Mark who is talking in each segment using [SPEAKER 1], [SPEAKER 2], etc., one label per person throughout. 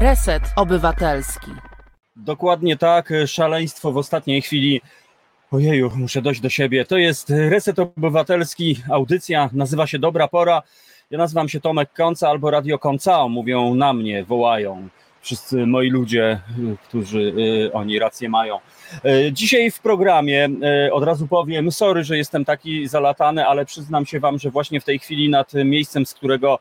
[SPEAKER 1] Reset Obywatelski.
[SPEAKER 2] Dokładnie tak, szaleństwo w ostatniej chwili. Ojeju, muszę dojść do siebie. To jest Reset Obywatelski, audycja, nazywa się Dobra Pora. Ja nazywam się Tomek Konca albo Radio Koncao, mówią na mnie, wołają wszyscy moi ludzie, którzy y, oni rację mają. Y, dzisiaj w programie y, od razu powiem, sorry, że jestem taki zalatany, ale przyznam się wam, że właśnie w tej chwili nad miejscem, z którego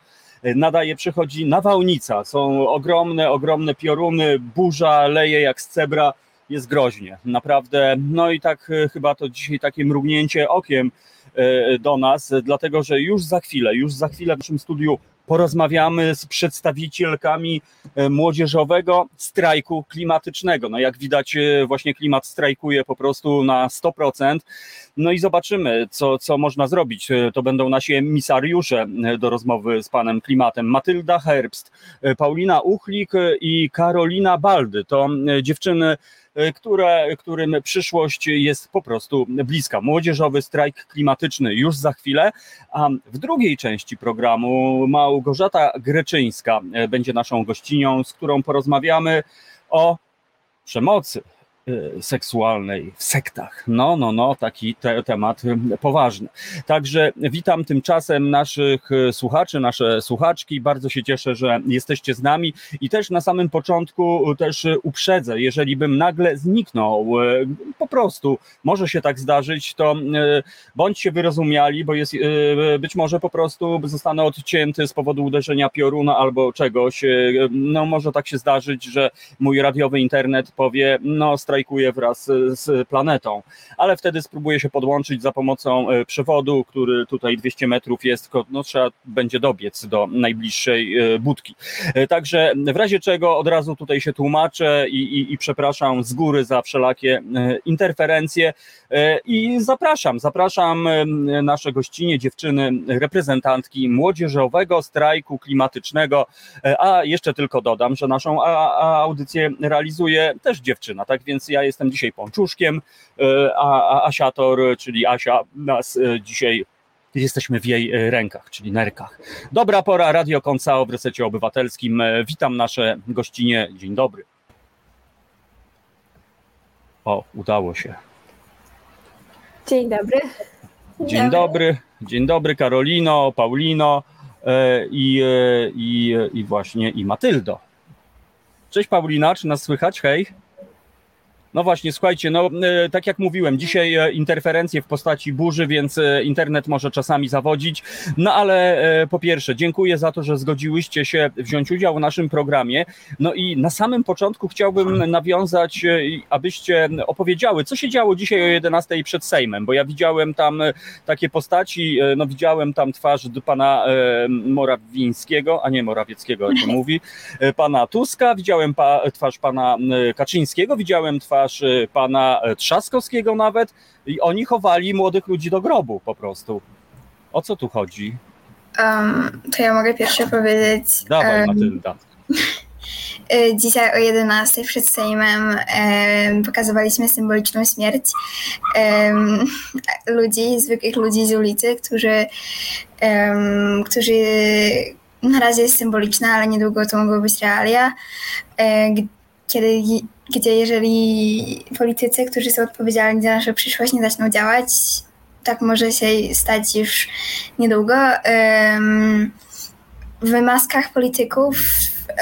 [SPEAKER 2] nadaje, przychodzi nawałnica. Są ogromne, ogromne pioruny, burza leje jak z cebra, jest groźnie, naprawdę. No i tak chyba to dzisiaj takie mrugnięcie okiem do nas, dlatego że już za chwilę, już za chwilę w naszym studiu porozmawiamy z przedstawicielkami e, młodzieżowego strajku klimatycznego. No jak widać, e, właśnie klimat strajkuje po prostu na 100%. No i zobaczymy, co, co można zrobić. E, to będą nasi emisariusze do rozmowy z panem klimatem. Matylda Herbst, Paulina Uchlik i Karolina Baldy. To dziewczyny które, którym przyszłość jest po prostu bliska. Młodzieżowy strajk klimatyczny już za chwilę, a w drugiej części programu Małgorzata Greczyńska e, będzie naszą gościnią, z którą porozmawiamy o przemocy seksualnej w sektach. No, no, no, taki te, temat y, poważny. Także witam tymczasem naszych y, słuchaczy, nasze słuchaczki. Bardzo się cieszę, że jesteście z nami i też na samym początku też uprzedzę, jeżeli bym nagle zniknął, po prostu może się tak zdarzyć, to bądźcie wyrozumiali, bo jest być może po prostu zostanę odcięty z powodu uderzenia pioruna albo czegoś. No może tak się zdarzyć, że mój radiowy internet powie, no strajkuje wraz z planetą, ale wtedy spróbuję się podłączyć za pomocą e, przewodu, który tutaj 200 metrów jest, no trzeba będzie dobiec do najbliższej e, budki. E, także w razie czego od razu tutaj się tłumaczę i, i, i przepraszam z góry za wszelakie interferencje. I zapraszam, zapraszam nasze gościnie, dziewczyny, reprezentantki młodzieżowego strajku klimatycznego, a jeszcze tylko dodam, że naszą audycję realizuje też dziewczyna, tak więc ja jestem dzisiaj pączuszkiem, e, a Asiator, czyli Asia, nas e, dzisiaj jesteśmy w jej e, rękach, czyli nerkach. Dobra pora, Radio Koncao w Resecie Obywatelskim. Witam nasze gościnie. Dzień dobry. O, udało się.
[SPEAKER 3] Dzień dobry.
[SPEAKER 2] Dzień dobry. Dzień dobry Karolino, Paulino i, i, i właśnie i Matyldo. Cześć Paulina, czy nas słychać? Hej. No właśnie, słuchajcie, no e, tak jak mówiłem, dzisiaj e, interferencje w postaci burzy, więc e, internet może czasami zawodzić. No ale po pierwsze, dziękuję za to, że zgodziłyście się wziąć udział w naszym programie. No i na samym początku chciałbym nawiązać, abyście opowiedziały, co się działo dzisiaj o 11 przed Sejmem, bo ja widziałem tam takie postaci, no widziałem tam twarz pana Morawińskiego, a nie Morawieckiego, jak to mówi, pana Tuska, widziałem pa, twarz pana Kaczyńskiego, widziałem twarz y, pana e, Trzaskowskiego nawet i oni chowali młodych ludzi do grobu po prostu. O co tu chodzi?
[SPEAKER 3] Um, to ja mogę pierwsze powiedzieć.
[SPEAKER 2] Dawaj, um, Matylda.
[SPEAKER 3] Y, dzisiaj o 11 przed Sejmem pokazywaliśmy symboliczną śmierć ludzi, zwykłych ludzi z ulicy, którzy, którzy na razie jest symboliczna, ale niedługo to mogą być realia, e, kiedy gdzie jeżeli politycy, którzy są odpowiedzialni za naszą przyszłość, nie zaczną działać, tak może się stać już niedługo. W maskach polityków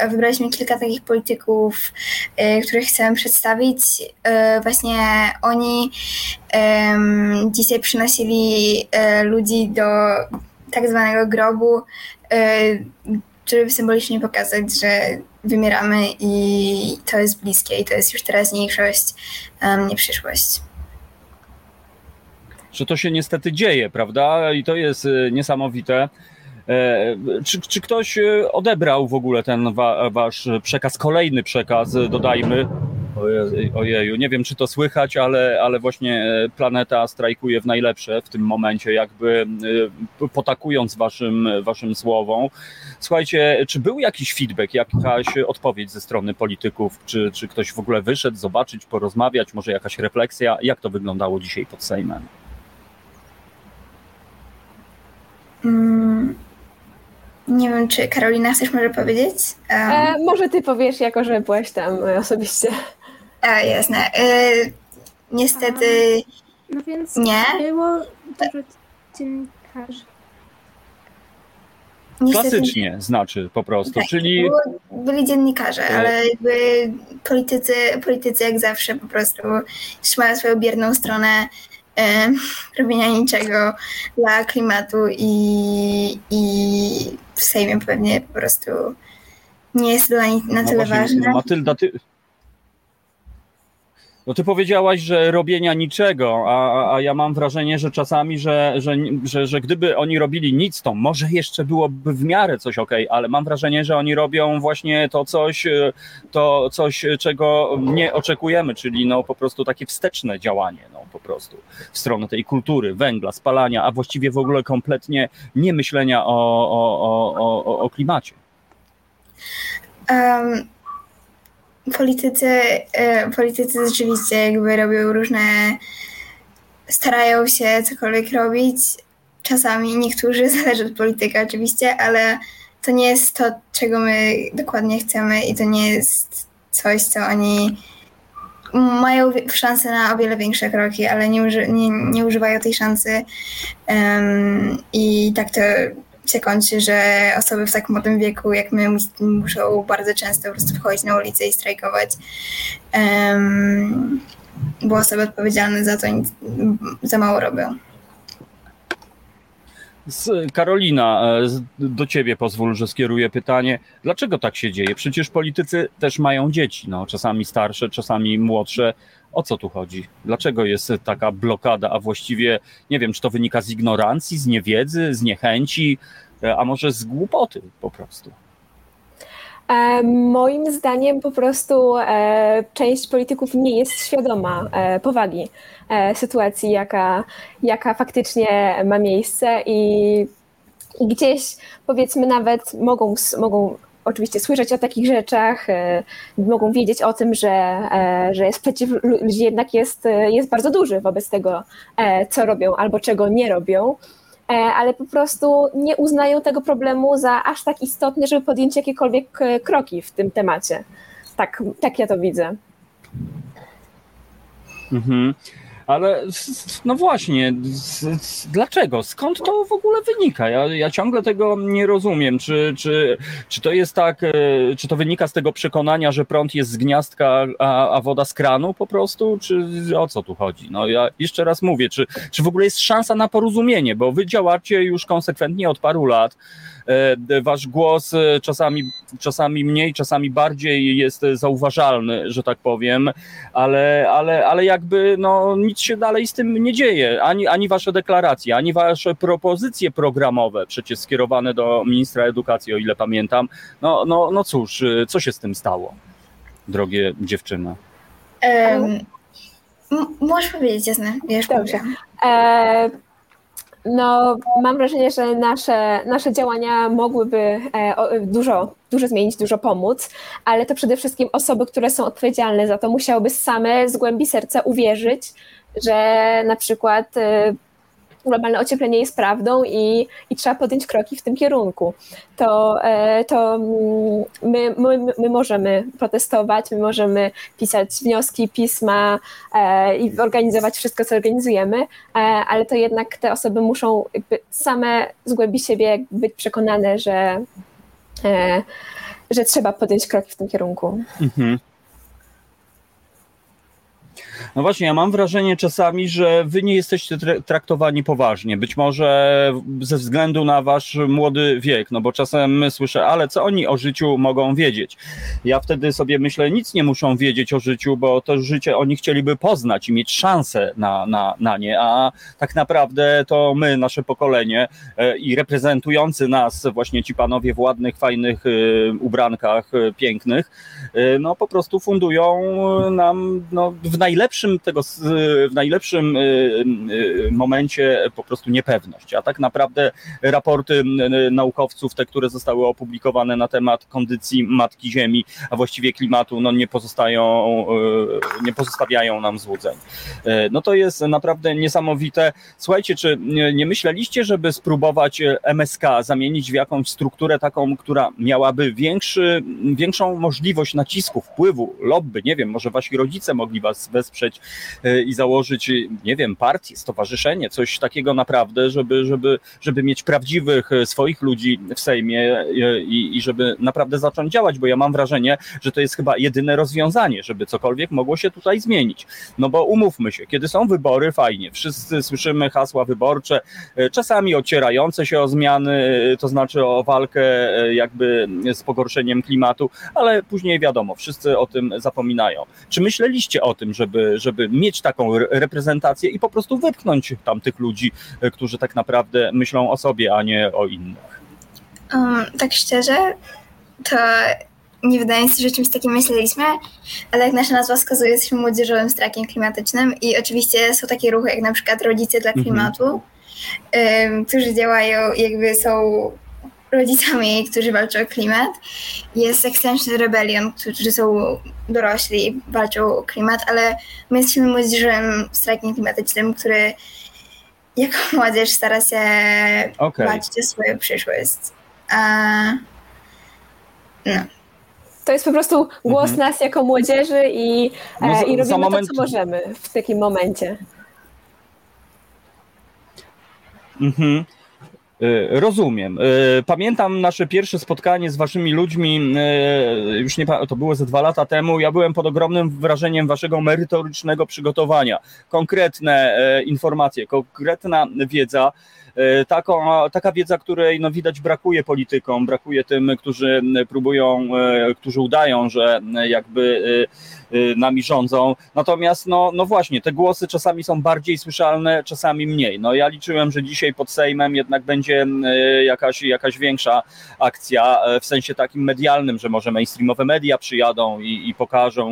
[SPEAKER 3] wybraliśmy kilka takich polityków, y, których chcemy przedstawić. Y, właśnie oni dzisiaj przynosili y, ludzi do tak zwanego grobu, żeby symbolicznie pokazać, że wymieramy i to jest bliskie i to jest już teraźniejszość, nie przyszłość.
[SPEAKER 2] Że to się niestety dzieje, prawda? I to jest y, niesamowite. E, czy, czy ktoś y, odebrał w ogóle ten wa, wasz przekaz, kolejny przekaz, dodajmy, Ojeju, nie wiem czy to słychać, ale, ale właśnie e, planeta strajkuje w najlepsze w tym momencie, jakby e, potakując waszym, waszym słowom. Słuchajcie, czy był jakiś feedback, jakaś odpowiedź ze strony polityków? Czy, czy ktoś w ogóle wyszedł zobaczyć, porozmawiać, może jakaś refleksja? Jak to wyglądało dzisiaj pod Sejmem?
[SPEAKER 3] Mm, Nie wiem, czy Karolina chcesz może powiedzieć? Um,
[SPEAKER 4] E, może ty powiesz, jako że byłaś tam e, osobiście.
[SPEAKER 3] A, jasne. E, niestety
[SPEAKER 5] No więc
[SPEAKER 3] Nie?
[SPEAKER 5] było dużo dziennikarzy.
[SPEAKER 3] niestety
[SPEAKER 2] Klasycznie znaczy po prostu,
[SPEAKER 3] Tak,
[SPEAKER 2] czyli
[SPEAKER 3] było, byli dziennikarze,
[SPEAKER 2] E.
[SPEAKER 3] ale jakby politycy, politycy jak zawsze po prostu trzymają swoją bierną stronę e, robienia niczego dla klimatu i, i w Sejmie pewnie po prostu nie jest dla nich na
[SPEAKER 2] no
[SPEAKER 3] tyle
[SPEAKER 2] właśnie,
[SPEAKER 3] ważne.
[SPEAKER 2] Matylda, ty... No ty powiedziałaś, że robienia niczego, a, a- ja mam wrażenie, że czasami, że, że, że, że gdyby oni robili nic, to może jeszcze byłoby w miarę coś ok, ale mam wrażenie, że oni robią właśnie to coś, e, to coś, czego nie oczekujemy, czyli no po prostu takie wsteczne działanie, no po prostu w stronę tej kultury, węgla, spalania, a właściwie w ogóle kompletnie nie myślenia o, o, o, o, o klimacie.
[SPEAKER 3] Um, politycy, e, politycy rzeczywiście jakby robią różne, starają się cokolwiek robić. Czasami niektórzy, zależy od polityka oczywiście, ale to nie jest to, czego my dokładnie chcemy i to nie jest coś, co oni mają szansę na o wiele większe kroki, ale nie, uży, nie, nie używają tej szansy Em, i tak to się kończy, że osoby w tak młodym wieku jak my mus, muszą bardzo często po prostu wchodzić na ulicę i strajkować, Em, bo osoby odpowiedzialne za to nic, za mało robią.
[SPEAKER 2] Karolina, e, do ciebie pozwól, że skieruję pytanie. Dlaczego tak się dzieje? Przecież politycy też mają dzieci, no, czasami starsze, czasami młodsze. O co tu chodzi? Dlaczego jest taka blokada, a właściwie nie wiem, czy to wynika z ignorancji, z niewiedzy, z niechęci, e, a może z głupoty po prostu?
[SPEAKER 4] E, moim zdaniem po prostu e, część polityków nie jest świadoma e, powagi e, sytuacji, jaka, jaka faktycznie ma miejsce i, i gdzieś powiedzmy nawet mogą, mogą oczywiście słyszeć o takich rzeczach, e, mogą wiedzieć o tym, że, e, że sprzeciw lu- ludzi jednak jest, e, jest bardzo duży wobec tego, co robią albo czego nie robią ale po prostu nie uznają tego problemu za aż tak istotny, żeby podjąć jakiekolwiek kroki w tym temacie. Tak, tak ja to widzę.
[SPEAKER 2] Mhm. Ale no właśnie, dlaczego? Skąd to w ogóle wynika? Ja, ja ciągle tego nie rozumiem. Czy, czy, czy to jest tak, e, czy to wynika z tego przekonania, że prąd jest z gniazdka, a, a woda z kranu po prostu? Czy o co tu chodzi? No ja jeszcze raz mówię, czy, czy w ogóle jest szansa na porozumienie, bo wy działacie już konsekwentnie od paru lat. E, Wasz głos e, czasami, czasami mniej, czasami bardziej jest zauważalny, że tak powiem ale, ale, ale jakby no, nic się dalej z tym nie dzieje. Ani, ani wasze deklaracje, ani wasze propozycje programowe, przecież skierowane do ministra edukacji, o ile pamiętam. No, no, no cóż, y, co się z tym stało, drogie dziewczyny?
[SPEAKER 3] Um, możesz powiedzieć, jasne, ja już
[SPEAKER 4] Dobrze. E, no, mam wrażenie, że nasze, nasze działania mogłyby e, dużo, dużo zmienić, dużo pomóc, ale to przede wszystkim osoby, które są odpowiedzialne za to, musiałyby same z głębi serca uwierzyć, że na przykład e, globalne ocieplenie jest prawdą i, i trzeba podjąć kroki w tym kierunku. To, e, to mm, my, my, my możemy protestować, my możemy pisać wnioski, pisma e, i organizować wszystko, co organizujemy, e, ale to jednak te osoby muszą same z głębi siebie być przekonane, że, że trzeba podjąć kroki w tym kierunku.
[SPEAKER 2] Mhm. No właśnie, ja mam wrażenie czasami, że wy nie jesteście tra- traktowani poważnie. Być może ze względu na wasz młody wiek, no bo czasem słyszę, ale co oni o życiu mogą wiedzieć? Ja wtedy sobie myślę, nic nie muszą wiedzieć o życiu, bo to życie oni chcieliby poznać i mieć szansę na, na, na nie, a tak naprawdę to my, nasze pokolenie e, i reprezentujący nas właśnie ci panowie w ładnych, fajnych e, ubrankach e, pięknych, no po prostu fundują nam no, w najlepszym najlepszym tego, w najlepszym momencie po prostu niepewność, a tak naprawdę raporty naukowców, te, które zostały opublikowane na temat kondycji Matki Ziemi, a właściwie klimatu, no nie pozostają, nie pozostawiają nam złudzeń. No to jest naprawdę niesamowite. Słuchajcie, czy nie myśleliście, żeby spróbować MSK zamienić w jakąś strukturę taką, która miałaby większy, większą możliwość nacisku, wpływu, lobby, nie wiem, może wasi rodzice mogli was wesprzeć e, i założyć, nie wiem, partię, stowarzyszenie, coś takiego naprawdę, żeby, żeby, żeby mieć prawdziwych e, swoich ludzi w Sejmie e, i, i żeby naprawdę zacząć działać, bo ja mam wrażenie, że to jest chyba jedyne rozwiązanie, żeby cokolwiek mogło się tutaj zmienić. No bo umówmy się, kiedy są wybory, fajnie, wszyscy słyszymy hasła wyborcze, czasami ocierające się o zmiany, to znaczy o walkę jakby z pogorszeniem klimatu, ale później wiadomo, wszyscy o tym zapominają. Czy myśleliście o tym, żeby, żeby mieć taką reprezentację i po prostu wypchnąć tam tych ludzi, e, którzy tak naprawdę myślą o sobie, a nie o innych?
[SPEAKER 3] Um, tak szczerze, to nie wydaje mi się, że czymś takim myśleliśmy, ale jak nasza nazwa wskazuje, jesteśmy młodzieżowym strakiem klimatycznym i oczywiście są takie ruchy jak na przykład Rodzice dla mhm. Klimatu, um, którzy działają, jakby są rodzicami, którzy walczą o klimat. Jest Extension Rebellion, którzy są dorośli, walczą o klimat, ale my jesteśmy młodzieżowym strajkiem klimatycznym, który jako młodzież stara się okay. walczyć o swoją przyszłość. A, no.
[SPEAKER 4] To jest po prostu głos mhm. nas jako młodzieży i, no, e, i robimy moment... to, co możemy w takim momencie.
[SPEAKER 2] Mhm. E, rozumiem. E, pamiętam nasze pierwsze spotkanie z waszymi ludźmi, e, już nie to było ze dwa lata temu. Ja byłem pod ogromnym wrażeniem waszego merytorycznego przygotowania. Konkretne informacje, konkretna wiedza. Taką, taka wiedza, której no, widać brakuje politykom, brakuje tym, którzy próbują, którzy udają, że jakby nami rządzą. Natomiast, no, no właśnie, te głosy czasami są bardziej słyszalne, czasami mniej. No ja liczyłem, że dzisiaj pod Sejmem jednak będzie y, jakaś, jakaś większa akcja e, w sensie takim medialnym, że może mainstreamowe media przyjadą i, i pokażą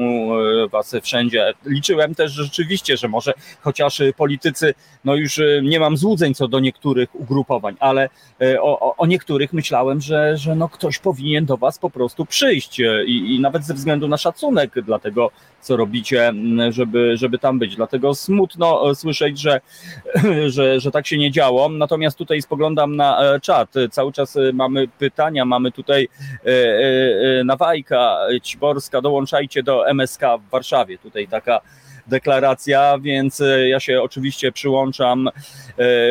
[SPEAKER 2] was wszędzie. Liczyłem też że rzeczywiście, że może chociaż politycy, no już nie mam złudzeń co do niektórych ugrupowań, ale o, o niektórych myślałem, że, że no ktoś powinien do was po prostu przyjść i, i nawet ze względu na szacunek dla tego co robicie, żeby, żeby tam być. Dlatego smutno e, słyszeć, że, że, że tak się nie działo. Natomiast tutaj spoglądam na e, czat. Cały czas e, mamy pytania, mamy tutaj Nawajka, Ciborska, dołączajcie do MSK w Warszawie. Tutaj taka deklaracja, więc e, ja się oczywiście przyłączam. E,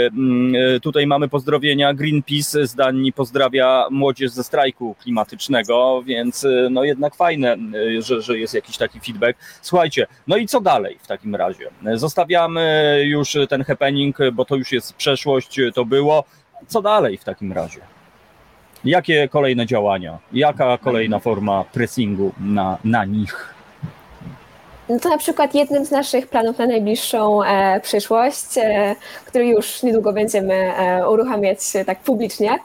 [SPEAKER 2] mm, e, tutaj mamy pozdrowienia. Greenpeace z Danii pozdrawia młodzież ze strajku klimatycznego, więc no jednak fajne, że, że jest jakiś taki feedback. Słuchajcie, no i co dalej w takim razie? Zostawiamy już ten happening, bo to już jest przeszłość, to było. Co dalej w takim razie? Jakie kolejne działania? Jaka kolejna forma pressingu na, na nich?
[SPEAKER 4] No to na przykład jednym z naszych planów na najbliższą e, przyszłość, e, który już niedługo będziemy e, uruchamiać tak publicznie,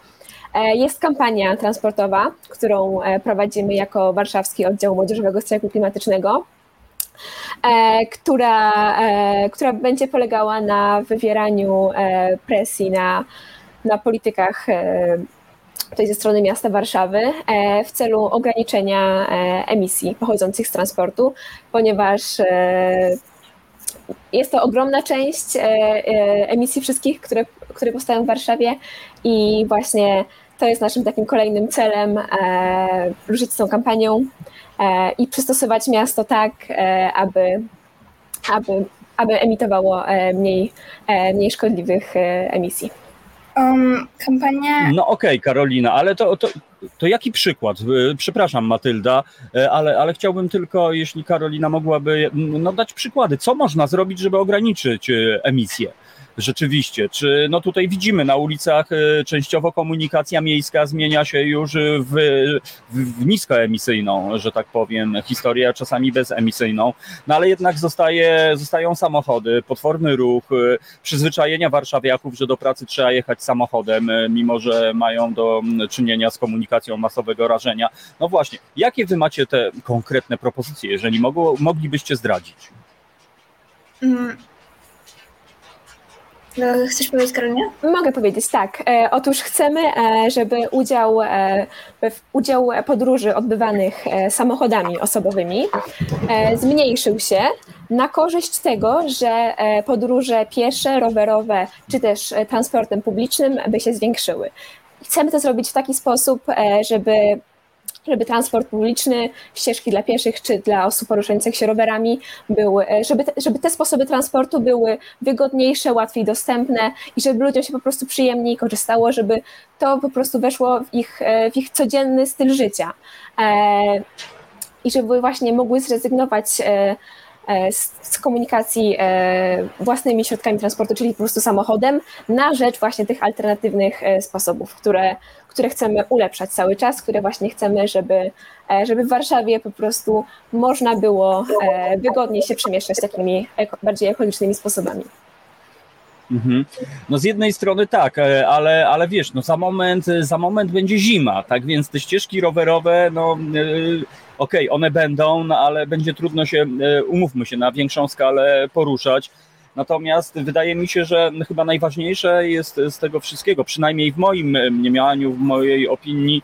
[SPEAKER 4] e, jest kampania transportowa, którą e, prowadzimy jako Warszawski Oddział Młodzieżowego Strajku Klimatycznego. E, która, która będzie polegała na wywieraniu presji na, na politykach tutaj ze strony miasta Warszawy e, w celu ograniczenia e, emisji pochodzących z transportu, ponieważ e, jest to ogromna część emisji wszystkich, które, które powstają w Warszawie i właśnie to jest naszym takim kolejnym celem, ruszyć z tą kampanią i przystosować miasto tak, aby, aby, aby emitowało mniej, mniej szkodliwych emisji.
[SPEAKER 3] Um, kampania.
[SPEAKER 2] No okej, okay, Karolina, ale to, to, to jaki przykład? Przepraszam, Matylda, y, ale, ale chciałbym tylko, jeśli Karolina mogłaby no, dać przykłady, co można zrobić, żeby ograniczyć y, emisję? Rzeczywiście. Czy no tutaj widzimy na ulicach e, częściowo komunikacja miejska zmienia się już w, w, niskoemisyjną, że tak powiem, historię, czasami bezemisyjną, no ale jednak zostaje, zostają samochody, potworny ruch, e, przyzwyczajenia warszawiaków, że do pracy trzeba jechać samochodem, e, mimo że mają do czynienia z komunikacją masowego rażenia. No właśnie, jakie wy macie te konkretne propozycje, jeżeli mogło, moglibyście zdradzić?
[SPEAKER 3] Mm. No, chcesz powiedzieć, Karolinie?
[SPEAKER 4] Mogę powiedzieć tak. E, otóż chcemy, e, żeby udział, e, udział podróży odbywanych e, samochodami osobowymi e, zmniejszył się na korzyść tego, że e, podróże piesze, rowerowe czy też e, transportem publicznym by się zwiększyły. Chcemy to zrobić w taki sposób, e, żeby żeby transport publiczny, ścieżki dla pieszych czy dla osób poruszających się rowerami były, e, żeby te, żeby te sposoby transportu były wygodniejsze, łatwiej dostępne i żeby ludziom się po prostu przyjemniej korzystało, żeby to po prostu weszło w ich, e, w ich codzienny styl życia. E, I żeby właśnie mogły zrezygnować z, z komunikacji e, własnymi środkami transportu, czyli po prostu samochodem, na rzecz właśnie tych alternatywnych e, sposobów, które, które chcemy ulepszać cały czas, które właśnie chcemy, żeby, e, żeby w Warszawie po prostu można było e, wygodniej się przemieszczać takimi bardziej ekologicznymi sposobami.
[SPEAKER 2] Mhm. No z jednej strony tak, e, ale, ale wiesz, no za moment, za moment będzie zima, tak więc te ścieżki rowerowe, no e, okej, one będą, no ale będzie trudno się, e, umówmy się, na większą skalę poruszać. Natomiast wydaje mi się, że chyba najważniejsze jest z tego wszystkiego, przynajmniej w moim mniemaniu, w mojej opinii,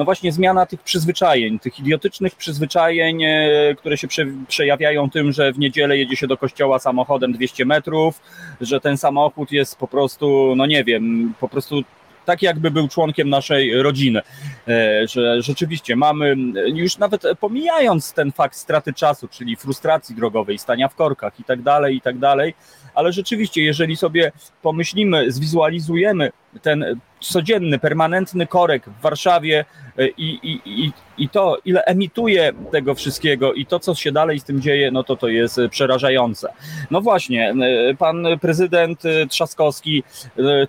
[SPEAKER 2] no właśnie zmiana tych przyzwyczajeń, tych idiotycznych przyzwyczajeń, e, które się prze, przejawiają tym, że w niedzielę jedzie się do kościoła samochodem 200 metrów, że ten samochód jest po prostu, no nie wiem, po prostu tak jakby był członkiem naszej rodziny, E, że rzeczywiście mamy, już nawet pomijając ten fakt straty czasu, czyli frustracji drogowej, stania w korkach i tak dalej, i tak dalej, ale rzeczywiście, jeżeli sobie pomyślimy, zwizualizujemy ten codzienny, permanentny korek w Warszawie e, i, i, i, i to, ile emituje tego wszystkiego i to, co się dalej z tym dzieje, no to to jest e, przerażające. No właśnie, e, pan prezydent Trzaskowski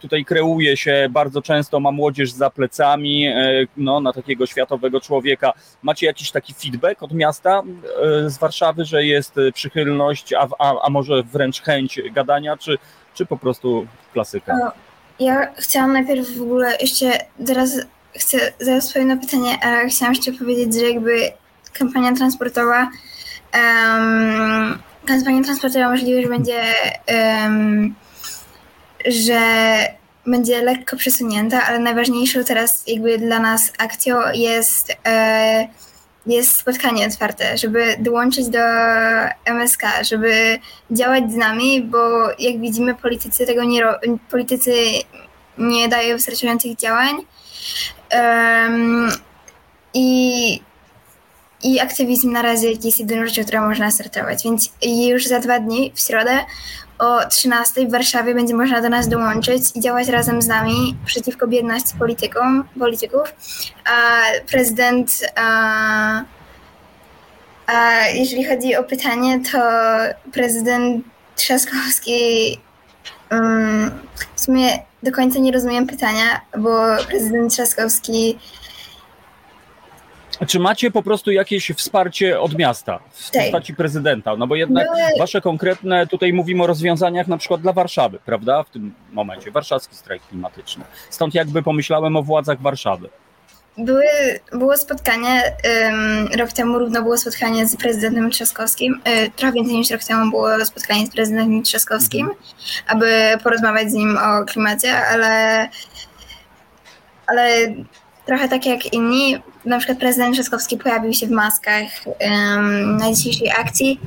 [SPEAKER 2] tutaj kreuje się bardzo często, ma młodzież za plecami, no, na takiego światowego człowieka. Macie jakiś taki feedback od miasta z Warszawy, że jest przychylność, a, a, a może wręcz chęć gadania, czy, czy po prostu klasyka?
[SPEAKER 3] Ja chciałam najpierw w ogóle jeszcze teraz chcę zaraz odpowiem na pytanie, a chciałam jeszcze powiedzieć, że jakby kampania transportowa em, kampania transportowa możliwe, że będzie em, że będzie lekko przesunięta, ale najważniejszą teraz jakby dla nas akcją jest e, jest spotkanie otwarte, żeby dołączyć do MSK, żeby działać z nami, bo jak widzimy politycy tego nie ro- politycy nie dają wystarczających działań. Em, i, I aktywizm na razie jest jedyną rzeczą, którą można startować. Więc już za dwa dni, w środę o 13 w Warszawie będzie można do nas dołączyć i działać razem z nami przeciwko biedności politykom, polityków. A prezydent, a, a jeżeli chodzi o pytanie, to prezydent Trzaskowski um, w sumie do końca nie rozumiem pytania, bo prezydent Trzaskowski
[SPEAKER 2] Czy macie po prostu jakieś wsparcie od miasta w
[SPEAKER 3] Tak.
[SPEAKER 2] postaci prezydenta? No bo jednak
[SPEAKER 3] Były-
[SPEAKER 2] wasze konkretne, tutaj mówimy o rozwiązaniach na przykład dla Warszawy, prawda? W tym momencie, warszawski strajk klimatyczny. Stąd jakby pomyślałem o władzach Warszawy.
[SPEAKER 3] Były, było spotkanie, um, rok temu równo było spotkanie z prezydentem Trzaskowskim, y, trochę więcej niż rok temu było spotkanie z prezydentem Trzaskowskim, aby porozmawiać z nim o klimacie, ale, ale trochę tak jak inni, na przykład prezydent Trzaskowski pojawił się w maskach em, na dzisiejszej akcji,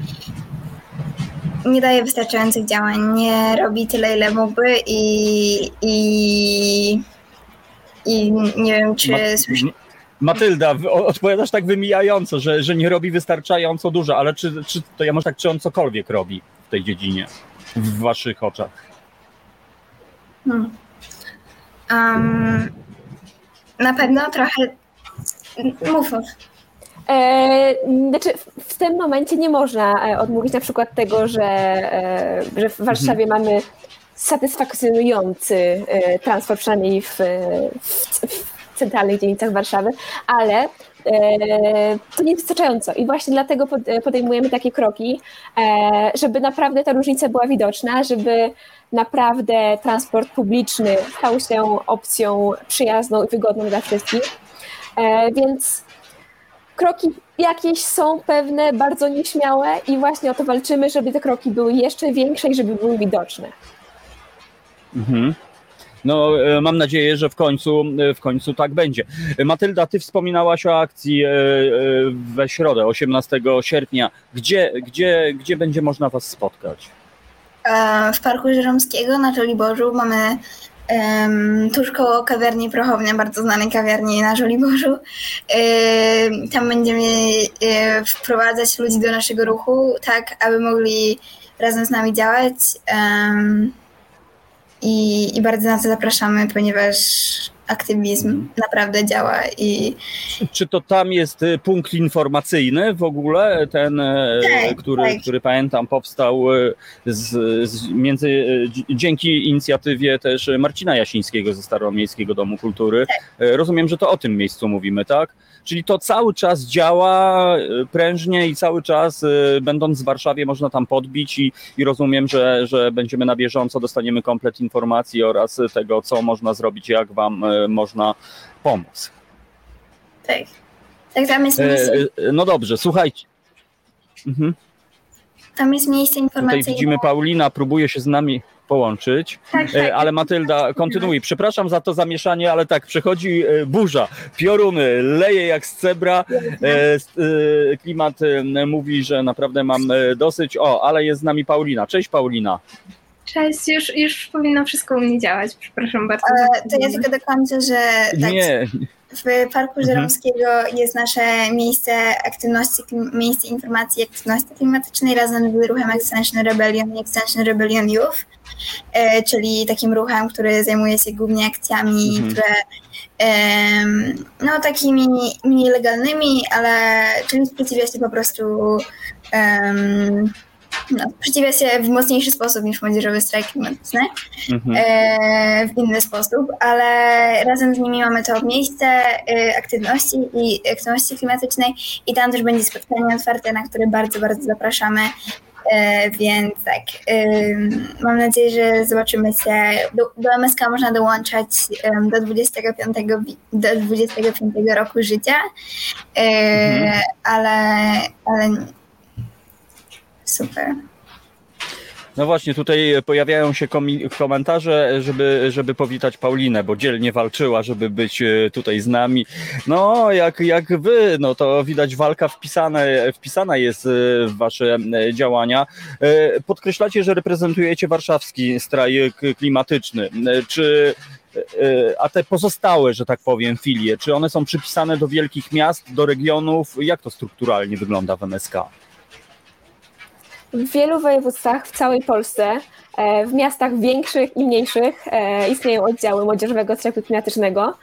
[SPEAKER 3] nie daje wystarczających działań, nie robi tyle, ile mógłby i, i, i nie wiem, czy
[SPEAKER 2] Ma-
[SPEAKER 3] słyszy,
[SPEAKER 2] Matylda, odpowiadasz tak wymijająco, że, że nie robi wystarczająco dużo, ale czy, czy to ja może tak, czy on cokolwiek robi w tej dziedzinie w waszych oczach?
[SPEAKER 3] Hmm. Um, na pewno trochę. Mów.
[SPEAKER 4] E, znaczy, w- w tym momencie nie można e, odmówić na przykład tego, że, e, że w Warszawie mamy satysfakcjonujący e, transport, przynajmniej w, w, w centralnych dzielnicach Warszawy, ale e, to nie wystarczająco i właśnie dlatego pod, podejmujemy takie kroki, e, żeby naprawdę ta różnica była widoczna, żeby naprawdę transport publiczny stał się opcją przyjazną i wygodną dla wszystkich. E, Więc kroki jakieś są pewne, bardzo nieśmiałe i właśnie o to walczymy, żeby te kroki były jeszcze większe i żeby były widoczne.
[SPEAKER 2] Mhm. No, e, mam nadzieję, że w końcu, e, w końcu tak będzie. Matylda, ty wspominałaś o akcji e, we środę, 18 sierpnia. Gdzie, gdzie, gdzie będzie można was spotkać?
[SPEAKER 3] W Parku Żeromskiego na Żoliborzu mamy em, tuż koło kawiarni Prochownia, bardzo znanej kawiarni na Żoliborzu. Tam będziemy wprowadzać ludzi do naszego ruchu, tak aby mogli razem z nami działać. Em, I, i bardzo na to zapraszamy, ponieważ aktywizm naprawdę działa i
[SPEAKER 2] Czy to tam jest e, punkt informacyjny w ogóle, ten, e,
[SPEAKER 3] Tak,
[SPEAKER 2] który,
[SPEAKER 3] tak.
[SPEAKER 2] który pamiętam powstał e, z, z, między, dzi- dzięki inicjatywie też Marcina Jasińskiego ze Staromiejskiego Domu Kultury. E, Rozumiem, że to o tym miejscu mówimy, tak? Czyli to cały czas działa prężnie i cały czas, będąc w Warszawie, można tam podbić i, i rozumiem, że, że będziemy na bieżąco, dostaniemy komplet informacji oraz tego, co można zrobić, jak wam można pomóc.
[SPEAKER 3] tak. Tak, tam jest
[SPEAKER 2] E,
[SPEAKER 3] miejsce,
[SPEAKER 2] e, No dobrze, słuchajcie. Mhm.
[SPEAKER 3] tam jest miejsce
[SPEAKER 2] Tutaj
[SPEAKER 3] informacyjne.
[SPEAKER 2] widzimy Paulina, próbuje się z nami połączyć,
[SPEAKER 3] Tak, tak.
[SPEAKER 2] E, ale Matylda, kontynuuj. Przepraszam za to zamieszanie, ale tak, przychodzi burza, pioruny, leje jak z cebra, e, klimat mówi, że naprawdę mam dosyć. O, ale jest z nami Paulina. Cześć Paulina.
[SPEAKER 6] Cześć, już, już powinno wszystko u mnie działać. Przepraszam bardzo.
[SPEAKER 3] E, To ja tylko dokończę, że tak,
[SPEAKER 2] Nie,
[SPEAKER 3] w Parku
[SPEAKER 2] Mhm.
[SPEAKER 3] Żeromskiego jest nasze miejsce aktywności, miejsce informacji i aktywności klimatycznej razem z ruchem Extension Rebellion i Extension Rebellion Youth, e, czyli takim ruchem, który zajmuje się głównie akcjami,
[SPEAKER 2] Mhm.
[SPEAKER 3] które em, no takimi mniej legalnymi, ale czyli sprzeciwia się po prostu no, sprzeciwia się w mocniejszy sposób niż młodzieżowy strajk klimatyczny
[SPEAKER 2] mhm.
[SPEAKER 3] e, w inny sposób, ale razem z nimi mamy to miejsce e, aktywności i aktywności klimatycznej i tam też będzie spotkanie otwarte, na które bardzo, bardzo zapraszamy. E, więc tak, ym, mam nadzieję, że zobaczymy się. Do, do MSK można dołączać do 25, wi- do 25 roku życia, e,
[SPEAKER 2] Mhm.
[SPEAKER 3] ale, ale super.
[SPEAKER 2] No właśnie, tutaj pojawiają się komentarze, żeby, żeby powitać Paulinę, bo dzielnie walczyła, żeby być e, tutaj z nami. No, jak, jak wy, no to widać walka wpisane, wpisana jest e, w wasze działania. E, Podkreślacie, że reprezentujecie warszawski strajk klimatyczny. Czy a te pozostałe, że tak powiem, filie, czy one są przypisane do wielkich miast, do regionów? Jak to strukturalnie wygląda w MSK?
[SPEAKER 4] W wielu województwach w całej Polsce, e, w miastach większych i mniejszych e, istnieją oddziały młodzieżowego strajku klimatycznego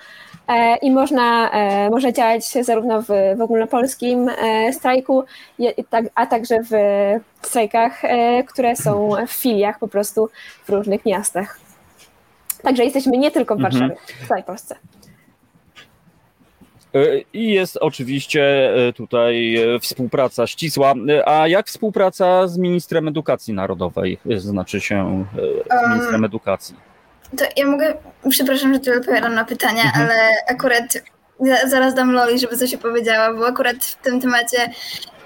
[SPEAKER 4] e, i można, można działać zarówno w, w ogólnopolskim strajku, tak- a także w strajkach, które są w filiach po prostu w różnych miastach. Także jesteśmy nie tylko w
[SPEAKER 2] Mhm.
[SPEAKER 4] Warszawie, w całej Polsce.
[SPEAKER 2] E, I jest oczywiście e, tutaj e, współpraca ścisła. A jak współpraca z ministrem edukacji narodowej? Znaczy się z ministrem edukacji.
[SPEAKER 3] To ja mogę, przepraszam, że tu odpowiadam na pytania,
[SPEAKER 2] Mhm.
[SPEAKER 3] ale akurat za, zaraz dam Loli, żeby coś opowiedziała, bo akurat w tym temacie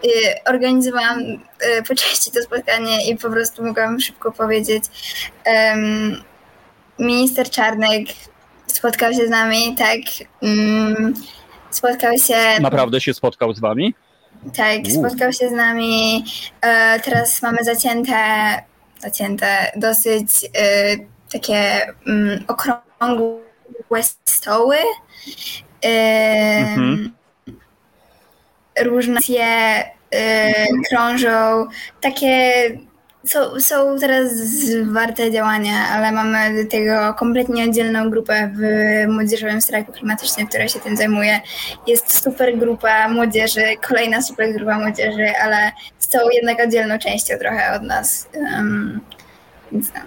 [SPEAKER 3] y, organizowałam y, po części to spotkanie i po prostu mogłam szybko powiedzieć. Em, minister Czarnek spotkał się z nami, tak. mm, spotkał się.
[SPEAKER 2] Naprawdę się spotkał z wami?
[SPEAKER 3] Tak,
[SPEAKER 2] U.
[SPEAKER 3] spotkał się z nami. E, teraz mamy zacięte, zacięte dosyć e, takie mm, okrągłe stoły. E,
[SPEAKER 2] Mhm.
[SPEAKER 3] Różne e, krążą. Takie są, są teraz zwarte działania, ale mamy do tego kompletnie oddzielną grupę w Młodzieżowym Strajku Klimatycznym, która się tym zajmuje. Jest super grupa młodzieży, kolejna super grupa młodzieży, ale są jednak oddzielną częścią trochę od nas. Um, więc no.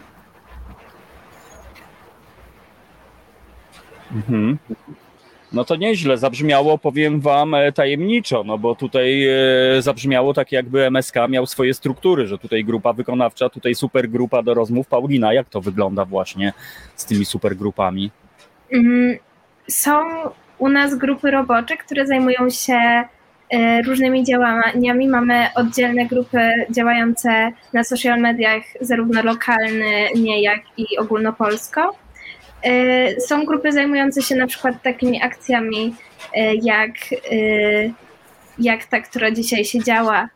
[SPEAKER 2] Mhm. No to nieźle, zabrzmiało, powiem wam, e, tajemniczo, no bo tutaj e, zabrzmiało tak jakby MSK miał swoje struktury, że tutaj grupa wykonawcza, tutaj supergrupa do rozmów. Paulina, jak to wygląda właśnie z tymi supergrupami?
[SPEAKER 6] Mm, Są u nas grupy robocze, które zajmują się e, różnymi działaniami. Mamy oddzielne grupy działające na social mediach, zarówno lokalnie, jak i ogólnopolsko. E, Są grupy zajmujące się na przykład takimi akcjami, e, jak, e, jak ta, która dzisiaj się działa.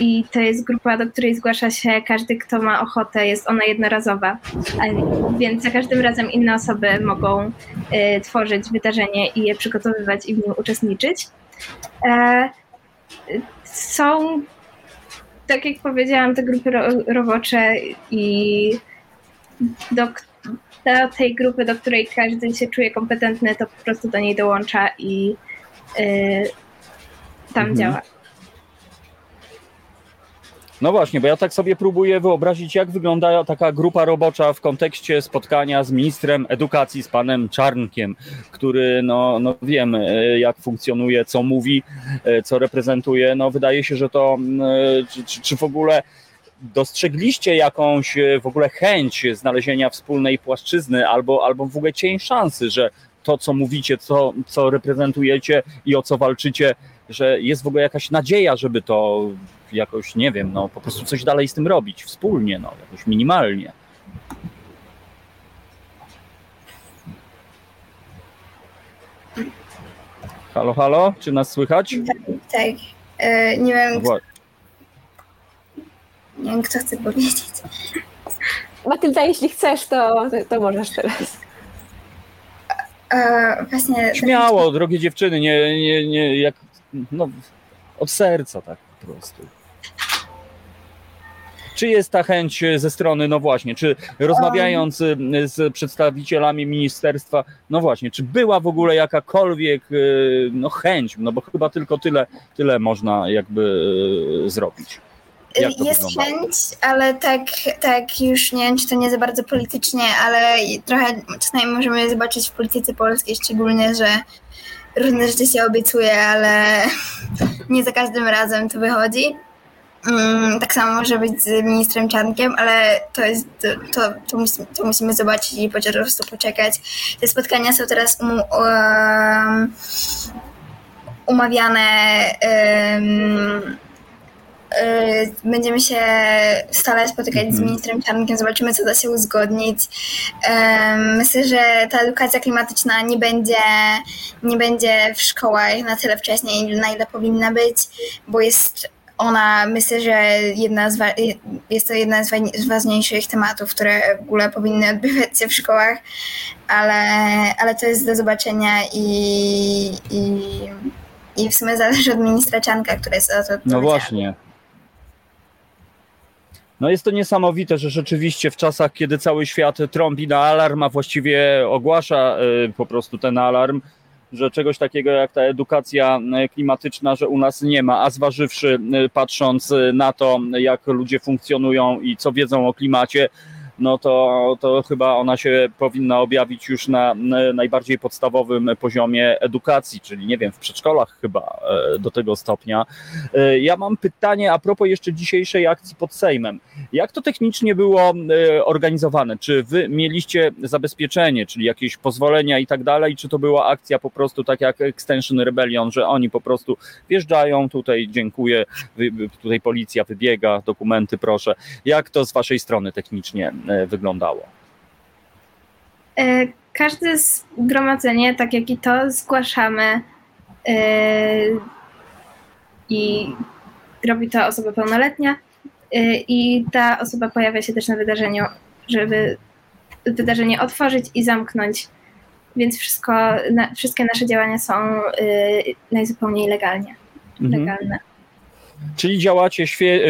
[SPEAKER 6] I to jest grupa, do której zgłasza się każdy, kto ma ochotę. Jest ona jednorazowa, więc za każdym razem inne osoby mogą tworzyć wydarzenie i je przygotowywać i w nim uczestniczyć. Są, tak jak powiedziałam, te grupy ro- robocze i do, k- do tej grupy, do której każdy się czuje kompetentny, to po prostu do niej dołącza i e, tam
[SPEAKER 2] Mhm.
[SPEAKER 6] działa.
[SPEAKER 2] No właśnie, bo ja tak sobie próbuję wyobrazić, jak wygląda taka grupa robocza w kontekście spotkania z ministrem edukacji, z panem Czarnkiem, który, no, no wiemy, jak funkcjonuje, co mówi, e, co reprezentuje. No wydaje się, że to, czy, czy, czy w ogóle dostrzegliście jakąś e, w ogóle chęć znalezienia wspólnej płaszczyzny albo, albo w ogóle cień szansy, że to, co mówicie, co, co reprezentujecie i o co walczycie, że jest w ogóle jakaś nadzieja, żeby to jakoś, nie wiem, no po prostu coś dalej z tym robić, wspólnie, no jakoś minimalnie. Halo, halo, czy nas słychać?
[SPEAKER 3] Tak. E, nie wiem,
[SPEAKER 2] Wła-
[SPEAKER 3] nie wiem, kto chce powiedzieć.
[SPEAKER 4] Matylda, jeśli chcesz, to, to, możesz teraz.
[SPEAKER 3] E, właśnie.
[SPEAKER 2] Śmiało, drogie dziewczyny, nie, nie, nie, jak, no, od serca tak po prostu. Czy jest ta chęć ze strony, no właśnie, czy rozmawiając z przedstawicielami ministerstwa, no właśnie, czy była w ogóle jakakolwiek y, no, chęć, no bo chyba tylko tyle, tyle można jakby y, zrobić. To
[SPEAKER 3] Jest
[SPEAKER 2] wyglądało?
[SPEAKER 3] chęć, ale tak, tak już nie wiem, czy to nie za bardzo politycznie, ale trochę czasami możemy zobaczyć w polityce polskiej szczególnie, że różne rzeczy się obiecuje, ale nie za każdym razem to wychodzi. Mm, Tak samo może być z ministrem Czarnkiem, ale to jest, to, to, musimy, to musimy zobaczyć i po prostu poczekać. Te spotkania są teraz um, um, umawiane um, y, będziemy się stale spotykać z
[SPEAKER 2] Mhm.
[SPEAKER 3] ministrem Czarnkiem, zobaczymy, co da się uzgodnić. Myślę, że ta edukacja klimatyczna nie będzie, nie będzie w szkołach na tyle wcześniej, na ile powinna być, bo jest ona, myślę, że jedna z jest to jedna z wa- z ważniejszych tematów, które w ogóle powinny odbywać się w szkołach, ale, ale to jest do zobaczenia i, i, i w sumie zależy od ministra Czanka, który jest za to
[SPEAKER 2] No właśnie. No jest to niesamowite, że rzeczywiście w czasach, kiedy cały świat trąbi na alarm, a właściwie ogłasza y, po prostu ten alarm, że czegoś takiego jak ta edukacja y, klimatyczna, że u nas nie ma, a zważywszy, y, patrząc na to, jak ludzie funkcjonują i co wiedzą o klimacie, no to, to chyba ona się powinna objawić już na, na najbardziej podstawowym poziomie edukacji, czyli nie wiem, w przedszkolach chyba e, do tego stopnia. E, Ja mam pytanie a propos jeszcze dzisiejszej akcji pod Sejmem. Jak to technicznie było e, organizowane? Czy wy mieliście zabezpieczenie, czyli jakieś pozwolenia i tak dalej, czy to była akcja po prostu tak jak Extension Rebellion, że oni po prostu wjeżdżają, tutaj dziękuję, tutaj policja wybiega, dokumenty proszę. Jak to z waszej strony technicznie wyglądało?
[SPEAKER 6] E, Każde zgromadzenie, tak jak i to, zgłaszamy e, i robi to osoba pełnoletnia e, i ta osoba pojawia się też na wydarzeniu, żeby wydarzenie otworzyć i zamknąć. Więc wszystko, na, wszystkie nasze działania są e, najzupełniej legalnie,
[SPEAKER 2] Mhm.
[SPEAKER 6] legalne.
[SPEAKER 2] Czyli działacie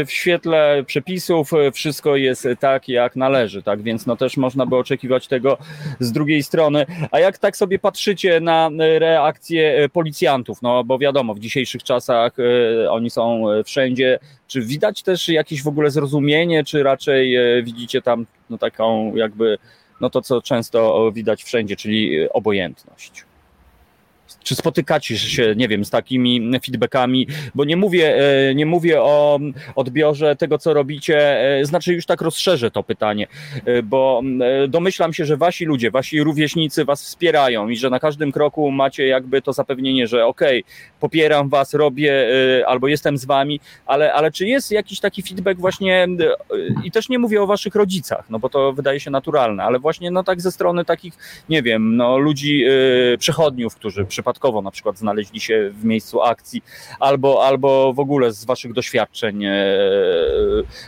[SPEAKER 2] w świetle przepisów, e, wszystko jest tak, jak należy, tak? Więc no też można by oczekiwać tego z drugiej strony. A jak tak sobie patrzycie na e, reakcję e, policjantów, no bo wiadomo, w dzisiejszych czasach e, oni są e, wszędzie. Czy widać też jakieś w ogóle zrozumienie, czy raczej e, widzicie tam no taką jakby, no to co często widać wszędzie, czyli e, obojętność? Czy spotykacie się, nie wiem, z takimi feedbackami? Bo nie mówię, e, nie mówię o odbiorze tego, co robicie, e, znaczy już tak rozszerzę to pytanie, e, bo domyślam się, że wasi ludzie, wasi rówieśnicy was wspierają i że na każdym kroku macie jakby to zapewnienie, że okej, popieram was, robię albo jestem z wami, ale, ale czy jest jakiś taki feedback właśnie, i też nie mówię o waszych rodzicach, no bo to wydaje się naturalne, ale właśnie no tak ze strony takich, nie wiem, no ludzi, przechodniów, którzy przypadkowo na przykład znaleźli się w miejscu akcji, albo, albo w ogóle z waszych doświadczeń, e,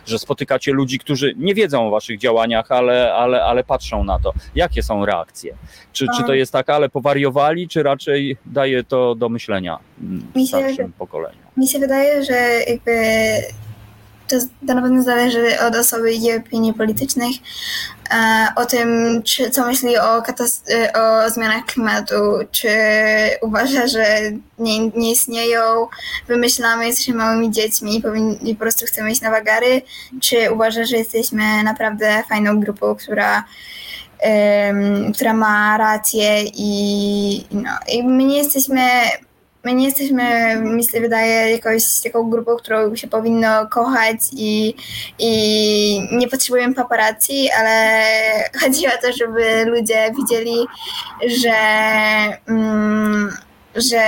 [SPEAKER 2] że spotykacie ludzi, którzy nie wiedzą o waszych działaniach, ale, ale, ale patrzą na to. Jakie są reakcje? Czy, czy to jest tak, ale powariowali, czy raczej daje to do myślenia starszym pokoleniu?
[SPEAKER 3] Mi się wydaje, że jakby to, na pewno zależy od osoby i opinii politycznych, o tym, czy, co myśli o, e, o zmianach klimatu, czy uważa, że nie, nie istnieją, wymyślamy, jesteśmy małymi dziećmi i, powin- i po prostu chcemy iść na wagary, czy uważa, że jesteśmy naprawdę fajną grupą, która em, która ma rację i, no, i my nie jesteśmy my nie jesteśmy, mi się wydaje, jakąś taką grupą, którą się powinno kochać i, i nie potrzebujemy paparazzi, ale chodzi o to, żeby ludzie widzieli, że, mm, że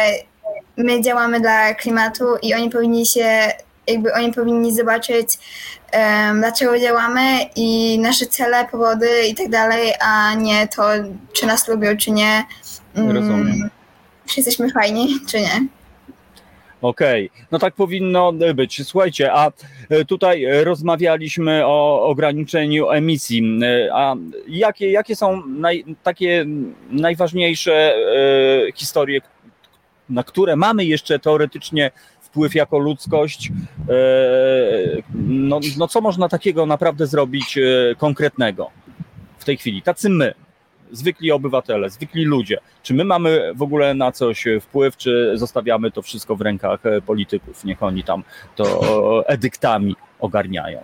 [SPEAKER 3] my działamy dla klimatu i oni powinni się, jakby oni powinni zobaczyć, em, dlaczego działamy i nasze cele, powody i tak dalej, a nie to, czy nas lubią, czy nie. Mm,
[SPEAKER 2] Rozumiem.
[SPEAKER 3] Czy jesteśmy fajni, czy nie.
[SPEAKER 2] Okej, no tak powinno być. Słuchajcie, a e, tutaj rozmawialiśmy o ograniczeniu emisji. E, A jakie, jakie są naj, takie najważniejsze e, historie, na które mamy jeszcze teoretycznie wpływ jako ludzkość? No, no co można takiego naprawdę zrobić konkretnego w tej chwili? Tacy my, zwykli obywatele, zwykli ludzie. Czy my mamy w ogóle na coś wpływ, czy zostawiamy to wszystko w rękach e, polityków? Niech oni tam to edyktami ogarniają.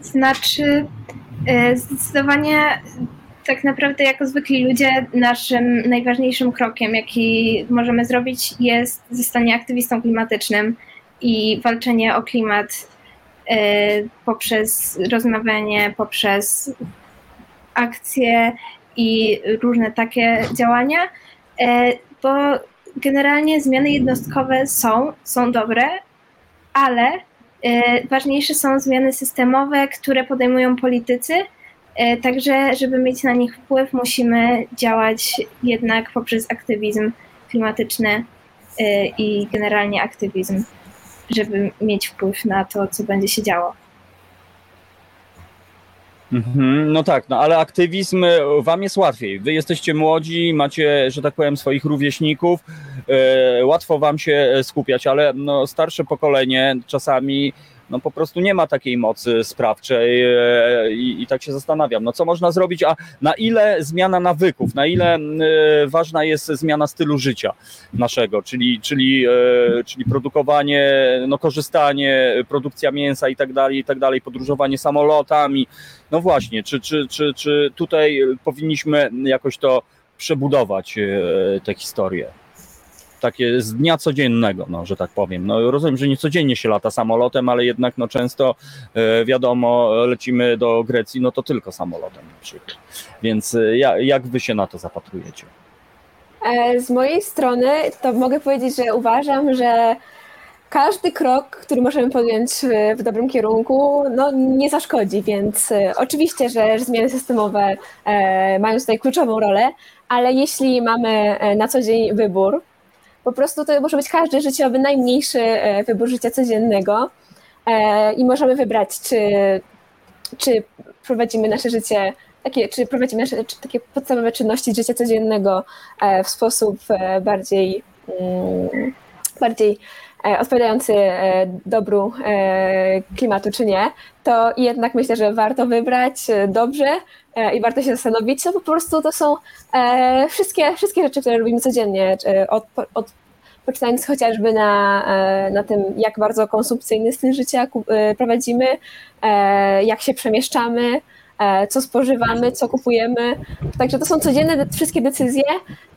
[SPEAKER 6] Znaczy, e, zdecydowanie tak naprawdę jako zwykli ludzie naszym najważniejszym krokiem, jaki możemy zrobić jest zostanie aktywistą klimatycznym i walczenie o klimat poprzez rozmawianie, poprzez akcje i różne takie działania, e, bo generalnie zmiany jednostkowe są, są dobre, ale E, Ważniejsze są zmiany systemowe, które podejmują politycy. E, Także, żeby mieć na nich wpływ, musimy działać jednak poprzez aktywizm klimatyczny e, i generalnie aktywizm, żeby mieć wpływ na to, co będzie się działo.
[SPEAKER 2] Mhm, no tak, no ale aktywizm e, wam jest łatwiej. Wy jesteście młodzi, macie, że tak powiem, swoich rówieśników, e, łatwo wam się e, skupiać, ale no, starsze pokolenie czasami no, po prostu nie ma takiej mocy sprawczej e, i, i tak się zastanawiam, no co można zrobić, a na ile zmiana nawyków, na ile e, ważna jest zmiana stylu życia naszego, czyli, czyli, e, czyli produkowanie, no, korzystanie, produkcja mięsa i tak dalej, i tak dalej, podróżowanie samolotami, no właśnie, czy, czy, czy, czy tutaj powinniśmy jakoś to przebudować, te historie? Takie z dnia codziennego, no, że tak powiem. No, rozumiem, że nie codziennie się lata samolotem, ale jednak no, często e, wiadomo, lecimy do Grecji, no to tylko samolotem na przykład. Więc e, ja, jak wy się na to zapatrujecie?
[SPEAKER 4] E, Z mojej strony to mogę powiedzieć, że uważam, że każdy krok, który możemy podjąć w dobrym kierunku, no, nie zaszkodzi, więc oczywiście, że zmiany systemowe mają tutaj kluczową rolę, ale jeśli mamy na co dzień wybór, po prostu to może być każdy życiowy, najmniejszy e, wybór życia codziennego. E, i możemy wybrać, czy, czy prowadzimy nasze życie takie, czy prowadzimy nasze czy takie podstawowe czynności życia codziennego e, w sposób bardziej, mm, bardziej odpowiadający e, dobru e, klimatu, czy nie, to jednak myślę, że warto wybrać e, dobrze e, i warto się zastanowić, no po prostu to są e, wszystkie, wszystkie rzeczy, które robimy codziennie, e, od, od poczynając chociażby na, e, na tym, jak bardzo konsumpcyjny styl życia e, prowadzimy, e, jak się przemieszczamy, e, co spożywamy, co kupujemy. Także to są codzienne wszystkie decyzje,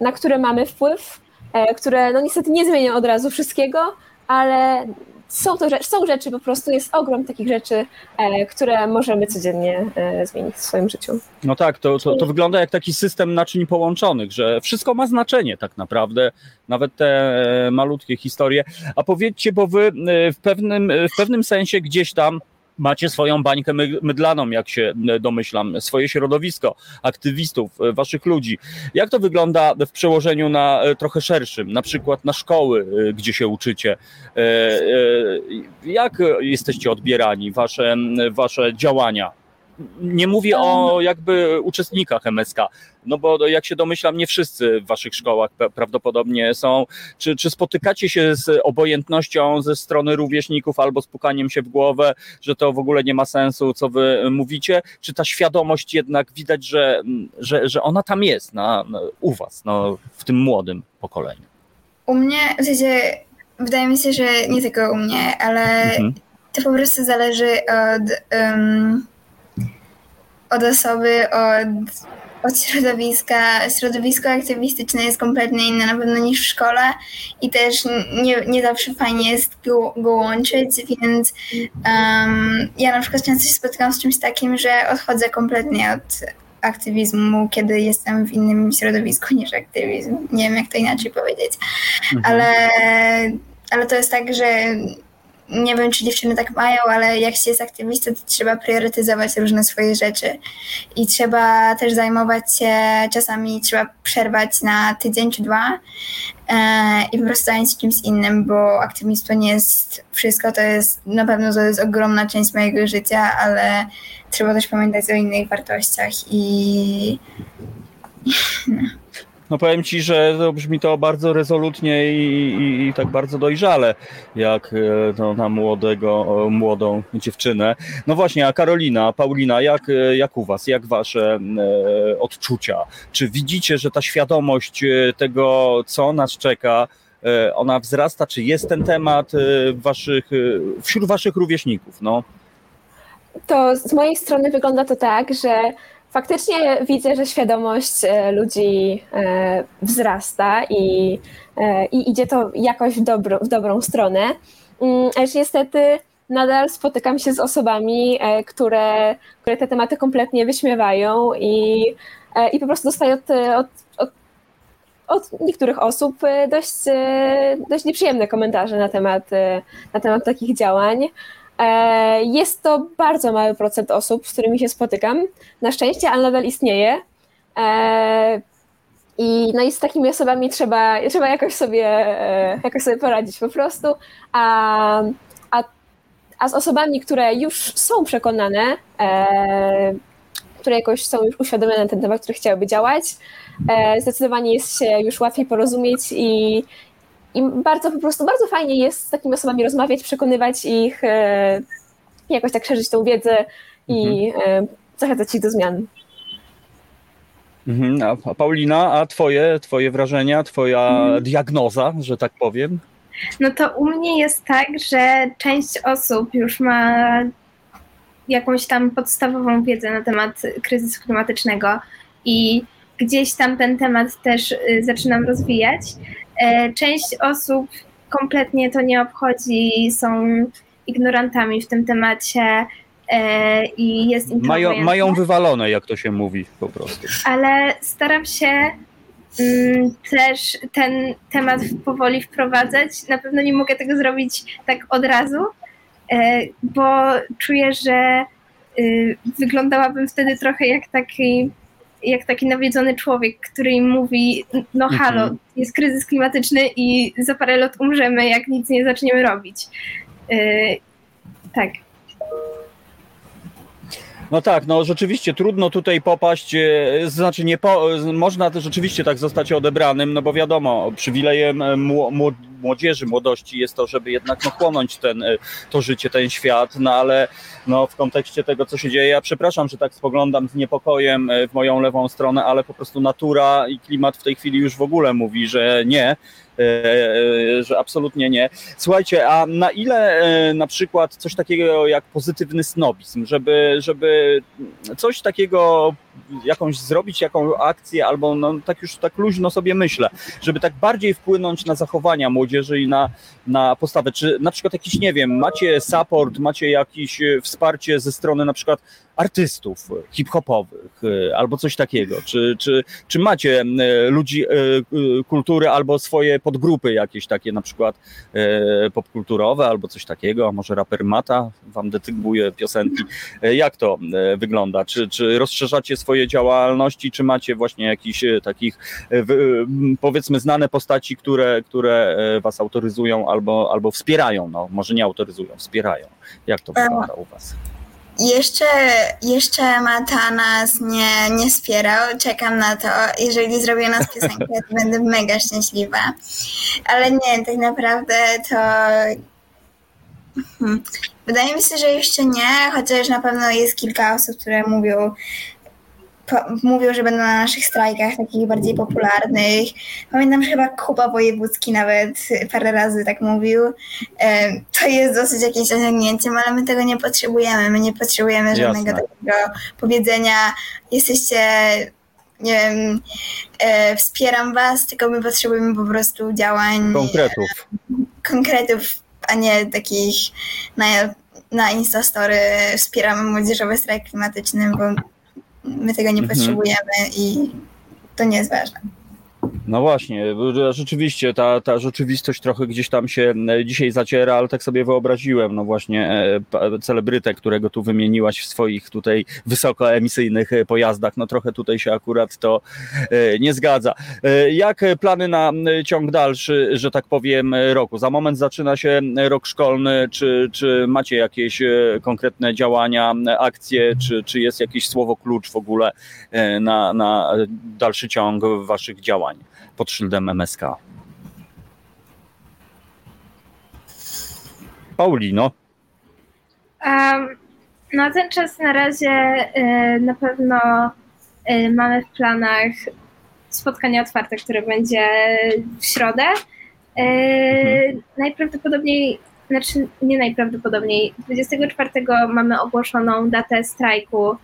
[SPEAKER 4] na które mamy wpływ, e, które no niestety nie zmienią od razu wszystkiego, ale są to rzeczy, są rzeczy po prostu, jest ogrom takich rzeczy, e, które możemy codziennie e, zmienić w swoim życiu.
[SPEAKER 2] No tak, to, to, to wygląda jak taki system naczyń połączonych, że wszystko ma znaczenie tak naprawdę, nawet te e, malutkie historie. A powiedzcie, bo wy w pewnym, w pewnym sensie gdzieś tam macie swoją bańkę my- mydlaną, jak się e, domyślam, swoje środowisko aktywistów, e, waszych ludzi. Jak to wygląda w przełożeniu na e, trochę szerszym, na przykład na szkoły, gdzie się uczycie? Jak jesteście odbierani, wasze, wasze działania? Nie mówię o jakby uczestnikach MSK, no bo jak się domyślam, nie wszyscy w waszych szkołach pra- prawdopodobnie są. Czy, czy spotykacie się z obojętnością ze strony rówieśników albo z pukaniem się w głowę, że to w ogóle nie ma sensu, co wy mówicie? Czy ta świadomość jednak widać, że, że, że ona tam jest na, na, u was, no, w tym młodym pokoleniu?
[SPEAKER 3] U mnie, w sensie, wydaje mi się, że nie tylko u mnie, ale
[SPEAKER 2] Mhm.
[SPEAKER 3] to po prostu zależy od, em, od osoby, od, od środowiska. Środowisko aktywistyczne jest kompletnie inne na pewno niż w szkole i też nie, nie zawsze fajnie jest go, go łączyć, więc em, ja na przykład często się spotykam z czymś takim, że odchodzę kompletnie od aktywizmu, kiedy jestem w innym środowisku niż aktywizm. Nie wiem, jak to inaczej powiedzieć. Ale, ale to jest tak, że nie wiem, czy dziewczyny tak mają, ale jak się jest aktywistą, to trzeba priorytetyzować różne swoje rzeczy. I trzeba też zajmować się, czasami trzeba przerwać na tydzień czy dwa e, i po prostu zająć się czymś innym, bo aktywizm to nie jest wszystko, to jest na pewno to jest ogromna część mojego życia, ale trzeba też pamiętać o innych wartościach i
[SPEAKER 2] No powiem ci, że to brzmi to bardzo rezolutnie i, i, i tak bardzo dojrzale, jak e, to na młodego, młodą dziewczynę. No właśnie, a Karolina, Paulina, jak, e, jak u was, jak wasze e, odczucia? Czy widzicie, że ta świadomość tego, co nas czeka, ona wzrasta, czy jest ten temat waszych, wśród waszych rówieśników? No.
[SPEAKER 4] To z mojej strony wygląda to tak, że faktycznie widzę, że świadomość e, ludzi e, wzrasta i, e, i idzie to jakoś w, dobro, w dobrą stronę. Mm, Lecz niestety nadal spotykam się z osobami, które, które te tematy kompletnie wyśmiewają i, i po prostu dostaję od, od, od, od niektórych osób dość, dość nieprzyjemne komentarze na temat, na temat takich działań. E, Jest to bardzo mały procent osób, z którymi się spotykam. Na szczęście, ale nadal istnieje. E, I, no i z takimi osobami trzeba, trzeba jakoś, sobie, e, jakoś sobie poradzić po prostu. A, a, a z osobami, które już są przekonane, które jakoś są już uświadomione na ten temat, które chciałyby działać, zdecydowanie jest się już łatwiej porozumieć i, i bardzo po prostu, bardzo fajnie jest z takimi osobami rozmawiać, przekonywać ich, e, jakoś tak szerzyć tą wiedzę i e, zachęcać ich do zmian.
[SPEAKER 2] Mhm. A Paulina, a twoje, twoje wrażenia, twoja diagnoza, że tak powiem?
[SPEAKER 6] No to u mnie jest tak, że część osób już ma jakąś tam podstawową wiedzę na temat kryzysu klimatycznego i gdzieś tam ten temat też y, zaczynam rozwijać. E, Część osób kompletnie to nie obchodzi, są ignorantami w tym temacie e, i jest
[SPEAKER 2] Mają, mają wywalone, jak to się mówi po prostu.
[SPEAKER 6] ale staram się mm, też ten temat powoli wprowadzać. Na pewno nie mogę tego zrobić tak od razu, e, bo czuję, że y, wyglądałabym wtedy trochę jak taki, jak taki nawiedzony człowiek, który im mówi: No, halo,
[SPEAKER 2] Mhm.
[SPEAKER 6] jest kryzys klimatyczny i za parę lat umrzemy, jak nic nie zaczniemy robić. Y, tak.
[SPEAKER 2] No tak, no rzeczywiście trudno tutaj popaść, e, znaczy nie po, można też rzeczywiście tak zostać odebranym, no bo wiadomo, przywilejem e, mło- młod- młodzieży, młodości jest to, żeby jednak no, chłonąć ten, e, to życie, ten świat, no ale no, w kontekście tego, co się dzieje, ja przepraszam, że tak spoglądam z niepokojem e, w moją lewą stronę, ale po prostu natura i klimat w tej chwili już w ogóle mówi, że nie, e, że absolutnie nie. Słuchajcie, a na ile e, na przykład coś takiego jak pozytywny snobizm, żeby, żeby coś takiego jakąś zrobić, jaką akcję, albo no, tak już tak luźno sobie myślę, żeby tak bardziej wpłynąć na zachowania młodzieży i na, na postawę. Czy na przykład jakiś, nie wiem, macie support, macie jakieś e, wsparcie ze strony na przykład artystów hip-hopowych e, albo coś takiego? Czy, czy, czy macie e, ludzi kultury albo swoje podgrupy jakieś takie na przykład popkulturowe albo coś takiego? A może raper Mata wam detygbuje piosenki? Jak to wygląda? Czy, czy rozszerzacie swoje działalności, czy macie właśnie jakichś e, takich e, powiedzmy znane postaci, które, które e, was autoryzują albo, albo wspierają? No, może nie autoryzują, wspierają. Jak to wygląda u was?
[SPEAKER 3] Jeszcze, jeszcze Mata nas nie, nie wspierał. Czekam na to. Jeżeli zrobię nas piosenkę, to będę mega szczęśliwa. Ale nie, tak naprawdę to. Hmm. Wydaje mi się, że jeszcze nie, chociaż na pewno jest kilka osób, które mówią, po, mówią, że będą na naszych strajkach takich bardziej popularnych. Pamiętam, że chyba Kuba Wojewódzki nawet parę razy tak mówił. E, To jest dosyć jakimś osiągnięciem, ale my tego nie potrzebujemy. My nie potrzebujemy żadnego
[SPEAKER 2] Jasne.
[SPEAKER 3] takiego powiedzenia. Jesteście, nie wiem, e, wspieram was, tylko my potrzebujemy po prostu działań
[SPEAKER 2] Konkretów.
[SPEAKER 3] konkretów, a nie takich na, na Instastory wspieramy młodzieżowy strajk klimatyczny, bo my tego nie
[SPEAKER 2] Mhm.
[SPEAKER 3] potrzebujemy i to nie jest ważne.
[SPEAKER 2] No właśnie, rzeczywiście ta, ta rzeczywistość trochę gdzieś tam się e, dzisiaj zaciera, ale tak sobie wyobraziłem, no właśnie e, celebrytę, którego tu wymieniłaś w swoich tutaj wysokoemisyjnych e, pojazdach, no trochę tutaj się akurat to nie zgadza. Jak plany na ciąg dalszy, że tak powiem, roku? Za moment zaczyna się rok szkolny, czy, czy macie jakieś konkretne działania, akcje, czy, czy jest jakieś słowo klucz w ogóle na, na dalszy ciąg waszych działań pod szyldem MSK. Paulino,
[SPEAKER 6] Um, na ten czas na razie e, na pewno e, mamy w planach spotkanie otwarte, które będzie w środę. E,
[SPEAKER 2] Mhm.
[SPEAKER 6] Najprawdopodobniej, znaczy nie najprawdopodobniej, 24 mamy ogłoszoną datę strajku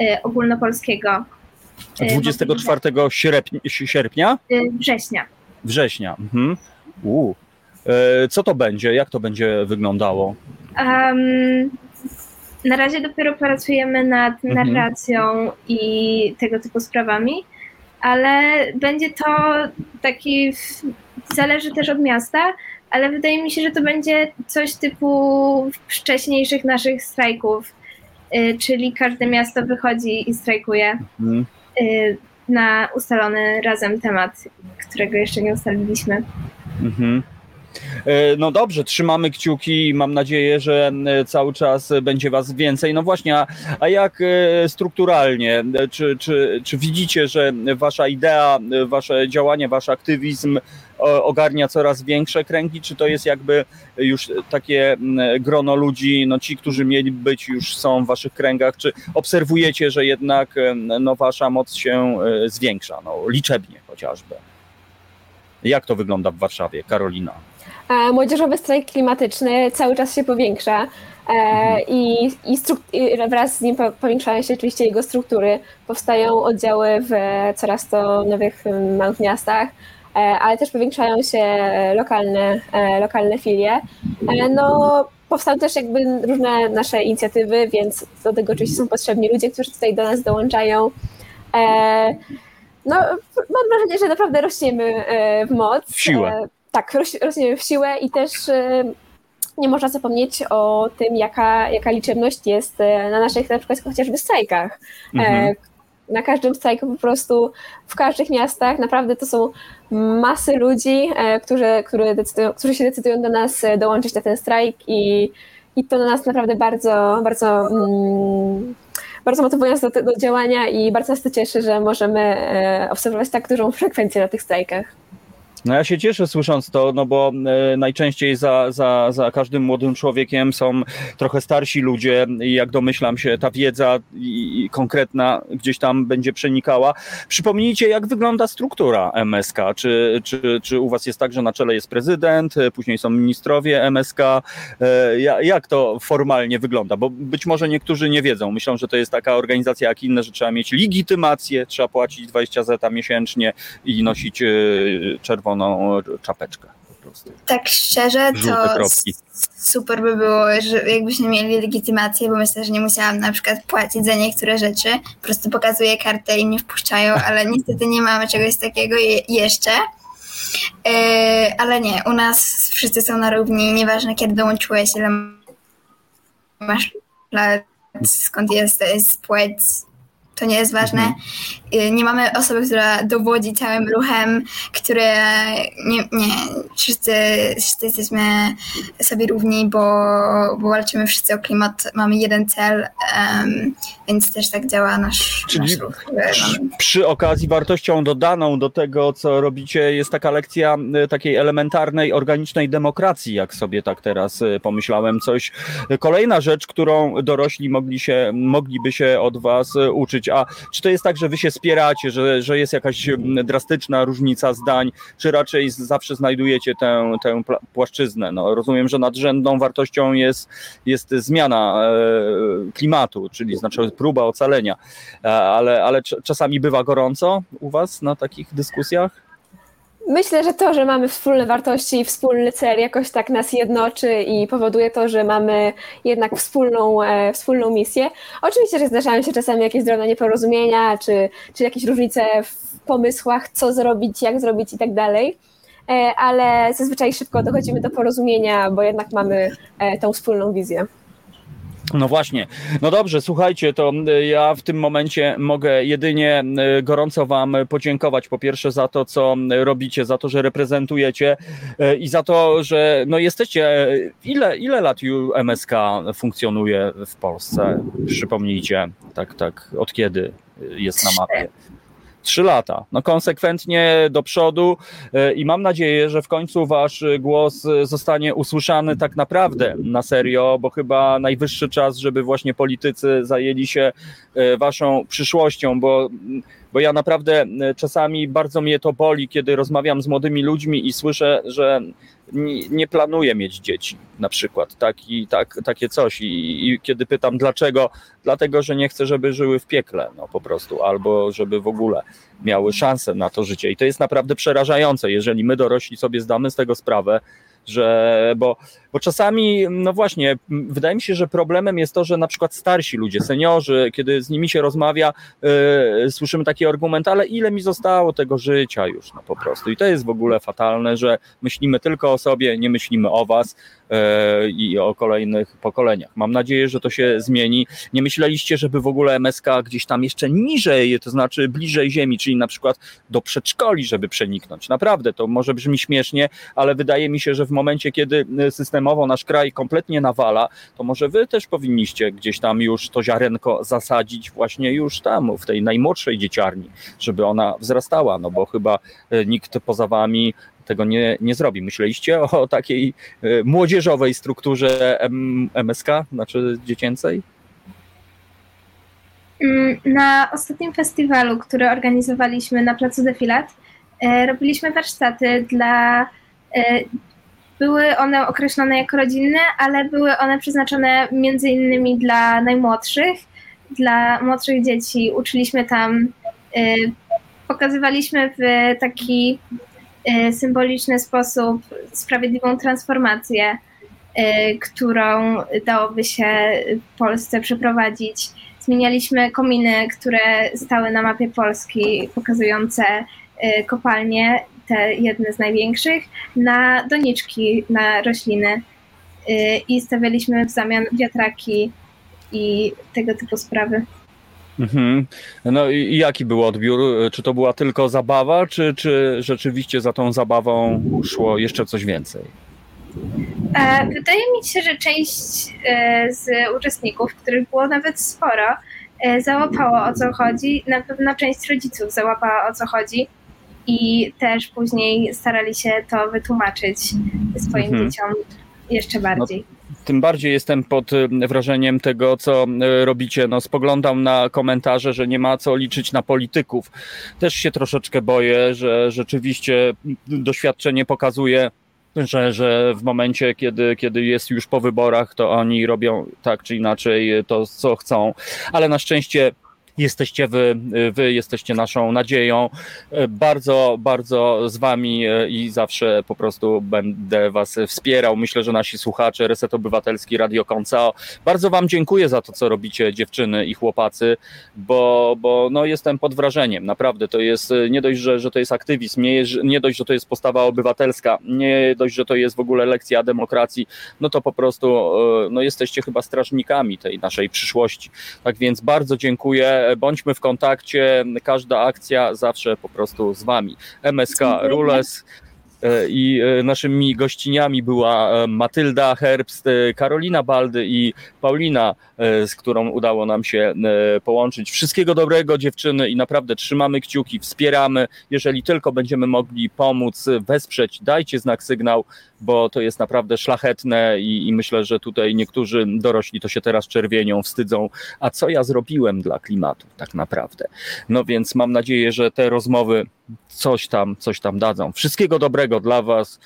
[SPEAKER 6] e, ogólnopolskiego. E,
[SPEAKER 2] 24 sierpnia, sierpnia?
[SPEAKER 6] e, Września.
[SPEAKER 2] Września. Mhm. U. E, Co to będzie? Jak to będzie wyglądało?
[SPEAKER 6] Um, na razie dopiero pracujemy nad
[SPEAKER 2] Mhm.
[SPEAKER 6] narracją i tego typu sprawami, ale będzie to taki. Zależy też od miasta, ale wydaje mi się, że to będzie coś typu wcześniejszych naszych strajków, y, czyli każde miasto wychodzi i strajkuje
[SPEAKER 2] Mhm.
[SPEAKER 6] Y, na ustalony razem temat, którego jeszcze nie ustaliliśmy.
[SPEAKER 2] Mhm. E, No dobrze, trzymamy kciuki. Mam nadzieję, że e, cały czas będzie Was więcej. No właśnie, a, a jak e, strukturalnie? Czy, czy, czy widzicie, że Wasza idea, Wasze działanie, Wasz aktywizm ogarnia coraz większe kręgi? Czy to jest jakby już takie grono ludzi, no ci, którzy mieli być, już są w Waszych kręgach? Czy obserwujecie, że jednak no, Wasza moc się zwiększa, no, liczebnie chociażby? Jak to wygląda w Warszawie, Karolina?
[SPEAKER 4] E, Młodzieżowy strajk klimatyczny cały czas się powiększa e, i, i, struk- i wraz z nim po- powiększają się oczywiście jego struktury. Powstają oddziały w coraz to nowych em, małych miastach, e, ale też powiększają się lokalne, lokalne filie. No, powstały też jakby różne nasze inicjatywy, więc do tego oczywiście są potrzebni ludzie, którzy tutaj do nas dołączają. No, mam wrażenie, że naprawdę rośniemy w moc.
[SPEAKER 2] W siłę.
[SPEAKER 4] Tak, roś- rośniemy w siłę i też e, nie można zapomnieć o tym, jaka, jaka liczebność jest e, na naszych na przykład chociażby strajkach.
[SPEAKER 2] Mhm.
[SPEAKER 4] E, Na każdym strajku po prostu w każdych miastach naprawdę to są masy ludzi, którzy, którzy, decydują, którzy się decydują do nas dołączyć na ten strajk i, i to na nas naprawdę bardzo, bardzo, mm, bardzo motywuje nas do, do działania i bardzo nas to cieszy, że możemy obserwować tak dużą frekwencję na tych strajkach.
[SPEAKER 2] No ja się cieszę słysząc to, no bo e, najczęściej za, za, za każdym młodym człowiekiem są trochę starsi ludzie i jak domyślam się, ta wiedza i, i konkretna gdzieś tam będzie przenikała. Przypomnijcie, jak wygląda struktura MSK? Czy, czy, czy u was jest tak, że na czele jest prezydent, e, później są ministrowie MSK? E, ja- Jak to formalnie wygląda? Bo być może niektórzy nie wiedzą. Myślą, że to jest taka organizacja jak inne, że trzeba mieć legitymację, trzeba płacić 20 zeta miesięcznie i nosić e, czerwoną czapeczkę po prostu.
[SPEAKER 3] Tak szczerze, to super by było, że jakbyśmy mieli legitymację, bo myślę, że nie musiałam na przykład płacić za niektóre rzeczy. Po prostu pokazuję kartę i mnie wpuszczają, ale niestety nie mamy czegoś takiego je- jeszcze. Yy, ale nie, u nas wszyscy są na równi, nieważne kiedy dołączyłeś, ile masz lat, skąd jesteś, płeć, to nie jest ważne.
[SPEAKER 2] Mhm.
[SPEAKER 3] Yy, Nie mamy osoby, która dowodzi całym ruchem, które nie, nie wszyscy, wszyscy jesteśmy sobie równi, bo, bo walczymy wszyscy o klimat, mamy jeden cel, em, więc też tak działa nasz,
[SPEAKER 2] Czyli
[SPEAKER 3] nasz ruch. mamy-
[SPEAKER 2] Przy okazji wartością dodaną do tego, co robicie, jest taka lekcja e, takiej elementarnej, organicznej demokracji, jak sobie tak teraz e, pomyślałem. Coś. Kolejna rzecz, którą dorośli mogli się, mogliby się od was uczyć. A czy to jest tak, że wy się spieracie, że, że jest jakaś m, drastyczna różnica zdań, czy raczej zawsze znajdujecie tę, tę płaszczyznę? No, rozumiem, że nadrzędną wartością jest, jest zmiana e, klimatu, czyli znaczy próba ocalenia. E, ale, ale cz- czasami bywa gorąco u Was na takich dyskusjach?
[SPEAKER 4] Myślę, że to, że mamy wspólne wartości i wspólny cel jakoś tak nas jednoczy i powoduje to, że mamy jednak wspólną, e, wspólną misję. Oczywiście, że zdarzają się czasami jakieś drobne nieporozumienia, czy, czy jakieś różnice w pomysłach, co zrobić, jak zrobić i tak dalej, e, ale zazwyczaj szybko dochodzimy do porozumienia, bo jednak mamy e, tą wspólną wizję.
[SPEAKER 2] No właśnie. No dobrze, słuchajcie, to y, ja w tym momencie mogę jedynie y, gorąco Wam podziękować po pierwsze za to, co robicie, za to, że reprezentujecie y, i za to, że no jesteście. Ile, ile lat MSK funkcjonuje w Polsce? Przypomnijcie, tak, tak, od kiedy jest na mapie? Trzy lata. No konsekwentnie do przodu e, i mam nadzieję, że w końcu wasz e, głos e, zostanie usłyszany tak naprawdę na serio, bo chyba najwyższy czas, żeby właśnie politycy zajęli się waszą przyszłością, bo, bo ja naprawdę czasami bardzo mnie to boli, kiedy rozmawiam z młodymi ludźmi i słyszę, że nie, planuję mieć dzieci, na przykład, taki, tak, takie coś. I, I kiedy pytam dlaczego, dlatego, że nie chcę, żeby żyły w piekle, no po prostu, albo żeby w ogóle miały szansę na to życie. I to jest naprawdę przerażające, jeżeli my dorośli sobie zdamy z tego sprawę, że, bo, bo czasami, no właśnie, wydaje mi się, że problemem jest to, że na przykład starsi ludzie, seniorzy, kiedy z nimi się rozmawia, yy, słyszymy taki argument, ale ile mi zostało tego życia już, no po prostu. I to jest w ogóle fatalne, że myślimy tylko o sobie, nie myślimy o was i o kolejnych pokoleniach. Mam nadzieję, że to się zmieni. Nie myśleliście, żeby w ogóle MSK gdzieś tam jeszcze niżej, to znaczy bliżej ziemi, czyli na przykład do przedszkoli, żeby przeniknąć. Naprawdę, to może brzmi śmiesznie, ale wydaje mi się, że w momencie, kiedy y, systemowo nasz kraj kompletnie nawala, to może wy też powinniście gdzieś tam już to ziarenko zasadzić właśnie już tam, w tej najmłodszej dzieciarni, żeby ona wzrastała, no bo chyba y, nikt poza wami tego nie, nie zrobi. Myśleliście o takiej y, młodzieżowej strukturze MSK, znaczy dziecięcej?
[SPEAKER 6] Mm, Na ostatnim festiwalu, który organizowaliśmy na Placu Defilat, e, robiliśmy warsztaty dla. e, Były one określone jako rodzinne, ale były one przeznaczone między innymi dla najmłodszych, dla młodszych dzieci. Uczyliśmy tam, e, pokazywaliśmy w taki e, symboliczny sposób sprawiedliwą transformację, e, którą dałoby się w Polsce przeprowadzić zmienialiśmy kominy, które stały na mapie Polski, pokazujące y, kopalnie, te jedne z największych, na doniczki, na rośliny i stawialiśmy w zamian wiatraki i tego typu sprawy.
[SPEAKER 2] Mhm. No i jaki był odbiór? Czy to była tylko zabawa, czy, czy rzeczywiście za tą zabawą szło jeszcze coś więcej?
[SPEAKER 6] E, Wydaje mi się, że część e, z uczestników, których było nawet sporo, e, załapało o co chodzi. Na pewno część rodziców załapała o co chodzi. i też później starali się to wytłumaczyć swoim
[SPEAKER 2] Mhm.
[SPEAKER 6] dzieciom jeszcze bardziej.
[SPEAKER 2] Tym bardziej jestem pod y, wrażeniem tego, co y, robicie. No, spoglądam na komentarze, że nie ma co liczyć na polityków. Też się troszeczkę boję, że rzeczywiście doświadczenie pokazuje, że, że w momencie, kiedy, kiedy jest już po wyborach, to oni robią tak czy inaczej to, co chcą. Ale na szczęście jesteście wy, wy jesteście naszą nadzieją. Bardzo, bardzo z wami i zawsze po prostu będę was wspierał. Myślę, że nasi słuchacze Reset Obywatelski Radio Koncao. Bardzo wam dziękuję za to, co robicie dziewczyny i chłopacy, bo, bo no jestem pod wrażeniem. Naprawdę to jest nie dość, że, że to jest aktywizm, nie, nie dość, że to jest postawa obywatelska, nie dość, że to jest w ogóle lekcja demokracji, no to po prostu no jesteście chyba strażnikami tej naszej przyszłości. Tak więc bardzo dziękuję. Bądźmy w kontakcie. Każda akcja zawsze po prostu z wami. MSK Rules. I naszymi gościniami była Matylda Herbst, Karolina Baldy i Paulina, z którą udało nam się połączyć. Wszystkiego dobrego, dziewczyny, i naprawdę trzymamy kciuki, wspieramy. Jeżeli tylko będziemy mogli pomóc, wesprzeć, dajcie znak sygnał, bo to jest naprawdę szlachetne i, i myślę, że tutaj niektórzy dorośli to się teraz czerwienią, wstydzą. A co ja zrobiłem dla klimatu, tak naprawdę? No więc mam nadzieję, że te rozmowy coś tam, coś tam dadzą. Wszystkiego dobrego dla Was.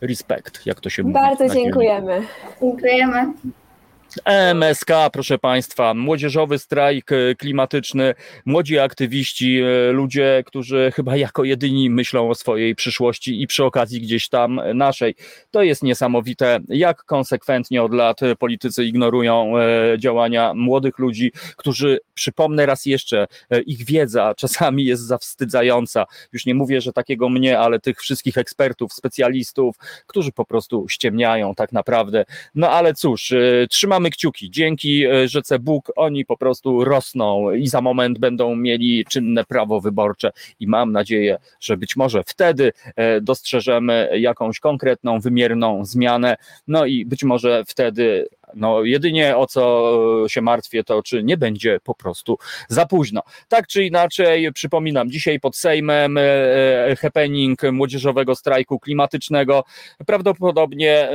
[SPEAKER 2] Respekt, jak to się mówi.
[SPEAKER 4] Bardzo dziękujemy.
[SPEAKER 3] Dziękujemy.
[SPEAKER 2] MSK, proszę Państwa, młodzieżowy strajk klimatyczny, młodzi aktywiści, ludzie, którzy chyba jako jedyni myślą o swojej przyszłości i przy okazji gdzieś tam naszej. To jest niesamowite, jak konsekwentnie od lat politycy ignorują działania młodych ludzi, którzy, przypomnę raz jeszcze, ich wiedza czasami jest zawstydzająca. Już nie mówię, że takiego mnie, ale tych wszystkich ekspertów, specjalistów, którzy po prostu ściemniają tak naprawdę. No ale cóż, trzymamy trzymamy kciuki. Dzięki rzece Bóg oni po prostu rosną i za moment będą mieli czynne prawo wyborcze i mam nadzieję, że być może wtedy dostrzeżemy jakąś konkretną, wymierną zmianę. No i być może wtedy no, jedynie o co się martwię, to czy nie będzie po prostu za późno. Tak czy inaczej, przypominam, dzisiaj pod Sejmem happening młodzieżowego strajku klimatycznego. Prawdopodobnie,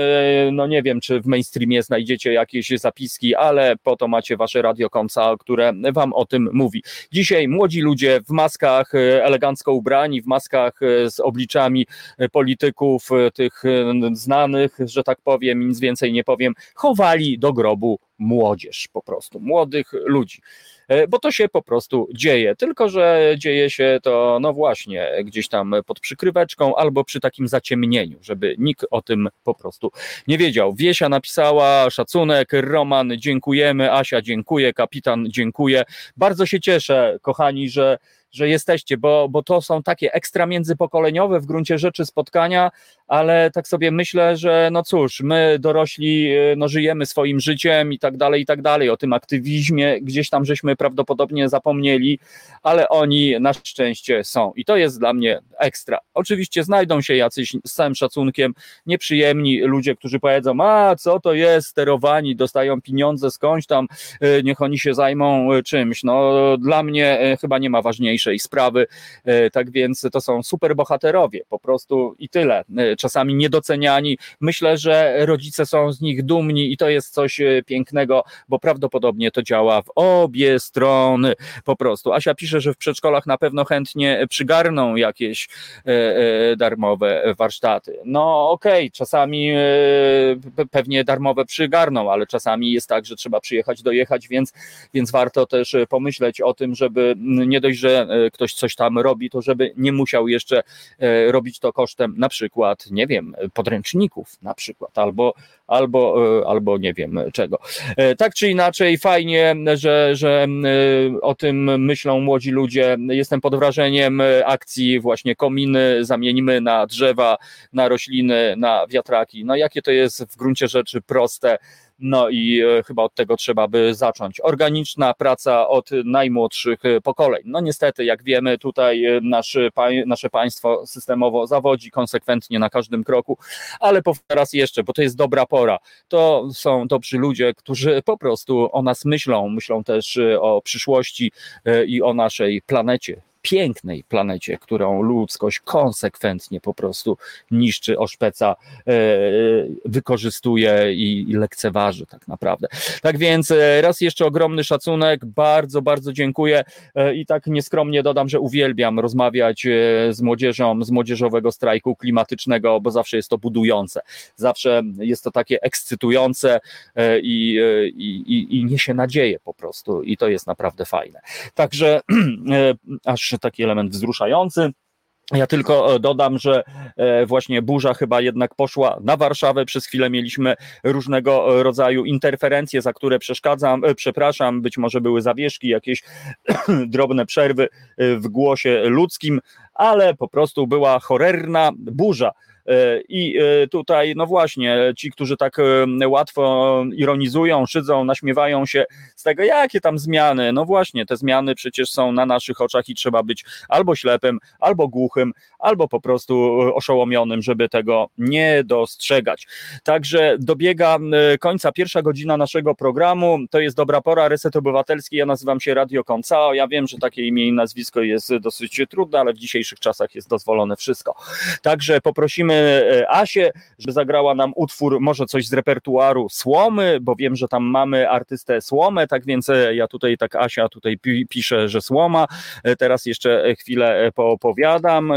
[SPEAKER 2] no nie wiem, czy w mainstreamie znajdziecie jakieś zapiski, ale po to macie wasze radiokonca, które wam o tym mówi. Dzisiaj młodzi ludzie w maskach elegancko ubrani, w maskach z obliczami polityków, tych znanych, że tak powiem, nic więcej nie powiem, chowali do grobu młodzież po prostu, młodych ludzi. Bo to się po prostu dzieje, tylko że dzieje się to, no właśnie, gdzieś tam pod przykryweczką albo przy takim zaciemnieniu, żeby nikt o tym po prostu nie wiedział. Wiesia napisała szacunek, Roman, dziękujemy, Asia, dziękuję, kapitan, dziękuję. Bardzo się cieszę, kochani, że że jesteście, bo, bo to są takie ekstra międzypokoleniowe w gruncie rzeczy spotkania, ale tak sobie myślę, że no cóż, my dorośli no, żyjemy swoim życiem i tak dalej, i tak dalej. O tym aktywizmie gdzieś tam żeśmy prawdopodobnie zapomnieli, ale oni na szczęście są i to jest dla mnie ekstra. Oczywiście znajdą się jacyś z całym szacunkiem nieprzyjemni ludzie, którzy powiedzą, a co to jest, sterowani, dostają pieniądze skądś tam, niech oni się zajmą czymś. No dla mnie chyba nie ma ważniejszego sprawy. Tak więc to są super bohaterowie, po prostu i tyle. Czasami niedoceniani. Myślę, że rodzice są z nich dumni i to jest coś pięknego, bo prawdopodobnie to działa w obie strony po prostu. Asia pisze, że w przedszkolach na pewno chętnie przygarną jakieś darmowe warsztaty. No okej, okay, czasami pewnie darmowe przygarną, ale czasami jest tak, że trzeba przyjechać, dojechać, więc, więc warto też pomyśleć o tym, żeby nie dość, że ktoś coś tam robi, to żeby nie musiał jeszcze robić to kosztem na przykład, nie wiem, podręczników na przykład, albo, albo, albo nie wiem czego. Tak czy inaczej, fajnie, że, że o tym myślą młodzi ludzie. Jestem pod wrażeniem akcji właśnie kominy, zamienimy na drzewa, na rośliny, na wiatraki. No jakie to jest w gruncie rzeczy proste. No i chyba od tego trzeba by zacząć. Organiczna praca od najmłodszych pokoleń. No niestety, jak wiemy, tutaj nasz, nasze państwo systemowo zawodzi konsekwentnie na każdym kroku, ale powtarzam raz jeszcze, bo to jest dobra pora. To są dobrzy ludzie, którzy po prostu o nas myślą, myślą też o przyszłości i o naszej planecie pięknej planecie, którą ludzkość konsekwentnie po prostu niszczy, oszpeca, e, wykorzystuje i, lekceważy tak naprawdę. Tak więc e, raz jeszcze ogromny szacunek, bardzo, bardzo dziękuję e, i tak nieskromnie dodam, że uwielbiam rozmawiać z młodzieżą z młodzieżowego strajku klimatycznego, bo zawsze jest to budujące, zawsze jest to takie ekscytujące i, i, i niesie nadzieję po prostu i to jest naprawdę fajne. Także aż taki element wzruszający. Ja tylko e, dodam, że e, właśnie burza chyba jednak poszła na Warszawę. Przez chwilę mieliśmy różnego rodzaju interferencje, za które przeszkadzam, e, przepraszam, być może były zawieszki, jakieś drobne przerwy w głosie ludzkim, ale po prostu była horrorna burza. E, I e, tutaj, no właśnie, ci, którzy tak e, łatwo ironizują, szydzą, naśmiewają się z tego, jakie tam zmiany. No właśnie, te zmiany przecież są na naszych oczach i trzeba być albo ślepym, albo głuchym, albo po prostu oszołomionym, żeby tego nie dostrzegać. Także dobiega końca pierwsza godzina naszego programu. To jest dobra pora, Reset Obywatelski. Ja nazywam się Radio Koncao. Ja wiem, że takie imię i nazwisko jest dosyć trudne, ale w dzisiejszych czasach jest dozwolone wszystko. Także poprosimy E, Asię, żeby zagrała nam utwór, może coś z repertuaru Słomy, bo wiem, że tam mamy artystę Słomę, tak więc e, ja tutaj, tak Asia tutaj pisze, że Słoma. E, teraz jeszcze chwilę poopowiadam,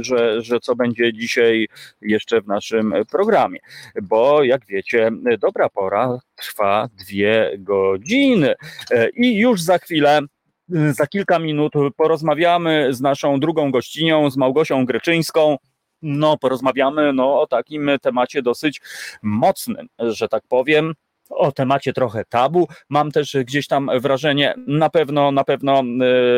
[SPEAKER 2] że, że co będzie dzisiaj jeszcze w naszym programie, bo jak wiecie, dobra pora trwa dwie godziny i już za chwilę za kilka minut porozmawiamy z naszą drugą gościnią, z Małgosią Greczyńską. No, porozmawiamy no, o takim temacie dosyć mocnym, że tak powiem o temacie trochę tabu. Mam też gdzieś tam wrażenie, na pewno, na pewno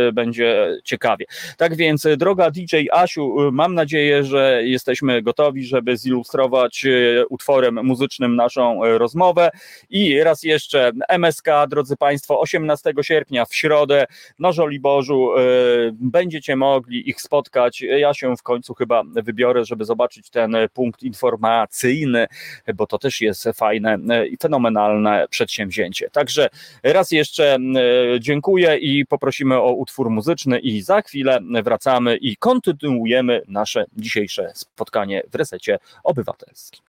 [SPEAKER 2] y, będzie ciekawie. Tak więc, droga DJ Asiu, y, mam nadzieję, że jesteśmy gotowi, żeby zilustrować y, utworem muzycznym naszą rozmowę. I raz jeszcze MSK, drodzy Państwo, 18 sierpnia w środę na Żoliborzu będziecie mogli ich spotkać. Ja się w końcu chyba wybiorę, żeby zobaczyć ten punkt informacyjny, bo to też jest fajne i fenomenalne fenomenalne przedsięwzięcie. Także raz jeszcze dziękuję i poprosimy o utwór muzyczny i za chwilę wracamy i kontynuujemy nasze dzisiejsze spotkanie w resecie obywatelskim.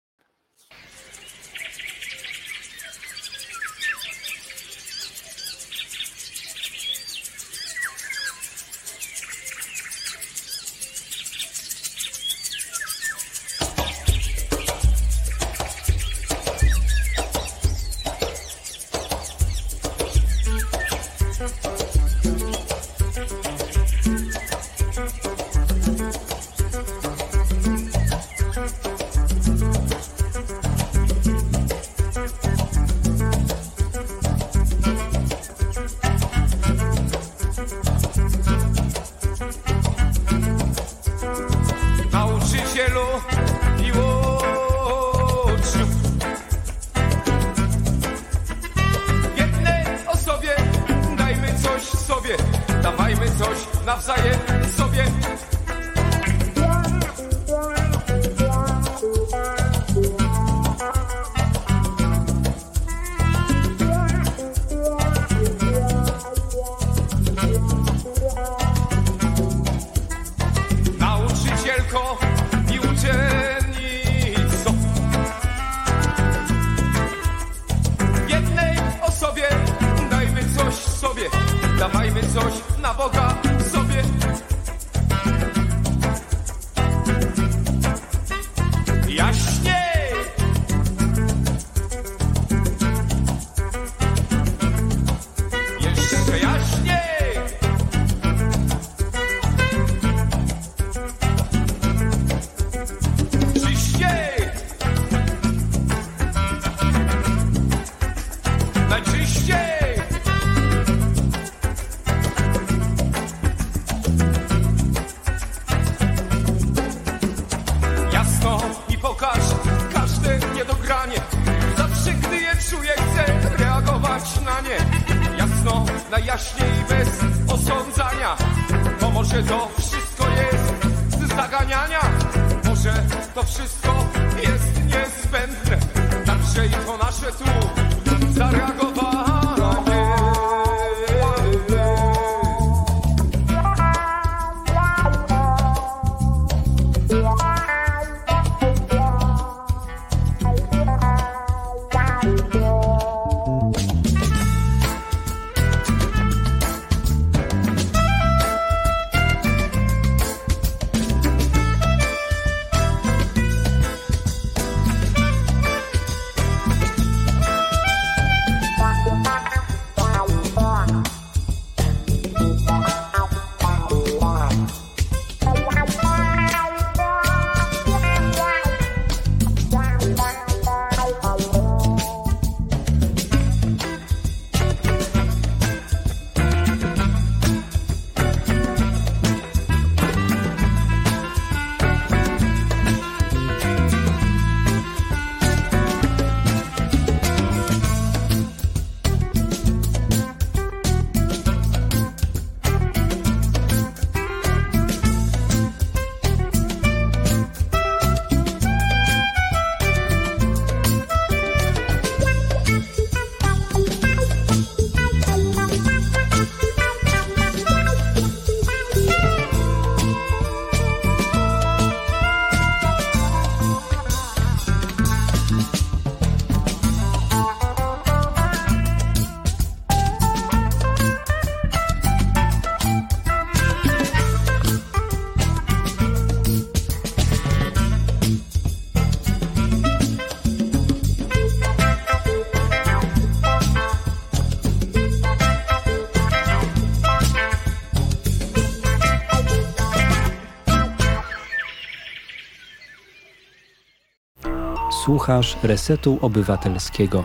[SPEAKER 7] Słuchasz Resetu Obywatelskiego.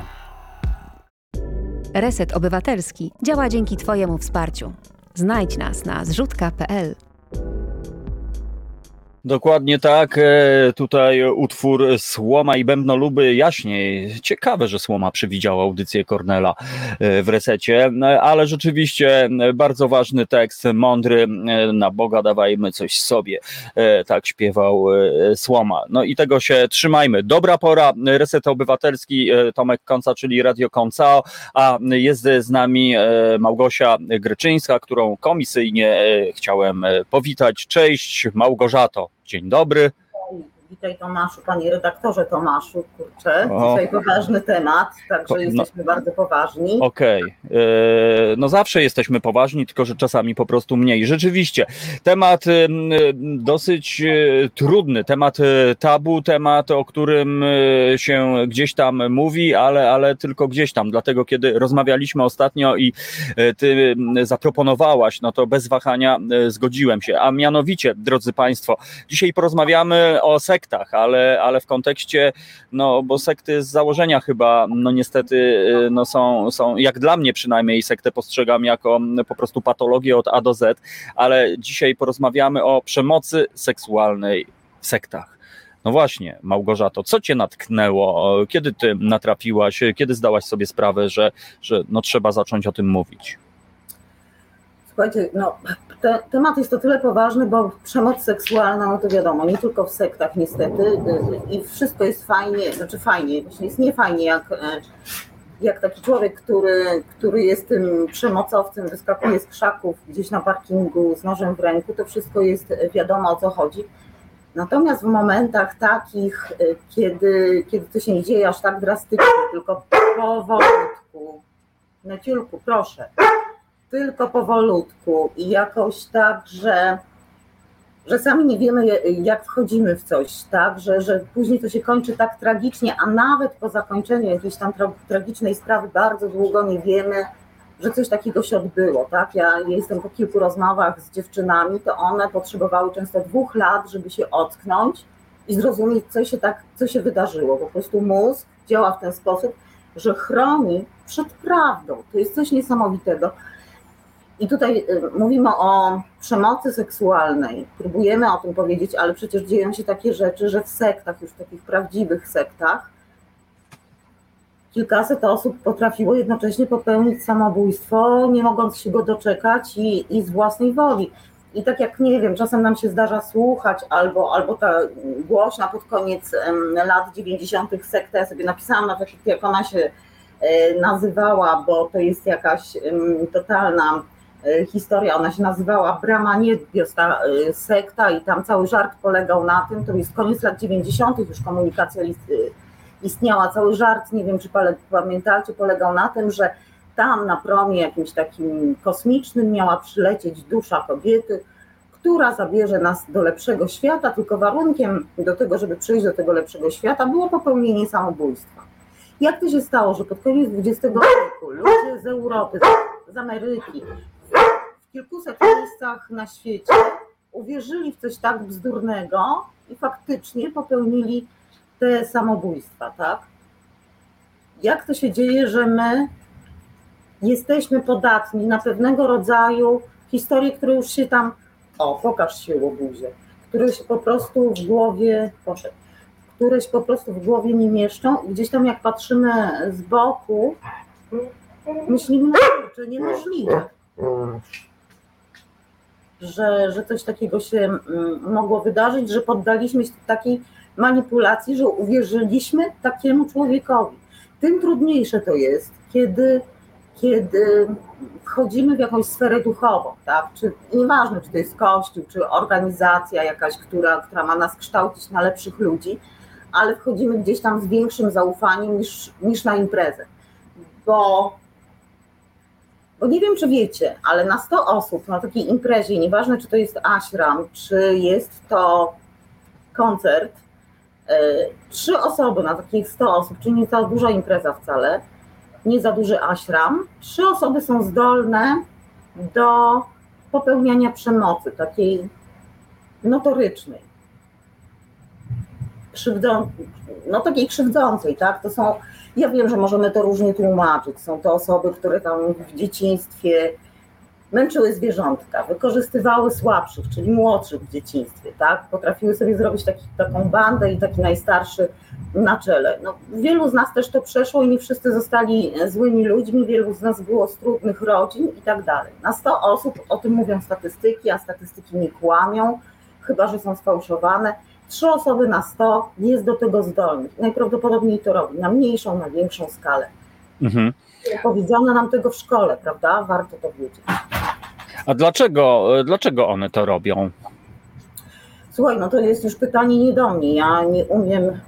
[SPEAKER 8] Reset Obywatelski działa dzięki Twojemu wsparciu. Znajdź nas na zrzutka.pl.
[SPEAKER 2] Dokładnie tak. E, tutaj utwór Słoma i Bębnoluby jaśniej. Ciekawe, że Słoma przewidziała audycję Kornela e, w resecie, e, ale rzeczywiście bardzo ważny tekst, mądry, na Boga dawajmy coś sobie. Tak śpiewał Słoma. No i tego się trzymajmy. Dobra pora, Reset Obywatelski, Tomek Konca, czyli Radio Koncao, a jest z nami Małgosia Gryczyńska, którą komisyjnie chciałem powitać. Cześć Małgorzato. Dzień dobry.
[SPEAKER 9] Witaj Tomaszu, panie redaktorze Tomaszu, kurczę, o. dzisiaj poważny temat, także no. jesteśmy bardzo poważni.
[SPEAKER 2] Okej, okay. no zawsze jesteśmy poważni, tylko że czasami po prostu mniej. Rzeczywiście, temat dosyć e, trudny, temat e, tabu, temat, o którym e, się gdzieś tam mówi, ale, ale tylko gdzieś tam, dlatego kiedy rozmawialiśmy ostatnio i ty zaproponowałaś, no to bez wahania zgodziłem się, a mianowicie, drodzy Państwo, dzisiaj porozmawiamy o sektach, sektach, ale, ale w kontekście, no bo sekty z założenia chyba, no niestety, y, no są, są, jak dla mnie przynajmniej, sektę postrzegam jako po prostu patologię od A do Z, ale dzisiaj porozmawiamy o przemocy seksualnej w sektach. No właśnie, Małgorzato, co cię natknęło? Kiedy ty natrafiłaś, kiedy zdałaś sobie sprawę, że, że no trzeba zacząć o tym mówić?
[SPEAKER 9] Słuchajcie, no, te, temat jest o tyle poważny, bo przemoc seksualna, no to wiadomo, nie tylko w sektach niestety i wszystko jest fajnie, znaczy fajnie, właśnie jest niefajnie, jak, e, jak taki człowiek, który, który jest tym przemocowcem, wyskakuje z krzaków gdzieś na parkingu z nożem w ręku, to wszystko jest wiadomo o co chodzi. Natomiast w momentach takich, e, kiedy, kiedy to się nie dzieje aż tak drastycznie, tylko powolutku, Neciulku, proszę, tylko powolutku i jakoś tak, że, że sami nie wiemy, jak wchodzimy w coś, tak, że, że później to się kończy tak tragicznie, a nawet po zakończeniu jakiejś tam tra tragicznej sprawy bardzo długo nie wiemy, że coś takiego się odbyło, tak? Ja jestem po kilku rozmowach z dziewczynami, to one potrzebowały często dwóch lat, żeby się ocknąć i zrozumieć, co się tak, co się wydarzyło. Po prostu mózg działa w ten sposób, że chroni przed prawdą. To jest coś niesamowitego. I tutaj y, mówimy o przemocy seksualnej, próbujemy o tym powiedzieć, ale przecież dzieją się takie rzeczy, że w sektach, już takich prawdziwych sektach, kilkaset osób potrafiło jednocześnie popełnić samobójstwo, nie mogąc się go doczekać i, i z własnej woli. I tak jak nie wiem, czasem nam się zdarza słuchać, albo, albo ta głośna pod koniec lat 90. sekta, ja sobie napisałam nawet jak ona się e, nazywała, bo to jest jakaś totalna historia, ona się nazywała Brama Niebios, ta e, sekta i tam cały żart polegał na tym, to jest koniec lat 90. już komunikacja e, istniała, cały żart, nie wiem czy pamiętacie, polegał na tym, że tam na promie jakimś takim kosmicznym miała przylecieć dusza kobiety, która zabierze nas do lepszego świata, tylko warunkiem do tego, żeby przyjść do tego lepszego świata było popełnienie samobójstwa. Jak to się stało, że pod koniec XX wieku ludzie z Europy, z Ameryki, kilkuset miejscach na świecie uwierzyli w coś tak bzdurnego i faktycznie popełnili te samobójstwa, tak? Jak to się dzieje, że my jesteśmy podatni na pewnego rodzaju historie, które już się tam, o, pokaż się łobuzie, które się po prostu w głowie, proszę, które się po prostu w głowie nie mieszczą i gdzieś tam jak patrzymy z boku, myślimy, kurczę, niemożliwe że, że coś takiego się mm, mogło wydarzyć, że poddaliśmy się takiej manipulacji, że uwierzyliśmy takiemu człowiekowi. Tym trudniejsze to jest, kiedy, kiedy wchodzimy w jakąś sferę duchową, tak? Czy, nieważne, czy to jest kościół, czy organizacja jakaś, która, która ma nas kształcić na lepszych ludzi, ale wchodzimy gdzieś tam z większym zaufaniem niż, niż na imprezę. Bo bo nie wiem, czy wiecie, ale na 100 osób na takiej imprezie, nieważne czy to jest ashram, czy jest to koncert, e, trzy osoby na takich 100 osób, czyli nie za duża impreza wcale, nie za duży ashram, trzy osoby są zdolne do popełniania przemocy, takiej notorycznej. krzywdą, no takiej krzywdzącej, tak? To są, ja wiem, że możemy to różnie tłumaczyć. Są to osoby, które tam w dzieciństwie męczyły zwierzątka, wykorzystywały słabszych, czyli młodszych w dzieciństwie, tak? Potrafiły sobie zrobić taki, taką bandę i taki najstarszy na czele. No, wielu z nas też to przeszło i nie wszyscy zostali złymi ludźmi, wielu z nas było z trudnych rodzin i tak dalej. Na 100 osób, o tym mówią statystyki, a statystyki nie kłamią, chyba że są sfałszowane. Trzy osoby na 100 jest do tego zdolnych. Najprawdopodobniej to robi na mniejszą, na większą skalę.
[SPEAKER 2] Mhm.
[SPEAKER 9] Powiedziano nam tego w szkole, prawda? Warto to wiedzieć.
[SPEAKER 2] A dlaczego, dlaczego one to robią?
[SPEAKER 9] Słuchaj, no to jest już pytanie nie do mnie. Ja nie umiem.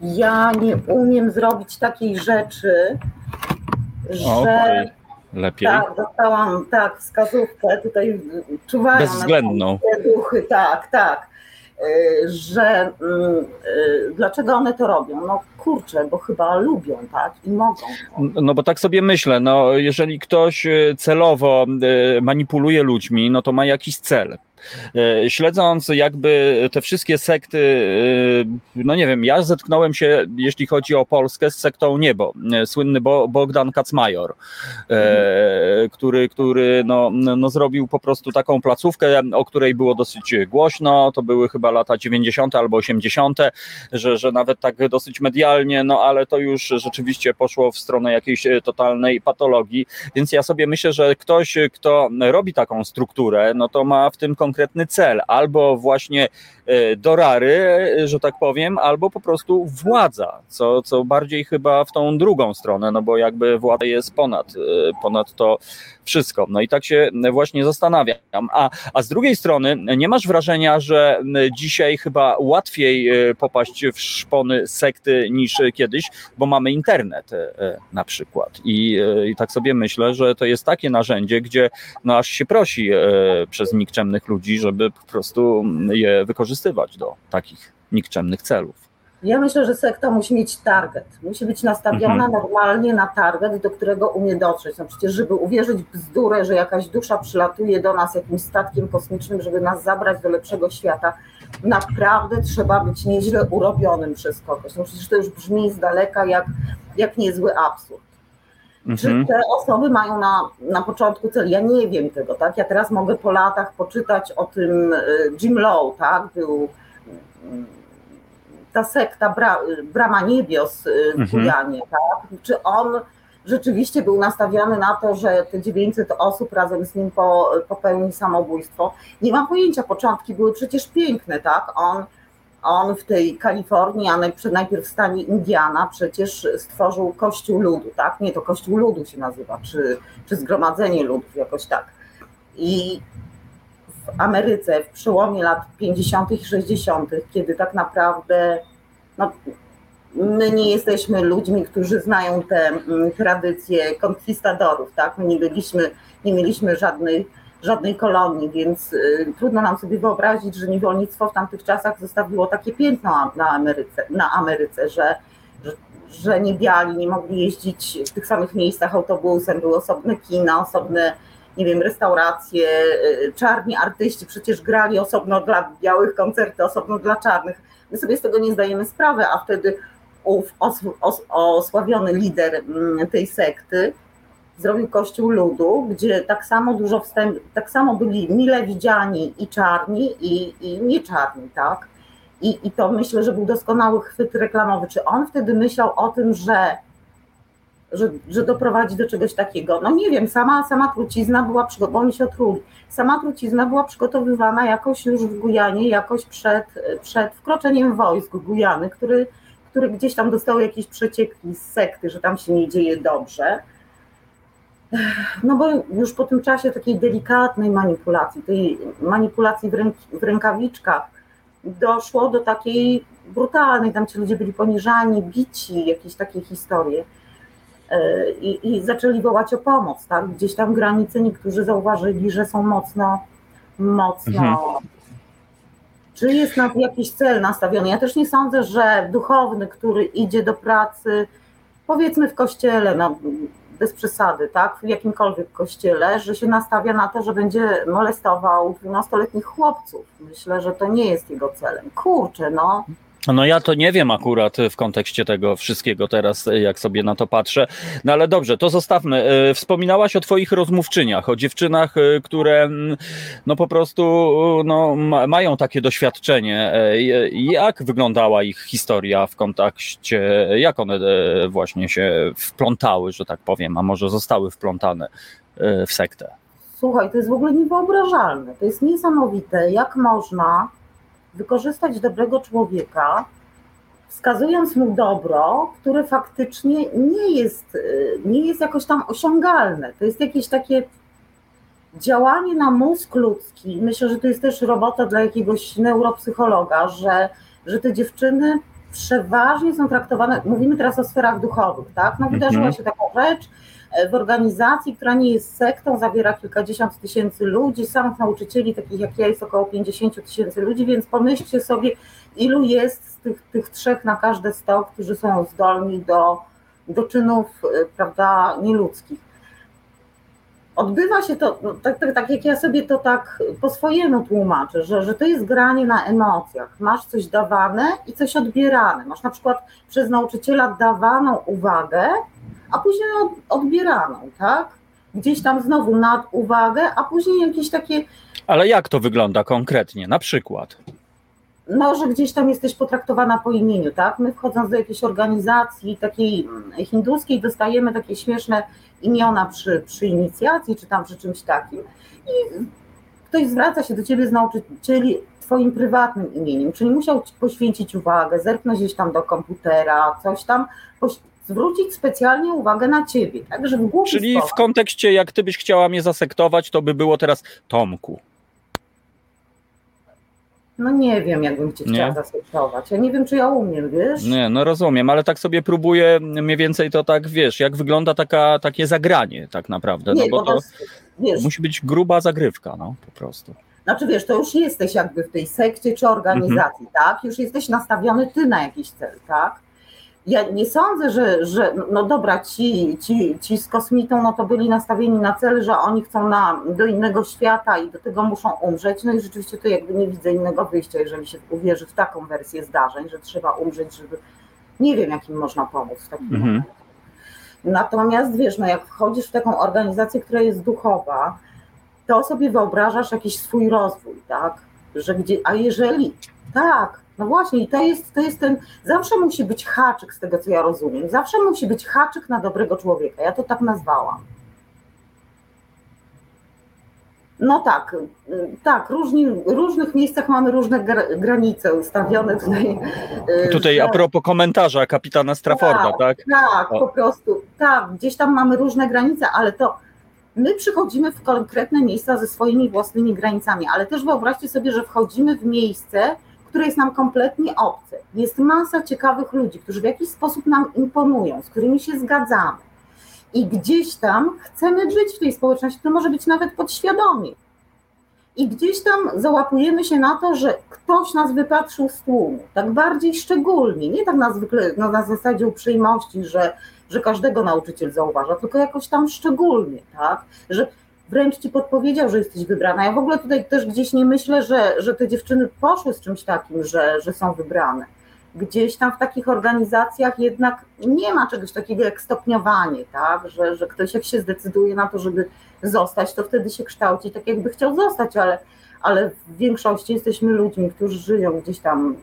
[SPEAKER 9] Ja nie umiem zrobić takiej rzeczy, że.
[SPEAKER 2] Okej, Lepiej.
[SPEAKER 9] Tak, dostałam tak wskazówkę, tutaj czuwają na
[SPEAKER 2] Bezwzględną.
[SPEAKER 9] te duchy, tak, tak, że mm, y, dlaczego one to robią? No kurczę, bo chyba lubią, tak, i mogą.
[SPEAKER 2] No bo tak sobie myślę, no jeżeli ktoś e, celowo e, manipuluje ludźmi, no to ma jakiś cel. E, Śledząc jakby te wszystkie sekty, e, no nie wiem, ja zetknąłem się, jeśli chodzi o Polskę, z sektą Niebo. E, Słynny Bo- Bogdan Kacmajor, który, który no, no zrobił po prostu taką placówkę, o której było dosyć głośno, to były chyba lata 90. albo 80., że, że nawet tak dosyć medialnie, no ale to już rzeczywiście poszło w stronę jakiejś totalnej patologii, więc ja sobie myślę, że ktoś, kto robi taką strukturę, no to ma w tym konkretny cel, albo właśnie e, dorary, e, że tak powiem, albo po prostu władza, co, co bardziej chyba w tą drugą stronę, no bo jakby władza jest ponad, e, ponad to wszystko. No i tak się właśnie zastanawiam. A, a z drugiej strony, nie masz wrażenia, że dzisiaj chyba łatwiej popaść w szpony sekty niż kiedyś, bo mamy internet na przykład. I, I tak sobie myślę, że to jest takie narzędzie, gdzie no aż się prosi przez nikczemnych ludzi, żeby po prostu je wykorzystywać do takich nikczemnych celów.
[SPEAKER 9] Ja myślę, że sekta musi mieć target. Musi być nastawiona
[SPEAKER 2] Mhm.
[SPEAKER 9] normalnie na target, do którego umie dotrzeć. No przecież, żeby uwierzyć w bzdurę, że jakaś dusza przylatuje do nas jakimś statkiem kosmicznym, żeby nas zabrać do lepszego świata, naprawdę trzeba być nieźle urobionym przez kogoś. No przecież to już brzmi z daleka jak, jak niezły absurd. Czy
[SPEAKER 2] Mhm.
[SPEAKER 9] te osoby mają na, na początku cel? Ja nie wiem tego, tak? Ja teraz mogę po latach poczytać o tym y, Jim Lowe, tak? Był mm, ta sekta Bra, Brama Niebios y, w
[SPEAKER 2] Mhm.
[SPEAKER 9] Gujanie, tak? Czy on rzeczywiście był nastawiony na to, że te 900 osób razem z nim po, popełni samobójstwo? Nie mam pojęcia, początki były przecież piękne, tak? On on w tej Kalifornii, a najpierw, w stanie Indiana przecież stworzył Kościół Ludu, tak? Nie, to Kościół Ludu się nazywa, czy, czy Zgromadzenie Ludów, jakoś tak. I w Ameryce w przełomie lat 50. i 60., kiedy tak naprawdę no, my nie jesteśmy ludźmi, którzy znają te mm, tradycje konkwistadorów, tak? My nie byliśmy, nie mieliśmy żadnej żadnej kolonii, więc y, trudno nam sobie wyobrazić, że niewolnictwo w tamtych czasach zostawiło takie piętno na Ameryce, na Ameryce że, że, że niebiali nie mogli jeździć w tych samych miejscach autobusem, były osobne kina, osobne, nie wiem, restauracje, y, czarni artyści przecież grali osobno dla białych koncerty, osobno dla czarnych. My sobie z tego nie zdajemy sprawy, a wtedy ów os, os, osławiony lider mm, tej sekty zrobił Kościół Ludu, gdzie tak samo dużo wstęp, tak samo byli mile widziani i czarni, i, i nieczarni, tak? I, I to myślę, że był doskonały chwyt reklamowy. Czy on wtedy myślał o tym, że, że, że doprowadzi do czegoś takiego? No nie wiem, sama, sama trucizna była przygotowana, bo się otruli. Sama trucizna była przygotowywana jakoś już w Gujanie, jakoś przed, przed wkroczeniem wojsk Gujany, który, który gdzieś tam dostał jakieś przecieki z sekty, że tam się nie dzieje dobrze. No bo już po tym czasie takiej delikatnej manipulacji, tej manipulacji w, ręk, w rękawiczkach, doszło do takiej brutalnej, tam ci ludzie byli poniżani, bici, jakieś takie historie. Yy, I, I zaczęli wołać o pomoc, tak? Gdzieś tam granice niektórzy zauważyli, że są mocno, mocno.
[SPEAKER 2] Mhm.
[SPEAKER 9] Czy jest na jakiś cel nastawiony? Ja też nie sądzę, że duchowny, który idzie do pracy, powiedzmy w kościele, no, bez przesady, tak, w jakimkolwiek kościele, że się nastawia na to, że będzie molestował 12-letnich chłopców. Myślę, że to nie jest jego celem. Kurczę, no.
[SPEAKER 2] No ja to nie wiem akurat w kontekście tego wszystkiego teraz, jak sobie na to patrzę. No ale dobrze, to zostawmy. E, wspominałaś o twoich rozmówczyniach, o dziewczynach, e, które mm, no po prostu no, mają takie doświadczenie. E, jak wyglądała ich historia w kontakcie, jak one właśnie się wplątały, że tak powiem, a może zostały wplątane w sektę?
[SPEAKER 9] Słuchaj, to jest w ogóle niewyobrażalne. To jest niesamowite, jak można wykorzystać dobrego człowieka, wskazując mu dobro, które faktycznie nie jest, y, nie jest jakoś tam osiągalne. To jest jakieś takie działanie na mózg ludzki. Myślę, że to jest też robota dla jakiegoś neuropsychologa, że, że te dziewczyny przeważnie są traktowane, mówimy teraz o sferach duchowych, tak? No wydarzyła mhm. się taka rzecz, w organizacji, która nie jest sektą, zawiera kilkadziesiąt tysięcy ludzi, samych nauczycieli, takich jak ja, jest około 50 tysięcy ludzi, więc pomyślcie sobie, ilu jest z tych, tych trzech na każde sto, którzy są zdolni do, do czynów, e, prawda, nieludzkich. Odbywa się to, no, tak, tak, tak jak ja sobie to tak po swojemu tłumaczę, że, że to jest granie na emocjach. Masz coś dawane i coś odbierane. Masz na przykład przez nauczyciela dawaną uwagę, a później odbieraną, tak? Gdzieś tam znowu nad uwagę, a później jakieś takie.
[SPEAKER 2] Ale jak to wygląda konkretnie? Na przykład?
[SPEAKER 9] No, że gdzieś tam jesteś potraktowana po imieniu, tak? My wchodząc do jakiejś organizacji takiej hinduskiej, dostajemy takie śmieszne imiona przy, przy inicjacji, czy tam przy czymś takim. I ktoś zwraca się do ciebie z nauczycieli twoim prywatnym imieniem, czyli musiał poświęcić uwagę, zerknąć gdzieś tam do komputera, coś tam, zwrócić specjalnie uwagę na ciebie. Także w głowie
[SPEAKER 2] Czyli w kontekście, jak ty byś chciała mnie zasektować, to by było teraz Tomku.
[SPEAKER 9] No nie wiem, jakbym cię chciała zasektować. Ja nie wiem, czy ja umiem, wiesz?
[SPEAKER 2] Nie, no rozumiem, ale tak sobie próbuję mniej więcej to tak, wiesz, jak wygląda taka, takie zagranie tak naprawdę. Nie, no bo to, wiesz, musi być gruba zagrywka, no po prostu.
[SPEAKER 9] Znaczy wiesz, to już jesteś jakby w tej sekcie czy organizacji, mhm. tak? Już jesteś nastawiony ty na jakiś cel, tak? Ja nie sądzę, że, że no dobra, ci, ci, ci z kosmitą, no to byli nastawieni na cel, że oni chcą na, do innego świata i do tego muszą umrzeć. No i rzeczywiście to jakby nie widzę innego wyjścia, jeżeli się uwierzy w taką wersję zdarzeń, że trzeba umrzeć, żeby nie wiem, jak im można pomóc w takim mhm. momencie. Natomiast wiesz, no jak wchodzisz w taką organizację, która jest duchowa, to sobie wyobrażasz jakiś swój rozwój, tak? Że gdzie, a jeżeli tak, no właśnie, i to jest, to jest ten, zawsze musi być haczyk z tego, co ja rozumiem, zawsze musi być haczyk na dobrego człowieka, ja to tak nazwałam. No tak, tak, różni, w różnych miejscach mamy różne granice ustawione tutaj.
[SPEAKER 2] Y, tutaj że... a propos komentarza kapitana Strafforda, tak?
[SPEAKER 9] Tak, tak po prostu, tak, gdzieś tam mamy różne granice, ale to my przychodzimy w konkretne miejsca ze swoimi własnymi granicami, ale też wyobraźcie sobie, że wchodzimy w miejsce, które jest nam kompletnie obce. Jest masa ciekawych ludzi, którzy w jakiś sposób nam imponują, z którymi się zgadzamy. I gdzieś tam chcemy żyć w tej społeczności, to może być nawet podświadomie. I gdzieś tam załapujemy się na to, że ktoś nas wypatrzył z tłumu, tak bardziej szczególnie, nie tak na zwykle no, na zasadzie uprzejmości, że, że każdego nauczyciel zauważa, tylko jakoś tam szczególnie, tak? Że wręcz ci podpowiedział, że jesteś wybrana. Ja w ogóle tutaj też gdzieś nie myślę, że, że te dziewczyny poszły z czymś takim, że, że są wybrane. Gdzieś tam w takich organizacjach jednak nie ma czegoś takiego jak stopniowanie, tak? że, że ktoś jak się zdecyduje na to, żeby zostać, to wtedy się kształci tak, jakby chciał zostać, ale, ale w większości jesteśmy ludźmi, którzy żyją gdzieś tam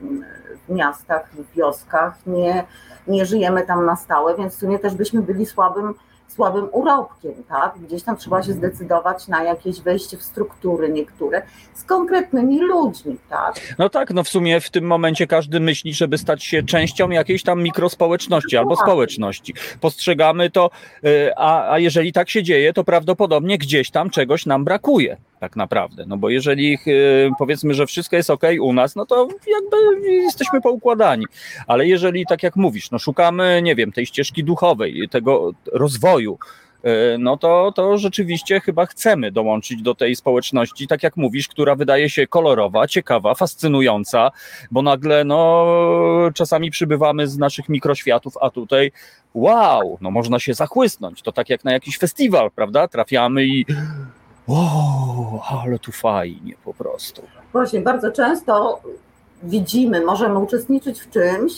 [SPEAKER 9] w miastach, w wioskach, nie, nie żyjemy tam na stałe, więc w sumie też byśmy byli słabym słabym urobkiem, tak? Gdzieś tam trzeba się zdecydować na jakieś wejście w struktury niektóre z konkretnymi ludźmi, tak?
[SPEAKER 2] No tak, no w sumie w tym momencie każdy myśli, żeby stać się częścią jakiejś tam mikrospołeczności albo społeczności. Postrzegamy to, y, a, a jeżeli tak się dzieje, to prawdopodobnie gdzieś tam czegoś nam brakuje tak naprawdę. No bo jeżeli y, powiedzmy, że wszystko jest ok u nas, no to jakby jesteśmy poukładani. Ale jeżeli, tak jak mówisz, no szukamy, nie wiem, tej ścieżki duchowej, tego rozwoju, e, no to, to rzeczywiście chyba chcemy dołączyć do tej społeczności, tak jak mówisz, która wydaje się kolorowa, ciekawa, fascynująca, bo nagle no, czasami przybywamy z naszych mikroświatów, a tutaj wow, no można się zachłysnąć. To tak jak na jakiś festiwal, prawda? Trafiamy i wow, ale tu fajnie po prostu.
[SPEAKER 9] Właśnie, bardzo często widzimy, możemy uczestniczyć w czymś,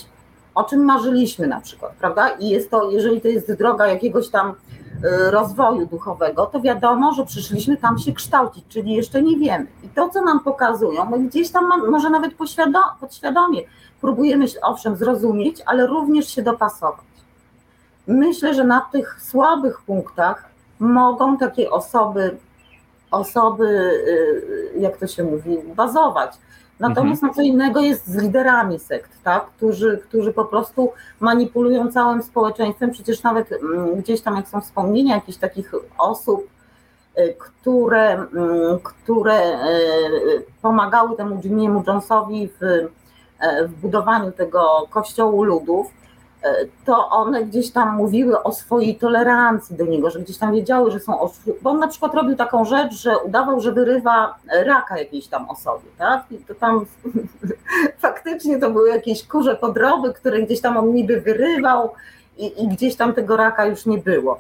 [SPEAKER 9] o czym marzyliśmy na przykład, prawda? I jest to, jeżeli to jest droga jakiegoś tam y, rozwoju duchowego, to wiadomo, że przyszliśmy tam się kształcić, czyli jeszcze nie wiemy. I to, co nam pokazują, my gdzieś tam może nawet podświadomie próbujemy, owszem, zrozumieć, ale również się dopasować. Myślę, że na tych słabych punktach mogą takie osoby, osoby, y, jak to się mówi, bazować Natomiast mhm. no co innego jest z liderami sekt, tak? którzy, którzy po prostu manipulują całym społeczeństwem. Przecież nawet mm, gdzieś tam, jak są wspomnienia jakichś takich osób, y, które, mm, które y, pomagały temu Jimiemu Jonesowi w, y, w budowaniu tego kościołu ludów, to one gdzieś tam mówiły o swojej tolerancji do niego, że gdzieś tam wiedziały, że są bo on na przykład robił taką rzecz, że udawał, że wyrywa raka jakiejś tam osobie, tak? I to tam faktycznie to były jakieś kurze podroby, które gdzieś tam on niby wyrywał i, i gdzieś tam tego raka już nie było.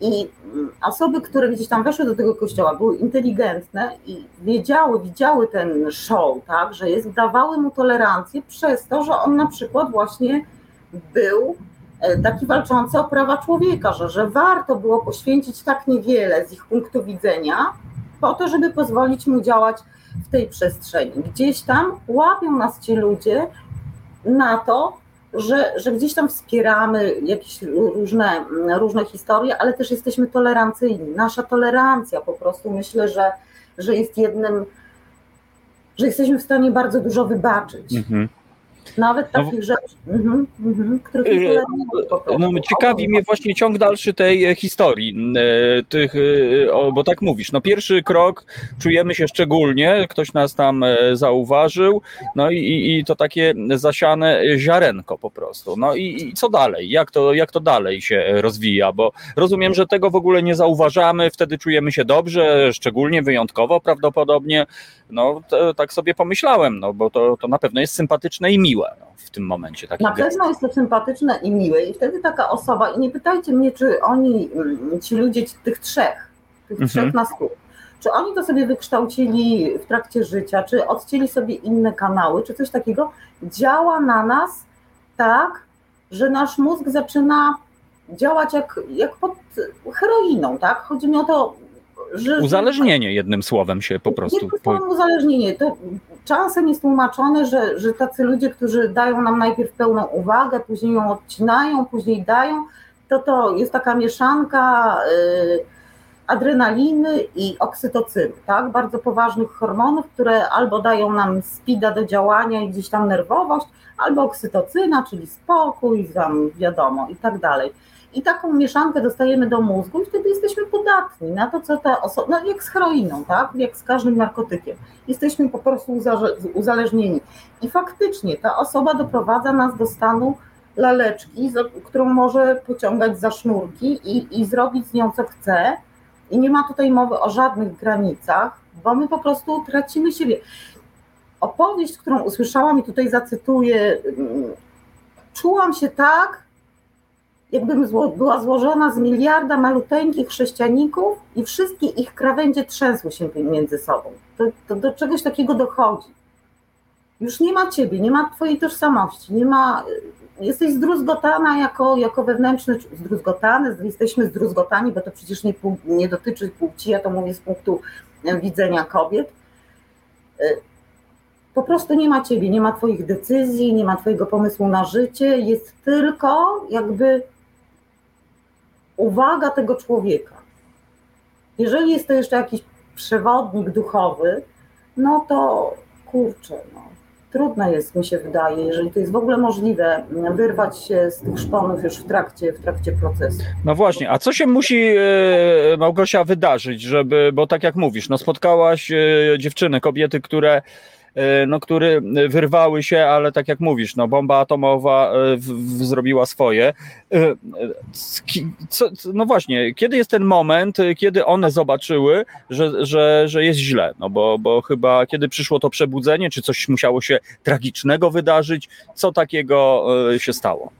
[SPEAKER 9] I mm, osoby, które gdzieś tam weszły do tego kościoła, były inteligentne i wiedziały, widziały ten show, tak, że jest, dawały mu tolerancję przez to, że on na przykład właśnie był e, taki walczący o prawa człowieka, że, że warto było poświęcić tak niewiele z ich punktu widzenia po to, żeby pozwolić mu działać w tej przestrzeni. Gdzieś tam łapią nas ci ludzie na to, że, że gdzieś tam wspieramy jakieś różne, różne historie, ale też jesteśmy tolerancyjni. Nasza tolerancja po prostu myślę, że, że jest jednym, że jesteśmy w stanie bardzo dużo wybaczyć. Mhm. Nawet no takich no, rzeczy, mm -hmm, których nie yy,
[SPEAKER 2] no, Ciekawi mnie właśnie ciąg dalszy tej e, historii, e, tych, e, bo tak mówisz, no pierwszy krok, czujemy się szczególnie, ktoś nas tam zauważył, no i, i to takie zasiane ziarenko po prostu. No i, i co dalej? Jak to, jak to dalej się rozwija? Bo rozumiem, że tego w ogóle nie zauważamy, wtedy czujemy się dobrze, szczególnie wyjątkowo prawdopodobnie. No to, tak sobie pomyślałem, no bo to, to na pewno jest sympatyczne i miłe no, w tym momencie.
[SPEAKER 9] Na pewno jest to sympatyczne i miłe i wtedy taka osoba, i nie pytajcie mnie, czy oni, mm, ci ludzie, tych trzech, tych mhm. trzech na stół, czy oni to sobie wykształcili w trakcie życia, czy odcięli sobie inne kanały, czy coś takiego, działa na nas tak, że nasz mózg zaczyna działać jak, jak pod heroiną, tak? Chodzi mi o to,
[SPEAKER 2] że... Uzależnienie jednym słowem się po prostu...
[SPEAKER 9] Nie uzależnienie, to czasem jest tłumaczone, że, że tacy ludzie, którzy dają nam najpierw pełną uwagę, później ją odcinają, później dają, to to jest taka mieszanka y, adrenaliny i oksytocyny, tak? Bardzo poważnych hormonów, które albo dają nam spida do działania i gdzieś tam nerwowość, albo oksytocyna, czyli spokój, tam wiadomo i tak dalej. I taką mieszankę dostajemy do mózgu i wtedy jesteśmy podatni na to, co ta osoba, no jak z heroiną, tak? jak z każdym narkotykiem. Jesteśmy po prostu uzależnieni. I faktycznie ta osoba doprowadza nas do stanu laleczki, którą może pociągać za sznurki i, i zrobić z nią co chce. I nie ma tutaj mowy o żadnych granicach, bo my po prostu tracimy siebie. Opowieść, którą usłyszałam i tutaj zacytuję, mm, czułam się tak, jakbym zło, była złożona z miliarda maluteńkich chrześcijaników i wszystkie ich krawędzie trzęsły się między sobą. To, to do czegoś takiego dochodzi. Już nie ma ciebie, nie ma twojej tożsamości, nie ma, jesteś zdruzgotana jako, jako wewnętrzny, zdruzgotany, jesteśmy zdruzgotani, bo to przecież nie, nie dotyczy płci, ja to mówię z punktu widzenia kobiet. Po prostu nie ma ciebie, nie ma twoich decyzji, nie ma twojego pomysłu na życie, jest tylko jakby uwaga tego człowieka. Jeżeli jest to jeszcze jakiś przewodnik duchowy, no to kurczę, no, trudno jest, mi się wydaje, jeżeli to jest w ogóle możliwe, wyrwać się z tych szponów już w trakcie, w trakcie procesu.
[SPEAKER 2] No właśnie, a co się musi, e, Małgosia, wydarzyć, żeby, bo tak jak mówisz, no spotkałaś e, dziewczyny, kobiety, które no, który wyrwały się, ale tak jak mówisz, no, bomba atomowa w, w, zrobiła swoje. Co, no właśnie, kiedy jest ten moment, kiedy one zobaczyły, że, że, że jest źle? No bo, bo chyba kiedy przyszło to przebudzenie, czy coś musiało się tragicznego wydarzyć, co takiego się stało?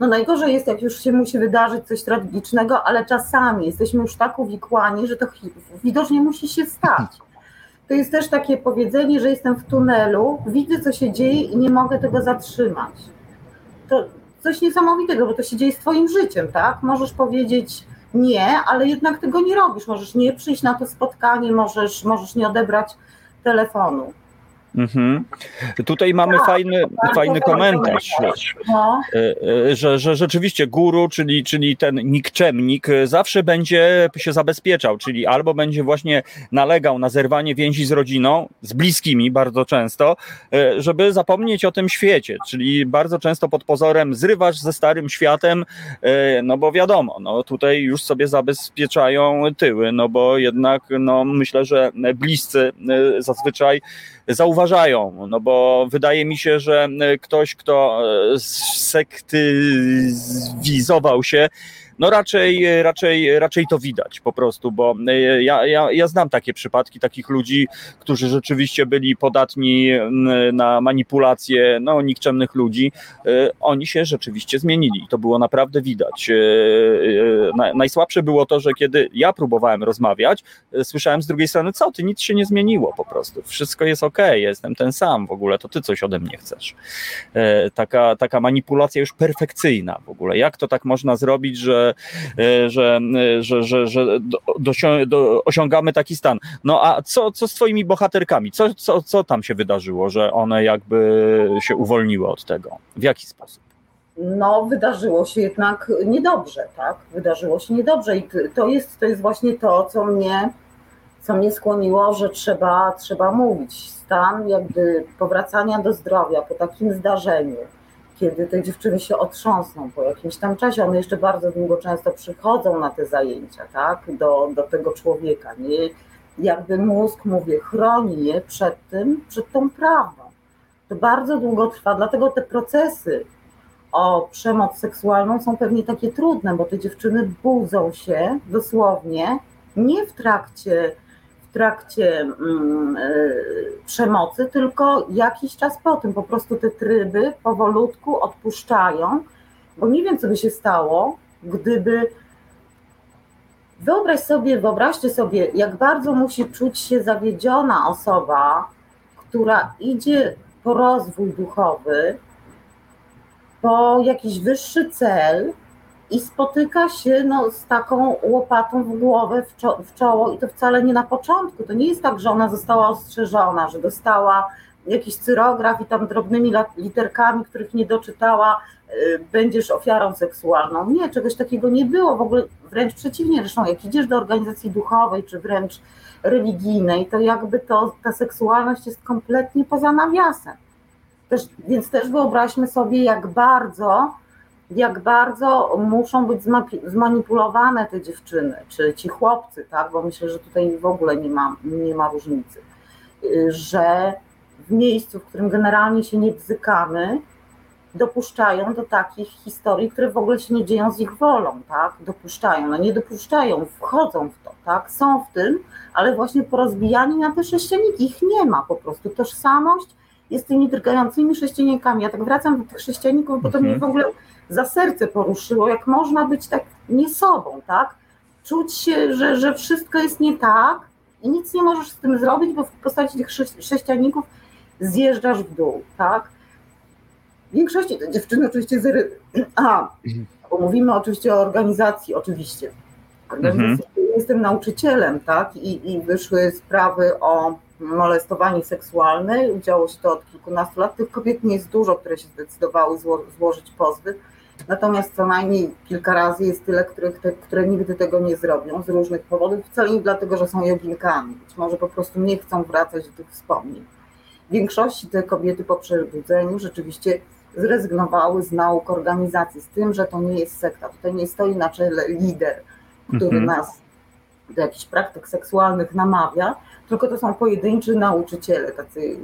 [SPEAKER 9] No najgorzej jest, jak już się musi wydarzyć coś tragicznego, ale czasami jesteśmy już tak uwikłani, że to widocznie musi się stać. To jest też takie powiedzenie, że jestem w tunelu, widzę co się dzieje i nie mogę tego zatrzymać. To coś niesamowitego, bo to się dzieje z twoim życiem, tak? Możesz powiedzieć nie, ale jednak tego nie robisz. Możesz nie przyjść na to spotkanie, możesz, możesz nie odebrać telefonu.
[SPEAKER 2] Mhm. Tutaj mamy tak, fajny, fajny komentarz. E, e, że, że rzeczywiście guru, czyli, czyli ten nikczemnik e, zawsze będzie się zabezpieczał, czyli albo będzie właśnie nalegał na zerwanie więzi z rodziną, z bliskimi bardzo często, żeby zapomnieć o tym świecie, czyli bardzo często pod pozorem zrywasz ze starym światem, no bo wiadomo, no tutaj już sobie zabezpieczają tyły, no bo jednak no myślę, że bliscy zazwyczaj zauważają, no bo wydaje mi się, że ktoś, kto sektywizował się, no raczej, raczej, raczej to widać po prostu, bo e, ja, ja, ja znam takie przypadki takich ludzi, którzy rzeczywiście byli podatni na manipulacje no, nikczemnych ludzi. E, oni się rzeczywiście zmienili to było naprawdę widać. E, najsłabsze było to, że kiedy ja próbowałem rozmawiać, słyszałem z drugiej strony, co ty, nic się nie zmieniło po prostu. Wszystko jest ok, jestem ten sam w ogóle, to ty coś ode mnie chcesz. Taka, taka manipulacja już perfekcyjna w ogóle. Jak to tak można zrobić, że że, że, że, że, że osiągamy taki stan. No a co, co z twoimi bohaterkami? Co, co, co tam się wydarzyło, że one jakby się uwolniły od tego? W jaki sposób?
[SPEAKER 9] no, wydarzyło się jednak niedobrze, tak? Wydarzyło się niedobrze i to jest, to jest właśnie to, co mnie, co mnie skłoniło, że trzeba, trzeba mówić. Stan jakby powracania do zdrowia po takim zdarzeniu, kiedy te dziewczyny się otrząsną po jakimś tam czasie, one jeszcze bardzo długo często przychodzą na te zajęcia, tak, do, do tego człowieka, nie? Jakby mózg, mówię, chroni je przed tym, przed tą prawdą. To bardzo długo trwa, dlatego te procesy o przemoc seksualną są pewnie takie trudne, bo te dziewczyny budzą się dosłownie nie w trakcie trakcie mm, e, przemocy, tylko jakiś czas po tym po prostu te tryby powolutku odpuszczają, bo nie wiem, co by się stało, gdyby. Wyobraź sobie, wyobraźcie sobie, jak bardzo musi czuć się zawiedziona osoba, która idzie po rozwój duchowy, po jakiś wyższy cel, i spotyka się no, z taką łopatą w głowę, w, czo w czoło i to wcale nie na początku. To nie jest tak, że ona została ostrzeżona, że dostała jakiś cyrograf i tam drobnymi literkami, których nie doczytała, y, będziesz ofiarą seksualną. Nie, czegoś takiego nie było, w ogóle wręcz przeciwnie. Zresztą jak idziesz do organizacji duchowej, czy wręcz religijnej, to jakby to, ta seksualność jest kompletnie poza nawiasem. Też, więc też wyobraźmy sobie, jak bardzo jak bardzo muszą być zmanipulowane te dziewczyny, czy ci chłopcy, tak? bo myślę, że tutaj w ogóle nie ma, nie ma różnicy, że w miejscu, w którym generalnie się nie bzykamy, dopuszczają do takich historii, które w ogóle się nie dzieją z ich wolą, tak? Dopuszczają, no nie dopuszczają, wchodzą w to, tak? Są w tym, ale właśnie porozbijani na te sześcianiki, ich nie ma po prostu. Tożsamość jest tymi drgającymi sześcianikami. Ja tak wracam do tych sześcianików, bo to mnie w ogóle za serce poruszyło, jak można być tak nie sobą, tak? Czuć się, że, że wszystko jest nie tak i nic nie możesz z tym zrobić, bo w postaci tych sześcianików zjeżdżasz w dół, tak? W większości te dziewczyny oczywiście z... Aha, bo mówimy oczywiście o organizacji, oczywiście. Organizacji, mhm. Jestem nauczycielem, tak? I, I wyszły sprawy o molestowaniu seksualne. Działo się to od kilkunastu lat. Tych kobiet nie jest dużo, które się zdecydowały zło, złożyć pozwy. Natomiast co najmniej kilka razy jest tyle, których te, które nigdy tego nie zrobią z różnych powodów, wcale nie dlatego, że są joginkami. Być może po prostu nie chcą wracać do tych wspomnień. W większości te kobiety po przebudzeniu rzeczywiście zrezygnowały z nauk organizacji, z tym, że to nie jest sekta. Tutaj nie stoi na czele lider, który mhm. nas do jakichś praktyk seksualnych namawia, tylko to są pojedynczy nauczyciele, tacy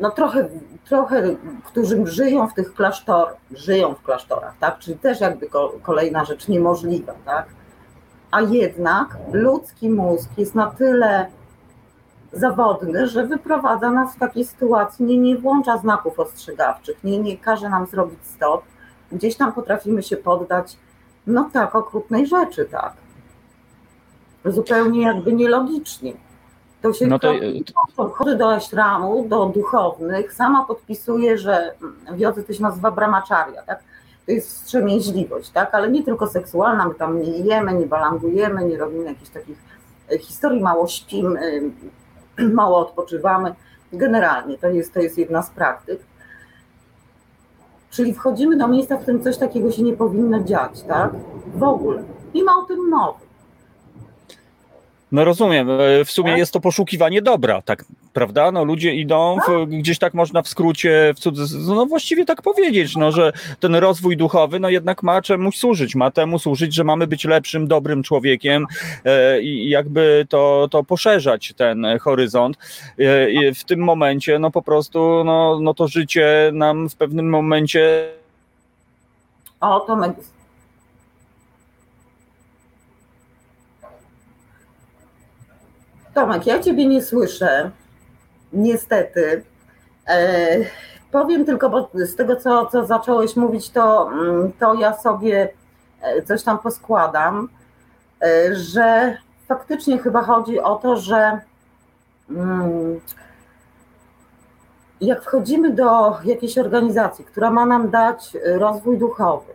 [SPEAKER 9] no trochę, trochę, którzy żyją w tych klasztorach, żyją w klasztorach, tak? Czyli też jakby kolejna rzecz niemożliwa, tak? A jednak ludzki mózg jest na tyle zawodny, że wyprowadza nas w takiej sytuacji, nie, nie włącza znaków ostrzegawczych, nie, nie każe nam zrobić stop. Gdzieś tam potrafimy się poddać, no tak, okrutnej rzeczy, tak. Zupełnie jakby nielogicznie. To się
[SPEAKER 2] no to...
[SPEAKER 9] Chodzę do ashramu, do duchownych, sama podpisuję, że wiodze to się nazywa brahmacharya, tak? To jest wstrzemięźliwość, tak? Ale nie tylko seksualna, my tam nie jemy, nie balangujemy, nie robimy jakichś takich e, historii, mało śpimy, mało odpoczywamy. Generalnie to jest, to jest jedna z praktyk. Czyli wchodzimy do miejsca, w którym coś takiego się nie powinno dziać, tak? W ogóle. Nie ma o tym mowy.
[SPEAKER 2] No rozumiem, e, w sumie tak? jest to poszukiwanie dobra, tak, prawda? No ludzie idą, w, tak. gdzieś tak można w skrócie, w cudzysłowie, no właściwie tak powiedzieć, no, że ten rozwój duchowy, no jednak ma czemuś służyć, ma temu służyć, że mamy być lepszym, dobrym człowiekiem e, i jakby to, to poszerzać ten horyzont. E, w tym momencie, no po prostu, no, no to życie nam w pewnym momencie...
[SPEAKER 9] O, to Tomek, ja Ciebie nie słyszę, niestety. E, powiem tylko, bo z tego, co, co zacząłeś mówić, to, mm, to ja sobie e, coś tam poskładam, e, że faktycznie chyba chodzi o to, że mm, jak wchodzimy do jakiejś organizacji, która ma nam dać rozwój duchowy,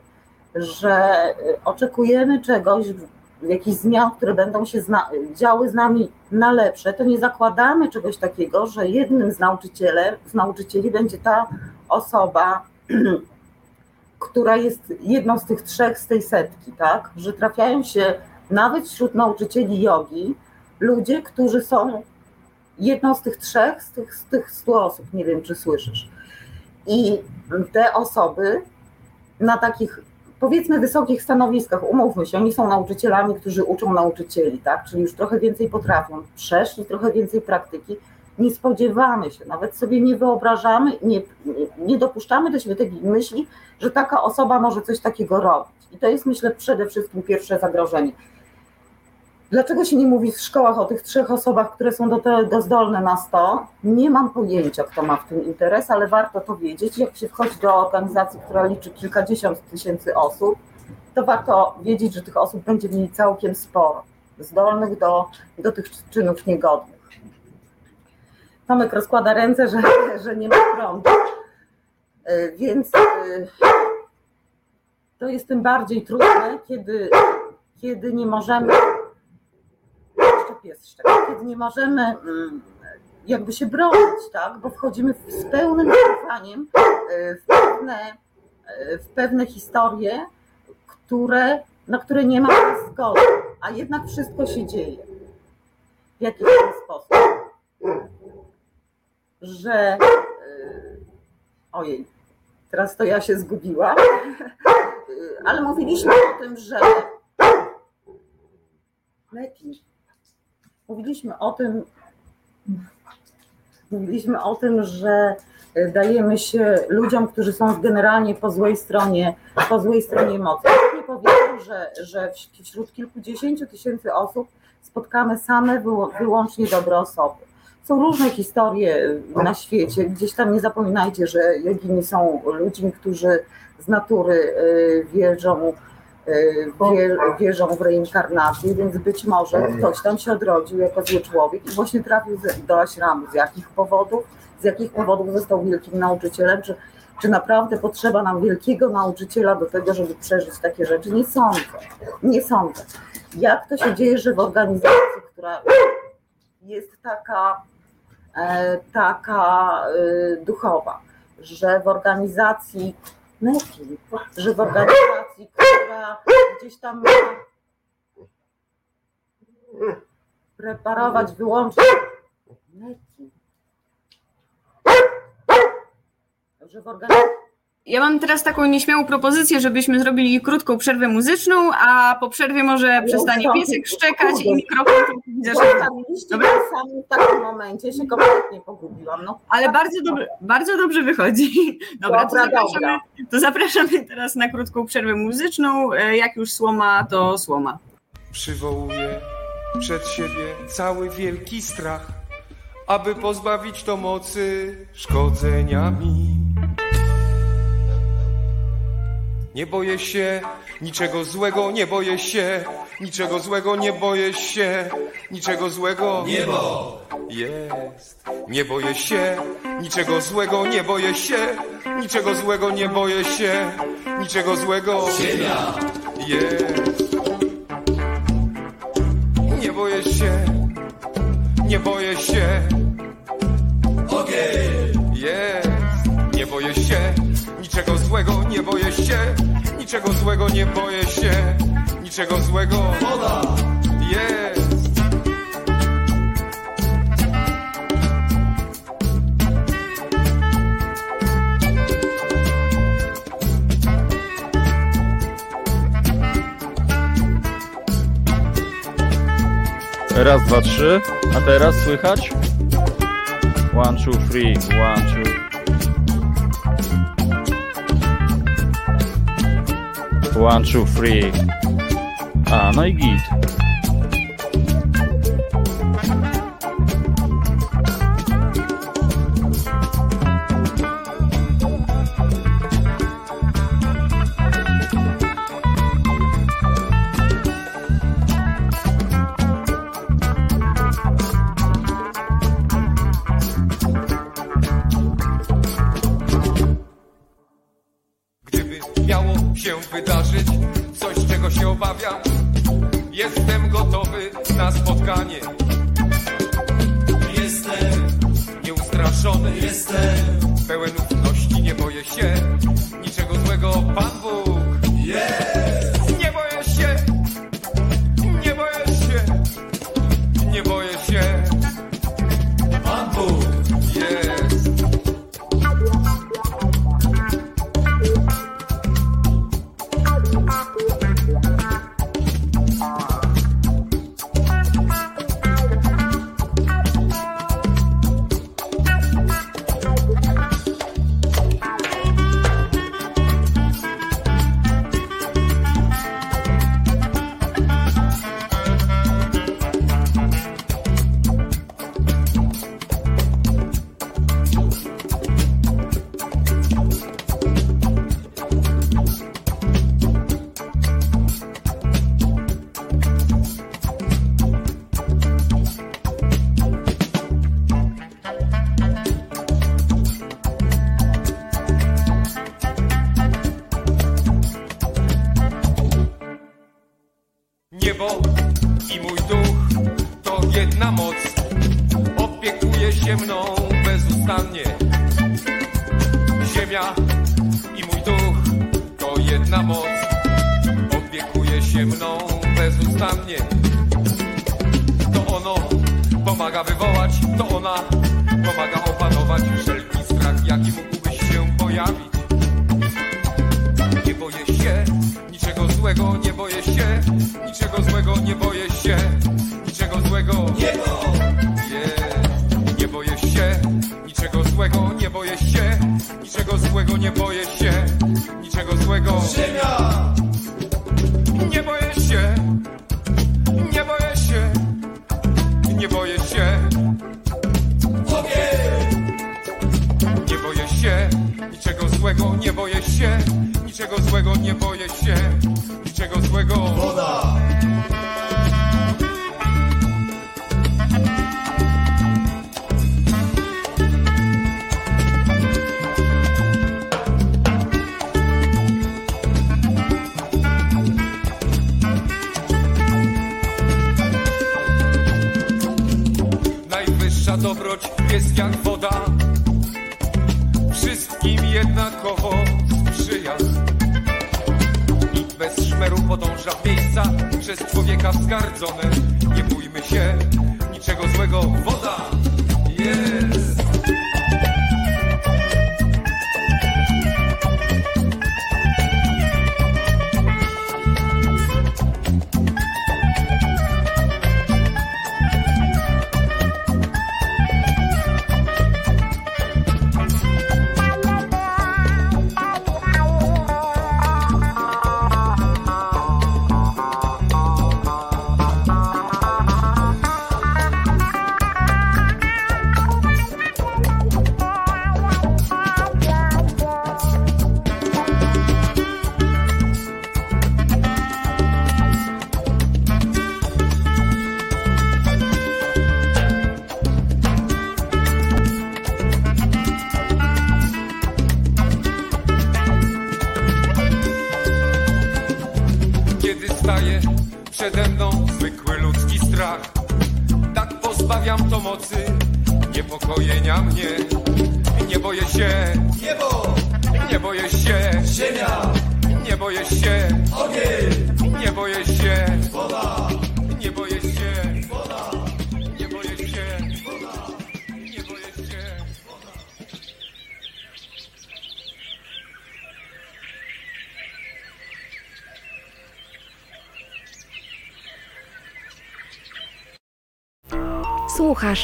[SPEAKER 9] że oczekujemy czegoś jakichś zmian, które będą się zna- działy z nami na lepsze, to nie zakładamy czegoś takiego, że jednym z, z nauczycieli będzie ta osoba, która jest jedną z tych trzech z tej setki, tak? Że trafiają się nawet wśród nauczycieli jogi ludzie, którzy są jedną z tych trzech, z tych, z tych stu osób, nie wiem czy słyszysz. I te osoby na takich powiedzmy wysokich stanowiskach, umówmy się, oni są nauczycielami, którzy uczą nauczycieli, tak? Czyli już trochę więcej potrafią, przeszli trochę więcej praktyki. Nie spodziewamy się, nawet sobie nie wyobrażamy, nie, nie dopuszczamy do siebie takiej myśli, że taka osoba może coś takiego robić. I to jest, myślę, przede wszystkim pierwsze zagrożenie. Dlaczego się nie mówi w szkołach o tych trzech osobach, które są do tego zdolne na 100? Nie mam pojęcia, kto ma w tym interes, ale warto to wiedzieć. Jak się wchodzi do organizacji, która liczy kilkadziesiąt tysięcy osób, to warto wiedzieć, że tych osób będzie w niej całkiem sporo, zdolnych do, do tych czynów niegodnych. Tomek rozkłada ręce, że, że nie ma prądu. E, więc e, to jest tym bardziej trudne, kiedy, kiedy nie możemy nie możemy mm, jakby się bronić, tak? bo wchodzimy z pełnym zaufaniem e, w pewne, e, w pewne historie, które, na które nie ma zgody, a jednak wszystko się dzieje w jakiś sposób, że e, ojej, teraz to ja się zgubiłam, ale mówiliśmy o tym, że lepiej mówiliśmy o tym, mówiliśmy o tym, że dajemy się ludziom, którzy są generalnie po złej stronie, po złej stronie mocy. Nie powiedział, że, że wśród kilkudziesięciu tysięcy osób spotkamy same wyłącznie dobre osoby. Są różne historie na świecie. Gdzieś tam nie zapominajcie, że jogini są ludźmi, którzy z natury y, wierzą wierzą w reinkarnację, więc być może ktoś tam się odrodził jako zły człowiek i właśnie trafił do aśramu. Z jakich powodów? Z jakich powodów został wielkim nauczycielem? Czy, czy naprawdę potrzeba nam wielkiego nauczyciela do tego, żeby przeżyć takie rzeczy? Nie sądzę. Nie sądzę. Jak to się dzieje, że w organizacji, która jest taka, e, taka e, duchowa, że w organizacji Neti, że w organizacji, która gdzieś tam ma preparować wyłącznie Neti, że w organizacji
[SPEAKER 10] Ja mam teraz taką nieśmiałą propozycję, żebyśmy zrobili krótką przerwę muzyczną, a po przerwie może przestanie piesek szczekać i mikrofon Dobra?
[SPEAKER 9] sami w takim momencie, się kompletnie pogubiłam. No,
[SPEAKER 10] Ale bardzo, dobrze, bardzo dobrze wychodzi. Dobra, to zapraszamy,
[SPEAKER 9] dobra.
[SPEAKER 10] to zapraszamy teraz na krótką przerwę muzyczną. E, Jak już słoma, to słoma.
[SPEAKER 2] Przywołuję przed siebie cały wielki strach, aby pozbawić to mocy szkodzenia mi. Nie boję się niczego złego, nie boję się niczego złego, nie boję się niczego złego. Niebo jest. Nie boję się niczego złego, nie boję się niczego złego, nie boję się niczego złego. Ziemia jest. Nie boję się, nie boję się. Ogień jest. Nie boję się niczego złego, nie boję się niczego złego, nie boję się niczego złego. Woda jest.
[SPEAKER 11] Raz, dwa, trzy. A teraz słychać? One, two, three. One, two. One, two, three. A, no
[SPEAKER 2] człowieka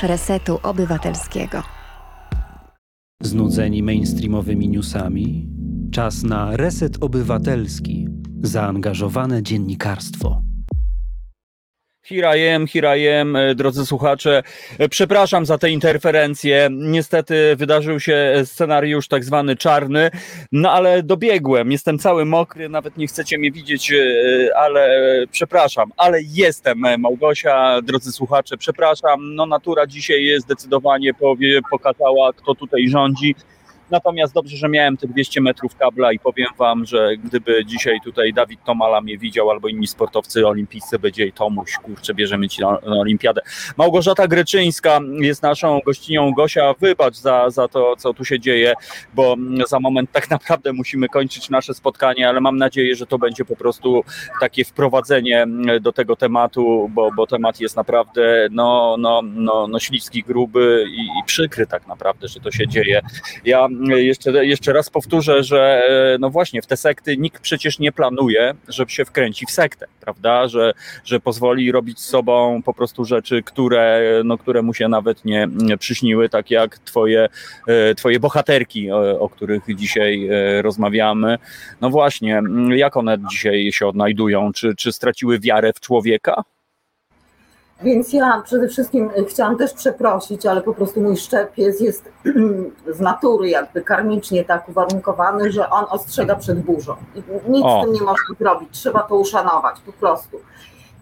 [SPEAKER 8] Resetu Obywatelskiego.
[SPEAKER 7] Znudzeni mainstreamowymi newsami? Czas na Reset Obywatelski. Zaangażowane dziennikarstwo.
[SPEAKER 2] Here I e, drodzy słuchacze. E, Przepraszam za te interferencje. Niestety wydarzył się scenariusz tak zwany czarny, no ale dobiegłem. Jestem cały mokry, nawet nie chcecie mnie widzieć, e, ale przepraszam, ale jestem Małgosia, drodzy słuchacze, przepraszam. No natura dzisiaj zdecydowanie powie, pokazała, kto tutaj rządzi. Natomiast dobrze, że miałem te 200 metrów kabla i powiem wam, że gdyby dzisiaj tutaj Dawid Tomala mnie widział albo inni sportowcy olimpijscy, będzie Tomuś, kurczę, bierzemy ci na, na olimpiadę. Małgorzata Greczyńska jest naszą gościnią. Gosia, wybacz za, za to, co tu się dzieje, bo za moment tak naprawdę musimy kończyć nasze spotkanie, ale mam nadzieję, że to będzie po prostu takie wprowadzenie do tego tematu, bo, bo temat jest naprawdę no, no, no, no śliski, gruby i, i przykry tak naprawdę, że to się dzieje. Ja jeszcze, jeszcze raz powtórzę, że e, no właśnie w te sekty nikt przecież nie planuje, że się wkręci w sektę, prawda? Że, że pozwoli robić z sobą po prostu rzeczy, które, no, które mu się nawet nie, przyśniły, tak jak twoje, e, twoje bohaterki, o, o których dzisiaj e, rozmawiamy. No właśnie, jak one dzisiaj się odnajdują? Czy, czy straciły wiarę w człowieka?
[SPEAKER 9] Więc ja przede wszystkim chciałam też przeprosić, ale po prostu mój szczepiec jest z natury jakby karmicznie tak uwarunkowany, że on ostrzega przed burzą. I nic
[SPEAKER 2] O.
[SPEAKER 9] z tym nie można zrobić, trzeba to uszanować po prostu.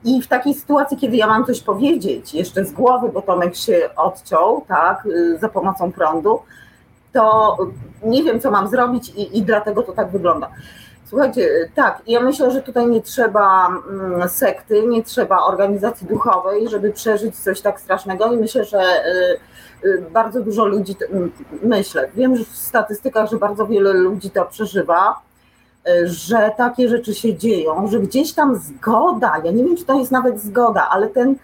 [SPEAKER 9] I w takiej sytuacji, kiedy ja mam coś powiedzieć jeszcze z głowy, bo Tomek się odciął, tak, y, za pomocą prądu, to nie wiem, co mam zrobić i, i dlatego to tak wygląda. Słuchajcie, tak, ja myślę, że tutaj nie trzeba mm, sekty, nie trzeba organizacji duchowej, żeby przeżyć coś tak strasznego i myślę, że y, y, bardzo dużo ludzi, myślę, wiem że w statystykach, że bardzo wiele ludzi to przeżywa, y, że takie rzeczy się dzieją, że gdzieś tam zgoda, ja nie wiem, czy to jest nawet zgoda, ale ten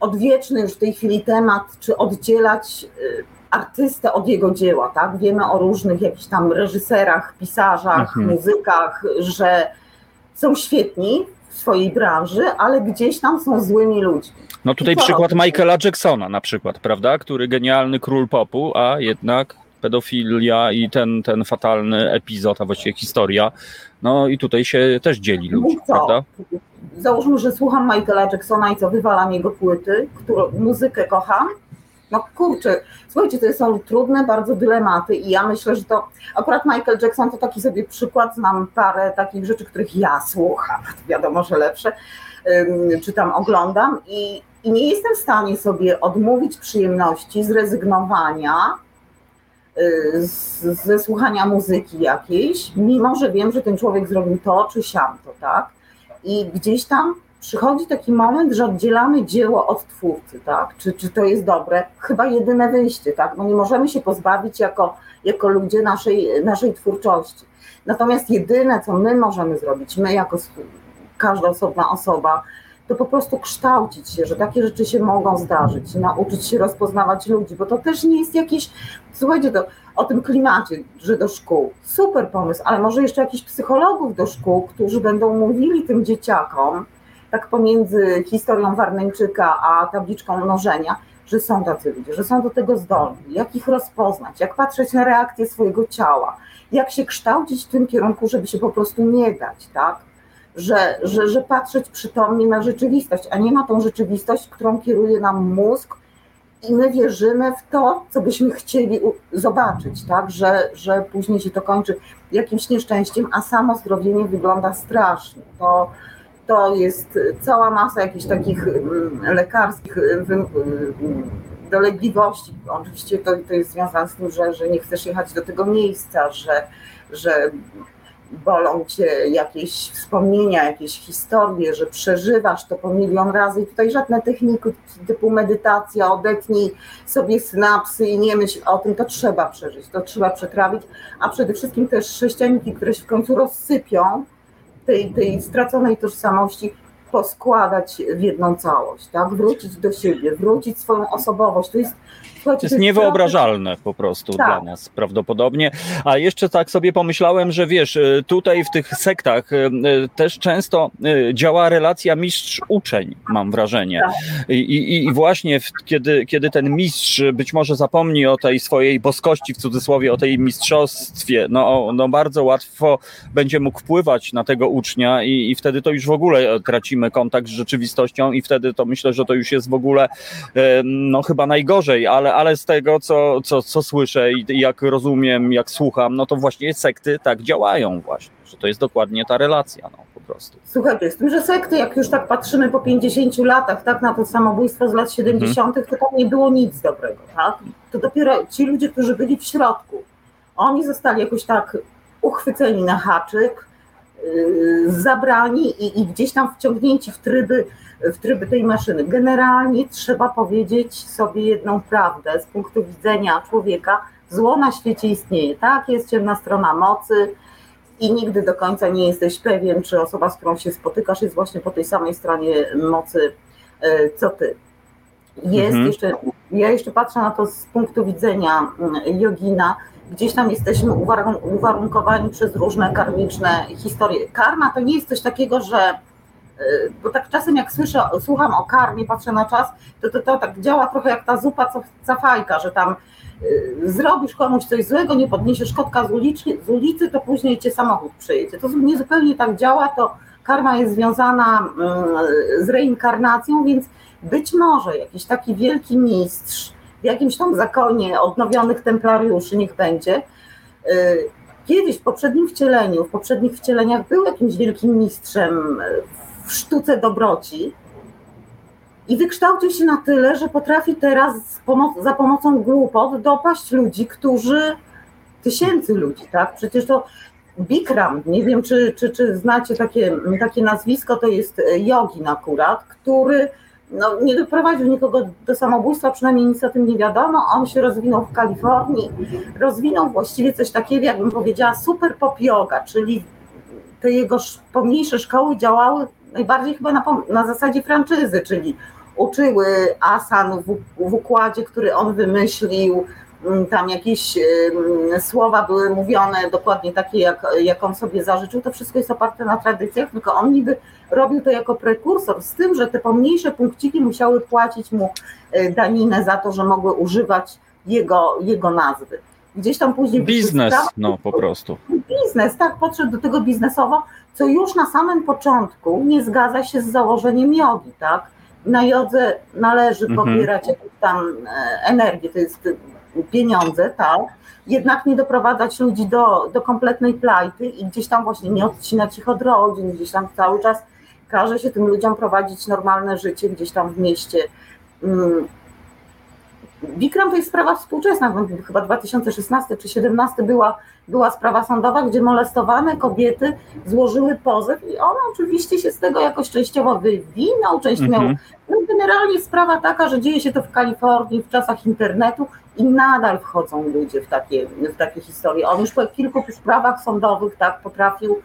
[SPEAKER 9] odwieczny już w tej chwili temat, czy oddzielać y, artystę od jego dzieła, tak? Wiemy o różnych jakichś tam reżyserach, pisarzach,
[SPEAKER 2] Mhm.
[SPEAKER 9] muzykach, że są świetni w swojej branży, ale gdzieś tam są złymi ludźmi.
[SPEAKER 2] No tutaj przykład? Michaela Jacksona na przykład, prawda? Który genialny król popu, a jednak pedofilia i ten, ten fatalny epizod, a właściwie historia, no i tutaj się też dzieli ludzi,
[SPEAKER 9] co?
[SPEAKER 2] prawda?
[SPEAKER 9] Załóżmy, że słucham Michaela Jacksona i co wywalam jego płyty, którą muzykę kocham. No kurczę, słuchajcie, to są trudne bardzo dylematy i ja myślę, że to akurat Michael Jackson to taki sobie przykład, znam parę takich rzeczy, których ja słucham, wiadomo, że lepsze, ym, czy tam oglądam i, i nie jestem w stanie sobie odmówić przyjemności zrezygnowania y, z, ze słuchania muzyki jakiejś, mimo że wiem, że ten człowiek zrobił to czy siamto, tak? I gdzieś tam przychodzi taki moment, że oddzielamy dzieło od twórcy, tak? Czy, czy to jest dobre? Chyba jedyne wyjście, tak? Bo nie możemy się pozbawić jako, jako ludzie naszej, naszej twórczości. Natomiast jedyne, co my możemy zrobić, my jako każda osobna osoba, to po prostu kształcić się, że takie rzeczy się mogą zdarzyć, nauczyć się rozpoznawać ludzi, bo to też nie jest jakieś, słuchajcie, to o tym klimacie, że do szkół, super pomysł, ale może jeszcze jakichś psychologów do szkół, którzy będą mówili tym dzieciakom, tak pomiędzy historią Warneńczyka a tabliczką mnożenia, że są tacy ludzie, że są do tego zdolni, jak ich rozpoznać, jak patrzeć na reakcję swojego ciała, jak się kształcić w tym kierunku, żeby się po prostu nie dać, tak? Że, że, że patrzeć przytomnie na rzeczywistość, a nie na tą rzeczywistość, którą kieruje nam mózg i my wierzymy w to, co byśmy chcieli zobaczyć, tak? Że, że później się to kończy jakimś nieszczęściem, a samo zdrowienie wygląda strasznie. To, to jest cała masa jakichś takich mm, lekarskich y, y, dolegliwości. Oczywiście to, to jest związane z tym, że, że nie chcesz jechać do tego miejsca, że, że bolą cię jakieś wspomnienia, jakieś historie, że przeżywasz to po milion razy. I tutaj żadne techniki typu medytacja, odetnij sobie synapsy i nie myśl o tym, to trzeba przeżyć, to trzeba przetrawić, a przede wszystkim też sześcianiki, które się w końcu rozsypią tej, tej straconej tożsamości, poskładać w jedną całość, tak? Wrócić do siebie, wrócić swoją osobowość. To jest
[SPEAKER 2] to jest niewyobrażalne po prostu
[SPEAKER 9] tak.
[SPEAKER 2] dla nas prawdopodobnie. A jeszcze tak sobie pomyślałem, że wiesz, y, tutaj w tych sektach y, y, też często działa relacja mistrz-uczeń, mam wrażenie.
[SPEAKER 9] Tak.
[SPEAKER 2] I, i, I, właśnie w, kiedy, kiedy ten mistrz być może zapomni o tej swojej boskości, w cudzysłowie, o tej mistrzostwie, no, no bardzo łatwo będzie mógł wpływać na tego ucznia i, i wtedy to już w ogóle tracimy kontakt z rzeczywistością i wtedy to myślę, że to już jest w ogóle no chyba najgorzej, ale ale z tego, co, co, co słyszę i jak rozumiem, jak słucham, no to właśnie sekty tak działają właśnie, że to jest dokładnie ta relacja, no po prostu.
[SPEAKER 9] Słuchajcie, z tym, że sekty, jak już tak patrzymy po 50 latach, tak, na to samobójstwo z lat 70., mhm. to tam nie było nic dobrego, tak? To dopiero ci ludzie, którzy byli w środku, oni zostali jakoś tak uchwyceni na haczyk, yy, zabrani i, i gdzieś tam wciągnięci w tryby w tryby tej maszyny. Generalnie trzeba powiedzieć sobie jedną prawdę z punktu widzenia człowieka. Zło na świecie istnieje, tak? Jest ciemna strona mocy i nigdy do końca nie jesteś pewien, czy osoba, z którą się spotykasz, jest właśnie po tej samej stronie mocy, e, co ty. Jest mhm. jeszcze, ja jeszcze patrzę na to z punktu widzenia mm, jogina, gdzieś tam jesteśmy uwarunkowani przez różne karmiczne historie. Karma to nie jest coś takiego, że bo tak czasem jak słyszę, słucham o karmie, patrzę na czas, to, to, to tak działa trochę jak ta zupa cafajka, że tam y, zrobisz komuś coś złego, nie podniesiesz kotka z ulicy, z ulicy, to później cię samochód przejedzie. To nie zupełnie tak działa, to karma jest związana y, z reinkarnacją, więc być może jakiś taki wielki mistrz w jakimś tam zakonie odnowionych templariuszy, niech będzie, kiedyś w poprzednim wcieleniu, w poprzednich wcieleniach był jakimś wielkim mistrzem w sztuce dobroci i wykształcił się na tyle, że potrafi teraz za pomocą głupot dopaść ludzi, którzy, tysięcy ludzi, tak? Przecież to Bikram, nie wiem czy, czy, czy znacie takie, takie nazwisko, to jest jogin akurat, który no, nie doprowadził nikogo do samobójstwa, przynajmniej nic o tym nie wiadomo. On się rozwinął w Kalifornii, rozwinął właściwie coś takiego, jakbym powiedziała, super pop yoga, czyli te jego pomniejsze szkoły działały najbardziej chyba na, na zasadzie franczyzy, czyli uczyły asan w, w układzie, który on wymyślił, mm, tam jakieś słowa były mówione dokładnie takie, jak, jak on sobie zażyczył, to wszystko jest oparte na tradycjach, tylko on niby robił to jako prekursor, z tym, że te pomniejsze punkciki musiały płacić mu e, daninę za to, że mogły używać jego, jego nazwy. Gdzieś tam później...
[SPEAKER 2] Biznes, no po prostu.
[SPEAKER 9] Biznes, tak, podszedł do tego biznesowo, co już na samym początku nie zgadza się z założeniem jogi, tak? Na jodze należy mhm. pobierać jakąś tam e, energię, to jest pieniądze, tak? Jednak nie doprowadzać ludzi do, do kompletnej plajty i gdzieś tam właśnie nie odcinać ich od rodzin, gdzieś tam cały czas każe się tym ludziom prowadzić normalne życie gdzieś tam w mieście. Bikram to jest sprawa współczesna, chyba 2016 czy 2017 była, była sprawa sądowa, gdzie molestowane kobiety złożyły pozew i on oczywiście się z tego jakoś częściowo wywinął, część miał. Mm -hmm. No generalnie sprawa taka, że dzieje się to w Kalifornii w czasach internetu i nadal wchodzą ludzie w takie, w takie historie. On już po kilku sprawach sądowych tak potrafił,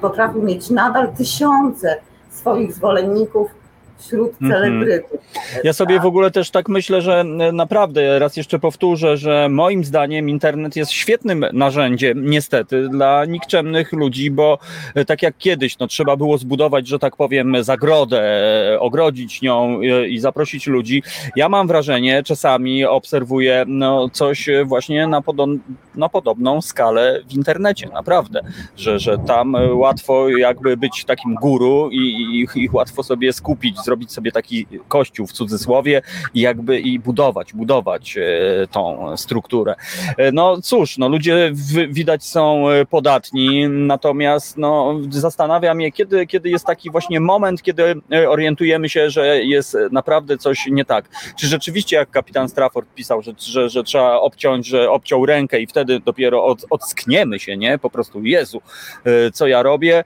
[SPEAKER 9] potrafił mieć nadal tysiące swoich zwolenników wśród mhm. celebrytów.
[SPEAKER 2] Ja sobie w ogóle też tak myślę, że naprawdę, raz jeszcze powtórzę, że moim zdaniem internet jest świetnym narzędziem, niestety, dla nikczemnych ludzi, bo e, tak jak kiedyś, no trzeba było zbudować, że tak powiem, zagrodę, e, ogrodzić nią e, i zaprosić ludzi. Ja mam wrażenie, czasami obserwuję no, coś właśnie na, na podobną skalę w internecie, naprawdę, że, że tam łatwo jakby być takim guru i, i, i łatwo sobie skupić zrobić sobie taki kościół w cudzysłowie i jakby i budować, budować e, tą strukturę. E, No cóż, no ludzie w, widać są e, podatni, natomiast no, zastanawiam mnie, kiedy, kiedy jest taki właśnie moment, kiedy orientujemy się, że jest naprawdę coś nie tak. Czy rzeczywiście, jak kapitan Strafford pisał, że, że, że trzeba obciąć, że obciął rękę i wtedy dopiero od, odskniemy się, nie? Po prostu, Jezu, co ja robię?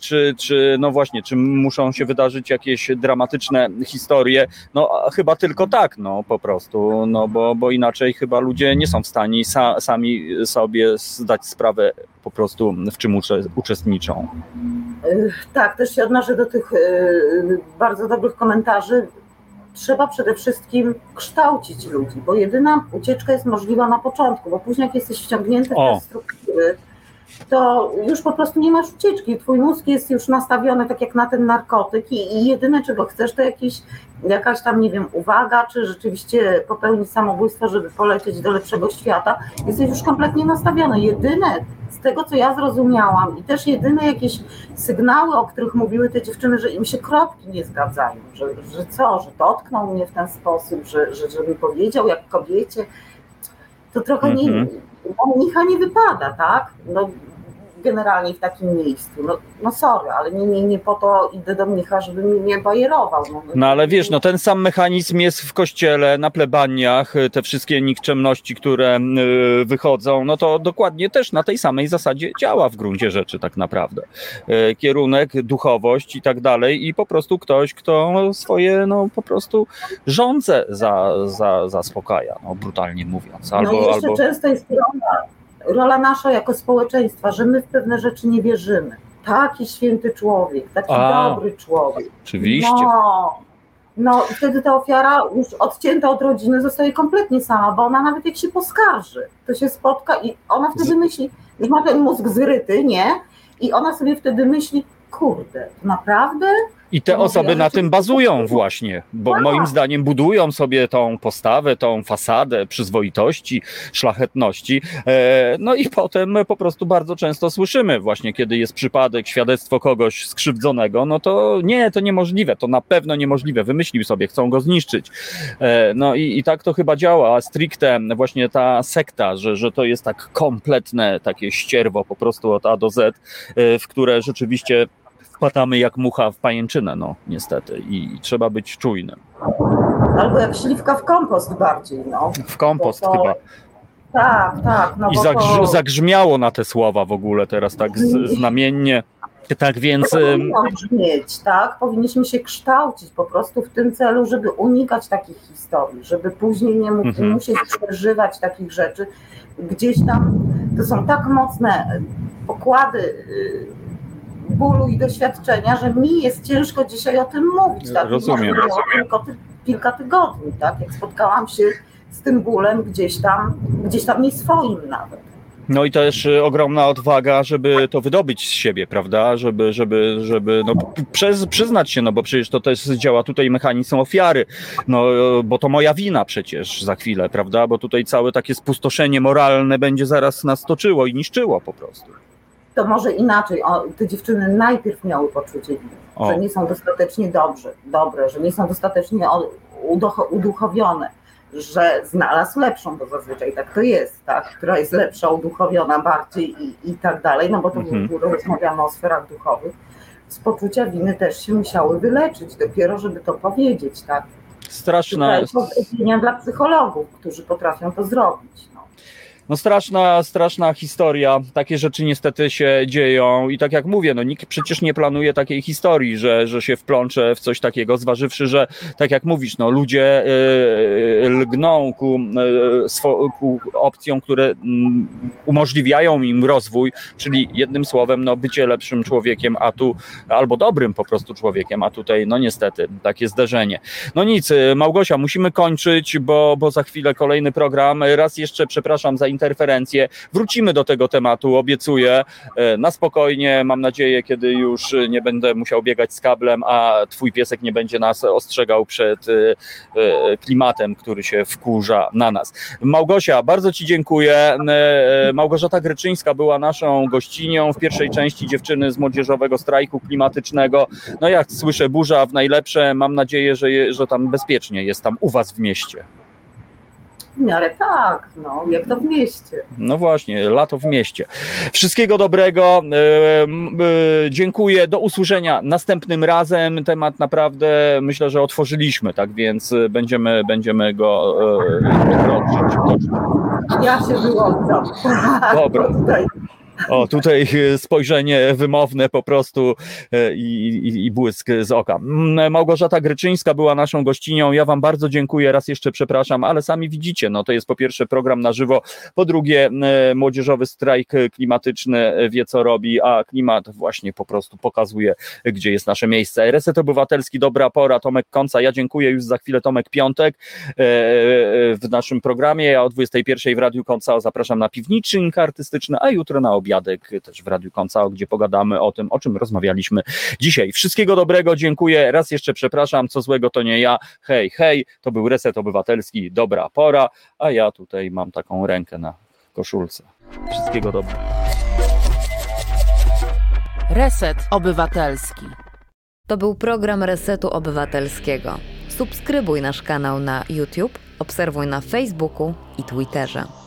[SPEAKER 2] Czy, czy no właśnie, czy muszą się wydarzyć jakieś dramatyczne historie? No chyba tylko tak, no po prostu, no bo, bo inaczej chyba ludzie nie są w stanie sa, sami sobie zdać sprawę po prostu, w czym ucze, uczestniczą.
[SPEAKER 9] Tak, też się odnoszę do tych y, bardzo dobrych komentarzy. Trzeba przede wszystkim kształcić ludzi, bo jedyna ucieczka jest możliwa na początku, bo później jak jesteś wciągnięty w te struktury, to już po prostu nie masz ucieczki. Twój mózg jest już nastawiony tak jak na ten narkotyk i, i jedyne czego chcesz to jakiś, jakaś tam, nie wiem, uwaga, czy rzeczywiście popełnić samobójstwo, żeby polecieć do lepszego świata. Jesteś już kompletnie nastawiony. Jedyne z tego, co ja zrozumiałam i też jedyne jakieś sygnały, o których mówiły te dziewczyny, że im się kropki nie zgadzają, że, że co, że dotknął mnie w ten sposób, że, że, że mi powiedział jak kobiecie, to trochę nie, No, mnicha nie wypada, tak? No, generalnie w takim miejscu. No, no sorry, ale nie, nie, nie po to idę do mnicha, żeby mi nie bajerował. No,
[SPEAKER 2] No ale wiesz, no ten sam mechanizm jest w kościele, na plebaniach, y, te wszystkie nikczemności, które y, wychodzą, no to dokładnie też na tej samej zasadzie działa w gruncie rzeczy tak naprawdę. Y, Kierunek, duchowość i tak dalej i po prostu ktoś, kto swoje, no po prostu żądze za, za, zaspokaja, no brutalnie mówiąc. Albo,
[SPEAKER 9] no i jeszcze
[SPEAKER 2] albo...
[SPEAKER 9] często jest rola, nasza jako społeczeństwa, że my w pewne rzeczy nie wierzymy. Taki święty człowiek, taki
[SPEAKER 2] A,
[SPEAKER 9] dobry człowiek.
[SPEAKER 2] Oczywiście.
[SPEAKER 9] No, no i wtedy ta ofiara już odcięta od rodziny zostaje kompletnie sama, bo ona nawet jak się poskarży, to się spotka i ona wtedy myśli, już ma ten mózg zryty, nie? I ona sobie wtedy myśli, kurde, to naprawdę?
[SPEAKER 2] I te osoby na tym bazują właśnie, bo
[SPEAKER 9] Tak.
[SPEAKER 2] moim zdaniem budują sobie tą postawę, tą fasadę przyzwoitości, szlachetności. E, No i potem po prostu bardzo często słyszymy właśnie, kiedy jest przypadek, świadectwo kogoś skrzywdzonego, no to nie, to niemożliwe, to na pewno niemożliwe, wymyślił sobie, chcą go zniszczyć. E, No i, i tak to chyba działa, stricte właśnie ta sekta, że, że to jest tak kompletne takie ścierwo po prostu od A do Z, e, w które rzeczywiście wpadamy jak mucha w pajęczynę, no niestety i trzeba być czujnym.
[SPEAKER 9] Albo jak śliwka w kompost bardziej, no.
[SPEAKER 2] W kompost
[SPEAKER 9] to-
[SPEAKER 2] chyba.
[SPEAKER 9] Tak, tak. No
[SPEAKER 2] I zagrz-
[SPEAKER 9] to...
[SPEAKER 2] zagrzmiało na te słowa w ogóle teraz tak z- znamiennie. Tak więc
[SPEAKER 9] powinno brzmieć, tak? Powinniśmy się kształcić po prostu w tym celu, żeby unikać takich historii, żeby później nie, mu-
[SPEAKER 2] Mhm.
[SPEAKER 9] musieć przeżywać takich rzeczy. Gdzieś tam to są tak mocne pokłady y, bólu i doświadczenia, że mi jest ciężko dzisiaj o tym mówić. Tak?
[SPEAKER 2] Rozumiem.
[SPEAKER 9] Było Tylko ty, kilka tygodni, tak? Jak spotkałam się z tym bólem gdzieś tam, gdzieś tam nie swoim nawet.
[SPEAKER 2] no i też y, ogromna odwaga, żeby to wydobyć z siebie, prawda? Żeby, żeby, żeby no, przez, przyznać się, no bo przecież to też działa tutaj mechanizm ofiary, no bo to moja wina przecież za chwilę, prawda? Bo tutaj całe takie spustoszenie moralne będzie zaraz nas toczyło i niszczyło po prostu.
[SPEAKER 9] To może inaczej. O, te dziewczyny najpierw miały poczucie winy,
[SPEAKER 2] O.
[SPEAKER 9] że nie są dostatecznie dobrze, dobre, że nie są dostatecznie uduchowione, że znalazł lepszą, bo zazwyczaj tak to jest, tak, która jest lepsza, uduchowiona bardziej i, i tak dalej, no bo to
[SPEAKER 2] Mhm.
[SPEAKER 9] rozmawiamy o sferach duchowych. Z poczucia winy też się musiały wyleczyć, dopiero żeby to powiedzieć, tak.
[SPEAKER 2] Straszna,
[SPEAKER 9] Tutaj pozdrowienia dla psychologów, którzy potrafią to zrobić. No.
[SPEAKER 2] Straszna, straszna historia. Takie rzeczy niestety się dzieją i tak jak mówię, no nikt przecież nie planuje takiej historii, że, że się wplącze w coś takiego, zważywszy, że tak jak mówisz, no ludzie yy, lgną ku, swo, ku opcjom, które mm, umożliwiają im rozwój, czyli jednym słowem, no bycie lepszym człowiekiem, a tu albo dobrym po prostu człowiekiem, a tutaj no niestety takie zderzenie. No nic, Małgosia, musimy kończyć, bo, bo za chwilę kolejny program. Raz jeszcze przepraszam za interferencje. Wrócimy do tego tematu, obiecuję. E, Na spokojnie, mam nadzieję, kiedy już nie będę musiał biegać z kablem, a twój piesek nie będzie nas ostrzegał przed e, e, klimatem, który się wkurza na nas. Małgosia, bardzo Ci dziękuję. Małgorzata Gryczyńska była naszą gościnią w pierwszej części dziewczyny z młodzieżowego strajku klimatycznego. No jak słyszę, burza w najlepsze. Mam nadzieję, że, je, że tam bezpiecznie jest tam u Was w mieście.
[SPEAKER 9] W miarę tak, no, jak to w mieście.
[SPEAKER 2] No właśnie, lato w mieście. Wszystkiego dobrego. e, e, Dziękuję. Do usłyszenia następnym razem. Temat naprawdę myślę, że otworzyliśmy, tak więc e, będziemy, będziemy go e.
[SPEAKER 9] Ja się wyłączam.
[SPEAKER 2] Dobra. O, tutaj e, spojrzenie wymowne po prostu e, i, i, i błysk z oka. Mm, Małgorzata Gryczyńska była naszą gościnią. Ja Wam bardzo dziękuję. Raz jeszcze przepraszam, ale sami widzicie, no to jest po pierwsze program na żywo, po drugie e, młodzieżowy strajk klimatyczny wie co robi, a klimat właśnie po prostu pokazuje, gdzie jest nasze miejsce. Reset Obywatelski, dobra pora, Tomek Konca. Ja dziękuję już za chwilę Tomek Piątek w naszym programie. a o 21 w Radiu Konca zapraszam na piwniczynka artystyczne, a jutro na obiadek też w Radiu Koncao, gdzie pogadamy o tym, o czym rozmawialiśmy dzisiaj. Wszystkiego dobrego, dziękuję. Raz jeszcze przepraszam, co złego to nie ja. Hej, hej, to był Reset Obywatelski, dobra pora, a ja tutaj mam taką rękę na koszulce. Wszystkiego dobrego.
[SPEAKER 1] Reset Obywatelski.
[SPEAKER 8] To był program Resetu Obywatelskiego. Subskrybuj nasz kanał na YouTube, obserwuj na Facebooku i Twitterze.